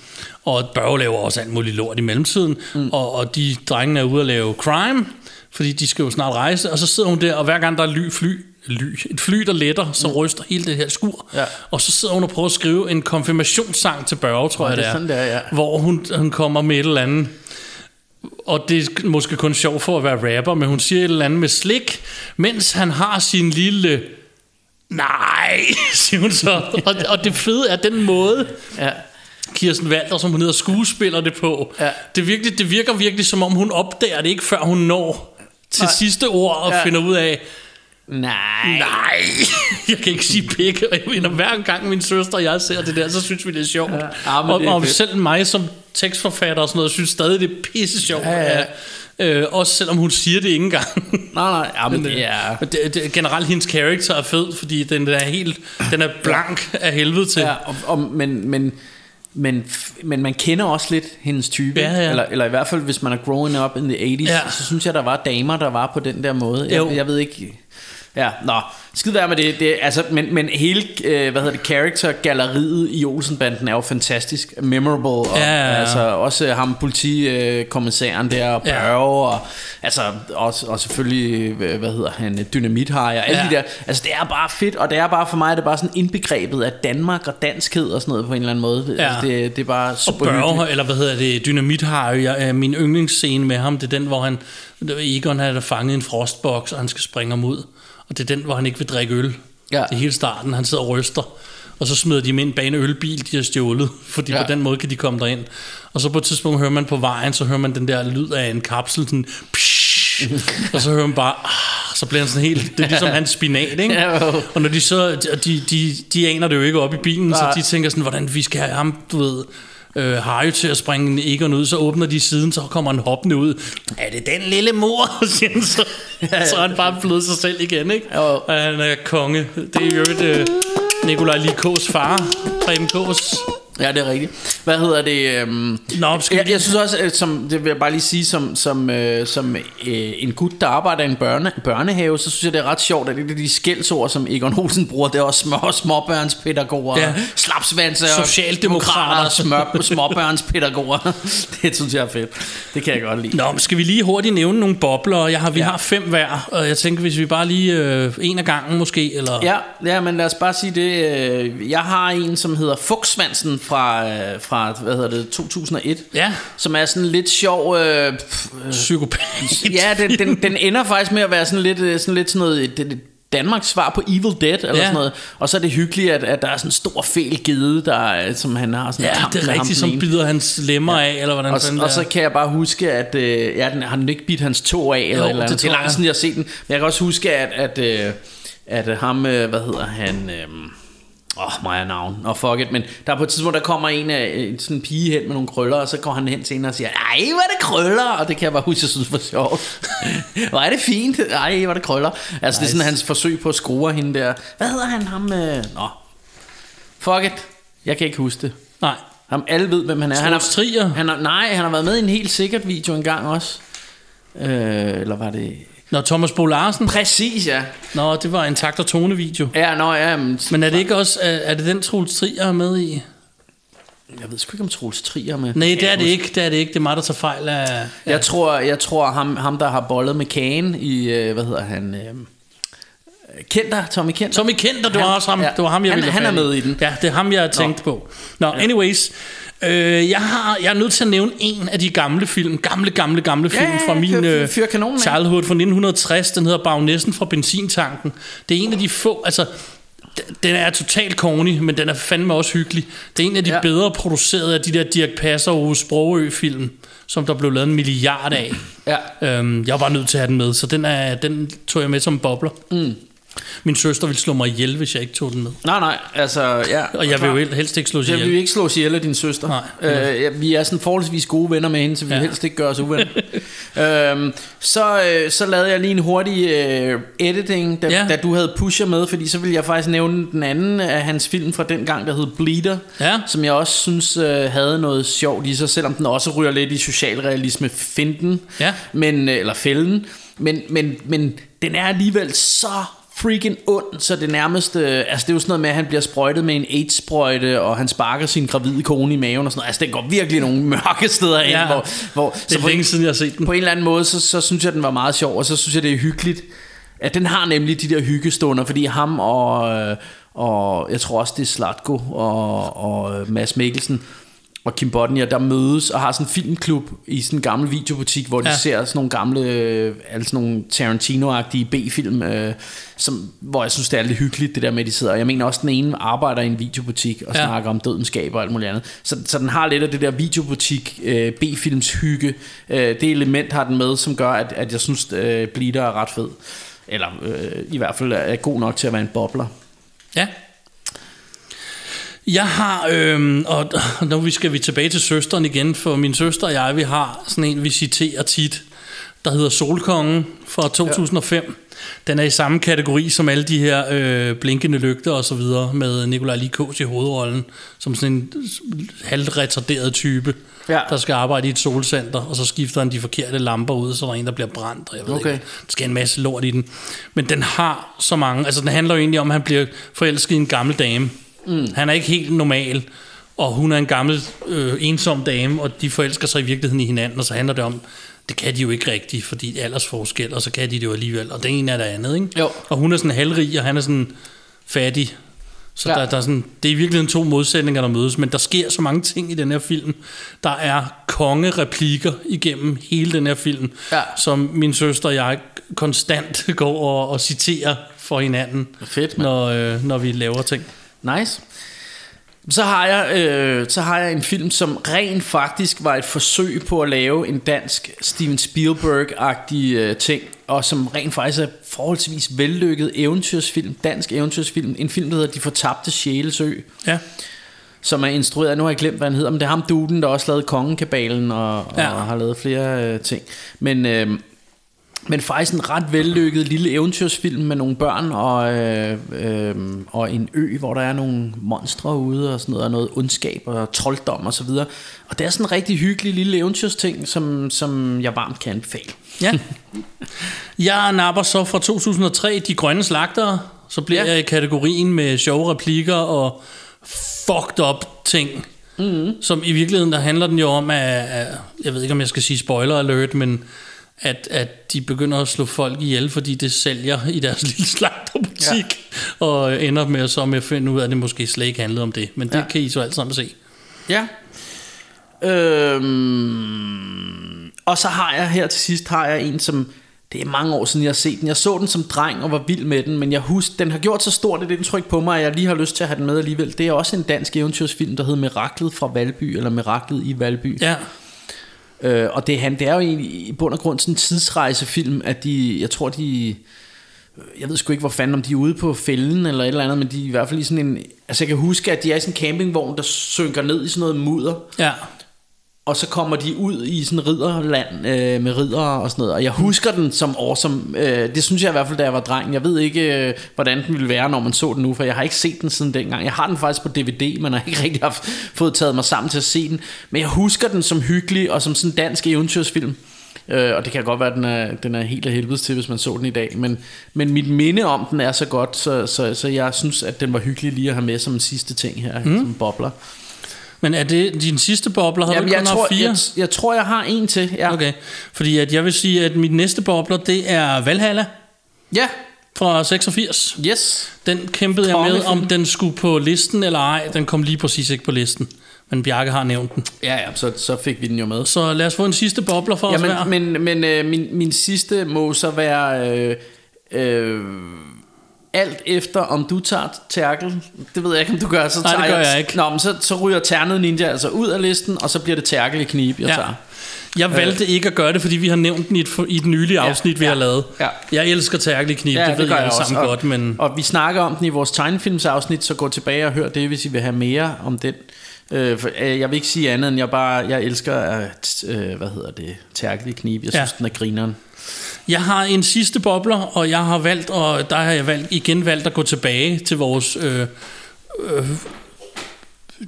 Og Børge laver også alt muligt lort i mellemtiden, mm. og, og de drengene er ude at lave crime, fordi de skal jo snart rejse, og så sidder hun der, og hver gang der er ly, fly, ly, et fly, der letter, så ryster hele det her skur. Ja. Og så sidder hun og prøver at skrive en konfirmationssang til Børge, tror Nå, jeg det det er sådan, det er, ja. Hvor hun, hun kommer med et eller andet og det er måske kun sjov for at være rapper, men hun siger et eller andet med slik, mens han har sin lille... Nej, [LAUGHS] siger hun så. Og, og det fede er den måde, Ja. Kirsten Walter, som hun hedder, skuespiller det på. Ja. Det, virkelig, det virker virkelig, som om hun opdager det ikke, før hun når til Nej. sidste ord og Ja. finder ud af, Nej. nej, [LAUGHS] jeg kan ikke sige pikke. Og jeg mener, hver gang min søster og jeg ser det der, så synes vi, det er sjovt. Ja. Men og, det er og fedt. selv mig som tekstforfatter og sådan noget, synes stadig, det er pisse sjovt. Ja, ja. Øh, også selvom hun siger det ikke engang. Nej, nej, ja, men Men, det er... øh, det, det, generelt hendes karakter er fed, fordi den er helt, den er blank af helvede til. Ja, og, og, men, men men, men man kender også lidt hendes type. Ja, ja. Eller, eller i hvert fald, hvis man er growing up in the 80s, Ja. så synes jeg, der var damer, der var på den der måde. Jo. Jeg, jeg ved ikke... Ja, nå, skid være med det. det altså, men, men hele, øh, hvad hedder det, character-galleriet i Olsenbanden er jo fantastisk. Memorable. Og, Ja, ja, ja. Altså, også ham, politikommissæren der, og Ja. Børge, og, altså, også, og selvfølgelig, øh, hvad hedder han, Dynamithaj, og alle Ja. de der. Altså, det er bare fedt, og det er bare for mig, det er bare sådan indbegrebet af Danmark og danskhed og sådan noget på en eller anden måde. Ja. Altså, det, det er bare Og super hyggeligt. Børge, eller hvad hedder det, Dynamit har jo jeg, min yndlingsscene med ham, det er den, hvor han, Egon har fanget en frostboks, og han skal springe ham ud. Og det er den, hvor han ikke vil drikke øl. Ja. Det er hele starten, han sidder og ryster. Og så smider de dem ind bag en ølbil, de har stjålet, [LAUGHS] fordi ja. På den måde kan de komme derind. Og så på et tidspunkt hører man på vejen, så hører man den der lyd af en kapsel, sådan, psh, og så hører man bare, ah, så bliver han sådan helt, det er ligesom [LAUGHS] hans spinat, ikke? Ja. Og når de så, de, de, de aner det jo ikke op i bilen, så Nej. de tænker sådan, hvordan vi skal have ham, du ved, øh, Harry til at springe Egon ud, så åbner de siden, så kommer han hoppende ud. Er det den lille mor? [LAUGHS] så, så er han bare blevet sig selv igen, ikke? Jo. Og han er konge. Det er jo et øh, Nikolaj Likås far, Preben Kås. Ja, det er rigtigt. Hvad hedder det? Øhm, Nå, skal jeg, jeg synes også, at som, det vil jeg bare lige sige, som, som, øh, som øh, en gut, der arbejder i en børne, børnehave, så synes jeg, det er ret sjovt, at det er de skældsord, som Egon Olsen bruger, det er også små, småbørnspædagoger, Ja. slapsvanser, Socialdemokrater. smør, småbørnspædagoger. [LAUGHS] det synes jeg er fedt. Det kan jeg godt lide. Nå, men skal vi lige hurtigt nævne nogle bobler? Jeg har, vi Ja. har fem hver, og jeg tænker, hvis vi bare lige øh, en af gangen måske, eller... Ja, ja, men lad os bare sige det. øh, Jeg har en, som hedder Fugtsvansen fra, øh, fra hvad hedder det, 2001. Ja. Som er sådan lidt sjov... Øh, Psykopat. [LAUGHS] Ja, den, den, den ender faktisk med at være sådan lidt øh, sådan, lidt sådan noget... Det, Danmarks svar på Evil Dead eller Ja. sådan noget. Og så er det hyggeligt, at, at der er sådan en stor fæl gede, der, er- som han har sådan en Ja, kamp det er rigtigt, som bider hans lemmer af, eller hvordan og, fanden og så kan jeg bare huske, at øh, ja, den, har den ikke bidt hans tog af, eller, Jo, jo, eller det det er langt siden, jeg har set den. Men jeg kan også huske, at, at, øh, at øh, ham, øh, hvad hedder han... Øh, Åh, oh, mig er navn. Åh, oh, fuck it. Men der er på et tidspunkt, der kommer en af øh, sådan en pige hen med nogle krøller, og så går han hen til hende og siger, ej, hvor er det krøller? Og det kan jeg bare huske, jeg synes var sjovt. [LAUGHS] hvor er det fint. Ej, hvor er det krøller. Altså, nice. det er sådan hans forsøg på at skrue hende der. Hvad hedder han? Ham, øh... Nå. Fuck it. Jeg kan ikke huske det. Nej. Ham, alle ved, hvem han er. Han Troels Trier? Han har, nej, han har været med i en helt sikkert video engang også. Øh, eller var det... Nå, Thomas Bo Larsen. Præcis, ja. Nå, det var en takt- og tone-video. Ja, nå, ja. Men, Men er det ikke også, er, er det den Troels Trier er med i? Jeg ved sgu ikke, om Troels Trier er med. Nej, det er det ikke. Det er det ikke. Det er mig, der tager fejl af... Jeg tror, jeg tror ham, ham, der har bollet med kagen i, øh, hvad hedder han... Øh, Kenter, Tommy Kenter. Tommy Kenter, var Han- også ham, ja, det var ham jeg han- ville han er med i den. Ja, det er ham, jeg tænkte på. Nå, anyways. Øh, jeg, har, jeg er nødt til at nævne en af de gamle film, gamle, gamle, gamle film Ja, fra min fyr- øh, fyr kanonen af. childhood fra 1960. Den hedder Bagnæsten fra benzintanken. Det er en af de få, altså den er totalt corny, men den er fandme også hyggelig. Det er en af de ja. Bedre producerede af de der Dirk Passer og Ove Sprogø film, som der blev lavet en milliard af. Ja. Øhm, jeg var nødt til at have den med, så den, er, den tog jeg med som bobler. Mm. Min søster ville slå mig ihjel, hvis jeg ikke tog den med. Nej, nej, altså, ja. Og jeg vil jo helst ikke slås Jeg vil ihjel. ikke slå ihjel af din søster. Nej. Øh, vi er sådan forholdsvis gode venner med hende, så vi Ja. vil helst ikke gøre os uvenner. [LAUGHS] øhm, så, øh, så lavede jeg lige en hurtig øh, editing, da, Ja. da du havde Pusher med, fordi så ville jeg faktisk nævne den anden af hans film fra den gang, der hed Bleeder, Ja. som jeg også synes øh, havde noget sjovt i sig, selvom den også ryger lidt i socialrealisme finden, Ja. men, øh, eller fælden, men, men, men den er alligevel så freaking ond, så det nærmest, øh, altså det er jo sådan noget med, at han bliver sprøjtet med en AIDS-sprøjte, og han sparker sin gravide kone i maven og sådan noget. Altså den går virkelig nogle [LAUGHS] mørke steder ind, Ja. hvor, hvor Det er på, længe siden, jeg har set den. på en eller anden måde, så, så synes jeg, den var meget sjov, og så synes jeg, det er hyggeligt, at den har nemlig de der hyggestunder, fordi ham og, øh, og jeg tror også, det er Slatko og, og øh, Mads Mikkelsen, og Kim Bodnia, der mødes og har sådan en filmklub i sådan en gammel videobutik, hvor de Ja. ser sådan nogle gamle, øh, altså nogle Tarantino-agtige B-film, øh, som, hvor jeg synes, det er lidt hyggeligt, det der med, at de sidder. Jeg mener også, den ene arbejder i en videobutik og ja. snakker om dødenskab og alt muligt andet. Så, så den har lidt af det der videobutik, øh, B-films hygge. Øh, det element har den med, som gør, at, at jeg synes, øh, Bleeder er ret fed. Eller øh, i hvert fald er god nok til at være en bobler. Ja. Jeg har, øhm, og nu vi skal vi tilbage til søsteren igen, for min søster og jeg, vi har sådan en, vi citerer tit. der hedder Solkongen fra 2005. Ja. Den er i samme kategori som alle de her øh, blinkende lygter og så videre, med Nikolaj Likos i hovedrollen, som sådan en halvretarderet type, Ja. der skal arbejde i et solcenter, og så skifter han de forkerte lamper ud, så der er en, der bliver brændt, og jeg ved Okay. ikke, der skal en masse lort i den. Men den har så mange, altså den handler jo egentlig om, at han bliver forelsket i en gammel dame. Mm. Han er ikke helt normal, og hun er en gammel, øh, ensom dame, og de forelsker sig i virkeligheden i hinanden, og så handler det om, det kan de jo ikke rigtigt, fordi aldersforskel, og så kan de det jo alligevel, og det ene er det andet, ikke? Jo. Og hun er sådan halvrig, og han er sådan fattig. Så Ja. der, der er sådan, det er i virkeligheden to modsætninger, der mødes, men der sker så mange ting i den her film. Der er kongereplikker igennem hele den her film, Ja. som min søster og jeg konstant [LAUGHS] går og, og citerer for hinanden, Fedt, når, øh, når vi laver ting. Nice. Så har, jeg, øh, så har jeg en film, som rent faktisk var et forsøg på at lave en dansk Steven Spielberg-agtig øh, ting, og som rent faktisk er forholdsvis vellykket eventyrsfilm, dansk eventyrsfilm, en film, der hedder De Fortabte Sjælesø, Ja, som er instrueret nu har jeg glemt, hvad han hedder, men det er ham duden, der også lavede Kongekabalen og, og Ja. har lavet flere øh, ting. Men, øh, men faktisk en ret vellykket lille eventyrsfilm med nogle børn og, øh, øh, og en ø, hvor der er nogle monstre ude og sådan noget, og noget ondskab og trolddom og så videre. Og det er sådan en rigtig hyggelig lille eventyrsting, som, som jeg varmt kan anbefale. ja. [LAUGHS] Jeg napper så fra 2003 De Grønne Slagtere, så bliver Ja. jeg i kategorien med sjove replikker og fucked up ting. Mm. Som i virkeligheden, der handler den jo om, at, at jeg ved ikke, om jeg skal sige spoiler alert, men at, at de begynder at slå folk ihjel, fordi det sælger i deres [LAUGHS] lille slagterbutik, ja. og ender med så med at finde ud af, at det måske slet ikke handlede om det. Men det Ja. kan I så alt sammen se. Ja. Øhm, og så har jeg her til sidst har jeg en som det er mange år siden jeg har set den. Jeg så den som dreng og var vild med den, men jeg husker den har gjort så stort et indtryk på mig, at jeg lige har lyst til at have den med alligevel. Det er også en dansk eventyrsfilm, der hedder Miraklet fra Valby eller Miraklet i Valby. Ja, Øh, og det, han, det er jo egentlig i bund og grund sådan en tidsrejsefilm, at de, jeg tror de, jeg ved sgu ikke hvor fanden, om de er ude på fælden eller et eller andet, men de er i hvert fald i sådan en, altså jeg kan huske, at de er i sådan en campingvogn, der synker ned i sådan noget mudder, ja og så kommer de ud i sådan ridderland øh, med riddere og sådan noget. Og jeg husker den som awesome. Øh, det synes jeg i hvert fald, da jeg var dreng. Jeg ved ikke, øh, hvordan den ville være, når man så den nu, for jeg har ikke set den siden dengang. Jeg har den faktisk på DVD, men har ikke [LAUGHS] rigtig haft, fået taget mig sammen til at se den. Men jeg husker den som hyggelig og som sådan en dansk eventyrsfilm. Øh, og det kan godt være, at den er, den er helt af helvedes til, hvis man så den i dag. Men, men mit minde om den er så godt, så, så, så jeg synes, at den var hyggelig lige at have med som en sidste ting her, mm. som bobler. Men er det din sidste bobler? Har Jamen, du jeg, tror, fire? jeg, jeg tror, jeg har en til. Ja. Okay, fordi at jeg vil sige, at mit næste bobler, det er Valhalla Ja, fra 86. yes. Den kæmpede jeg med, om den skulle på listen eller ej. Den kom lige præcis ikke på listen. Men Bjarke har nævnt den. Ja, ja, så, så fik vi den jo med. Så lad os få en sidste bobler for os hver. Jamen, men men øh, min, min sidste må så være... Øh, øh, alt efter om du tager tærkel Det ved jeg ikke om du gør så Nej, det tager gør jeg ikke. Nå, men så, så ryger ternet ninja altså ud af listen Og så bliver det tærkel i knib jeg Ja. tager Jeg valgte ikke at gøre det, fordi vi har nævnt den i et, i et nylige afsnit, vi ja, har lavet. ja. Jeg elsker tærkelig kniv, det, ved gør jeg alle også. sammen og, godt, men... Og vi snakker om den i vores tegnefilmsafsnit Så gå tilbage og hør det Hvis I vil have mere om den øh, for, øh, Jeg vil ikke sige andet end Jeg bare Jeg elsker at, øh, Hvad hedder det Tærkel i knib Jeg Ja. synes den er grineren Jeg har en sidste bobler, og jeg har valgt, og der har jeg valgt, igen valgt at gå tilbage til vores... Øh, øh,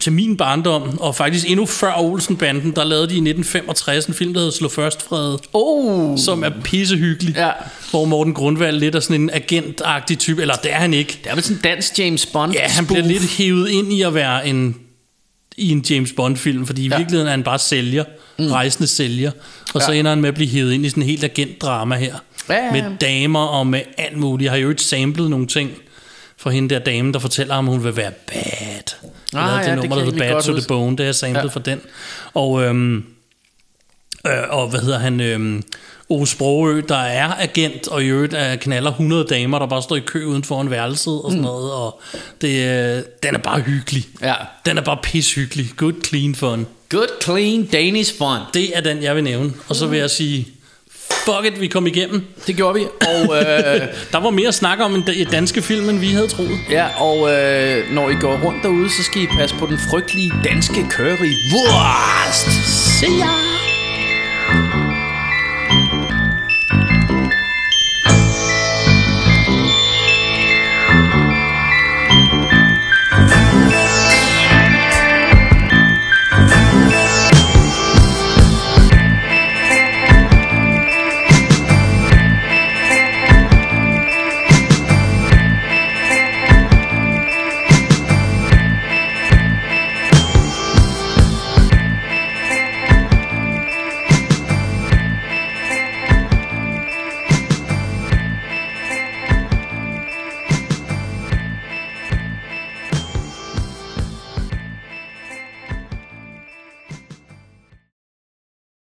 til min barndom, og faktisk endnu før Olsenbanden, der lavede de i 1965 en film, der hedder Slå Først Fred, Oh som er pissehyggelig, Ja. hvor Morten Grundvald lidt er sådan en agentagtig type, eller det er han ikke. Det er vel sådan en dansk James Bond Ja, han bliver lidt hævet ind i at være en i en James Bond-film, fordi i Ja. virkeligheden er han bare sælger, mm. rejsende sælger, og så Ja. ender han med at blive hævet ind i sådan en helt agentdrama her, Ja, ja, ja. med damer og med alt muligt. Jeg har jo ikke samlet nogle ting fra hende der dame, der fortæller ham, at hun vil være bad. Ah, Ah, ja, det det nummer, kan der jeg hedder Bad to the. Bone, det har jeg samlet ja. fra den. Og, øhm, øh, og hvad hedder han, øhm, Ove Sprogø, der er agent, og i øvrigt er knaller 100 damer, der bare står i kø uden for en værelse og sådan mm. noget, og det, øh, den er bare hyggelig. Ja. Den er bare pishyggelig. Good, clean fun. Good, clean, Danish fun. Det er den, jeg vil nævne. Og så vil jeg sige, fuck it, vi kom igennem. Det gjorde vi. Og, øh, [LAUGHS] Der var mere at snakke om i danske film, end vi havde troet. ja, og øh, når I går rundt derude, så skal I passe på den frygtelige danske curry. Wurst! Se jer!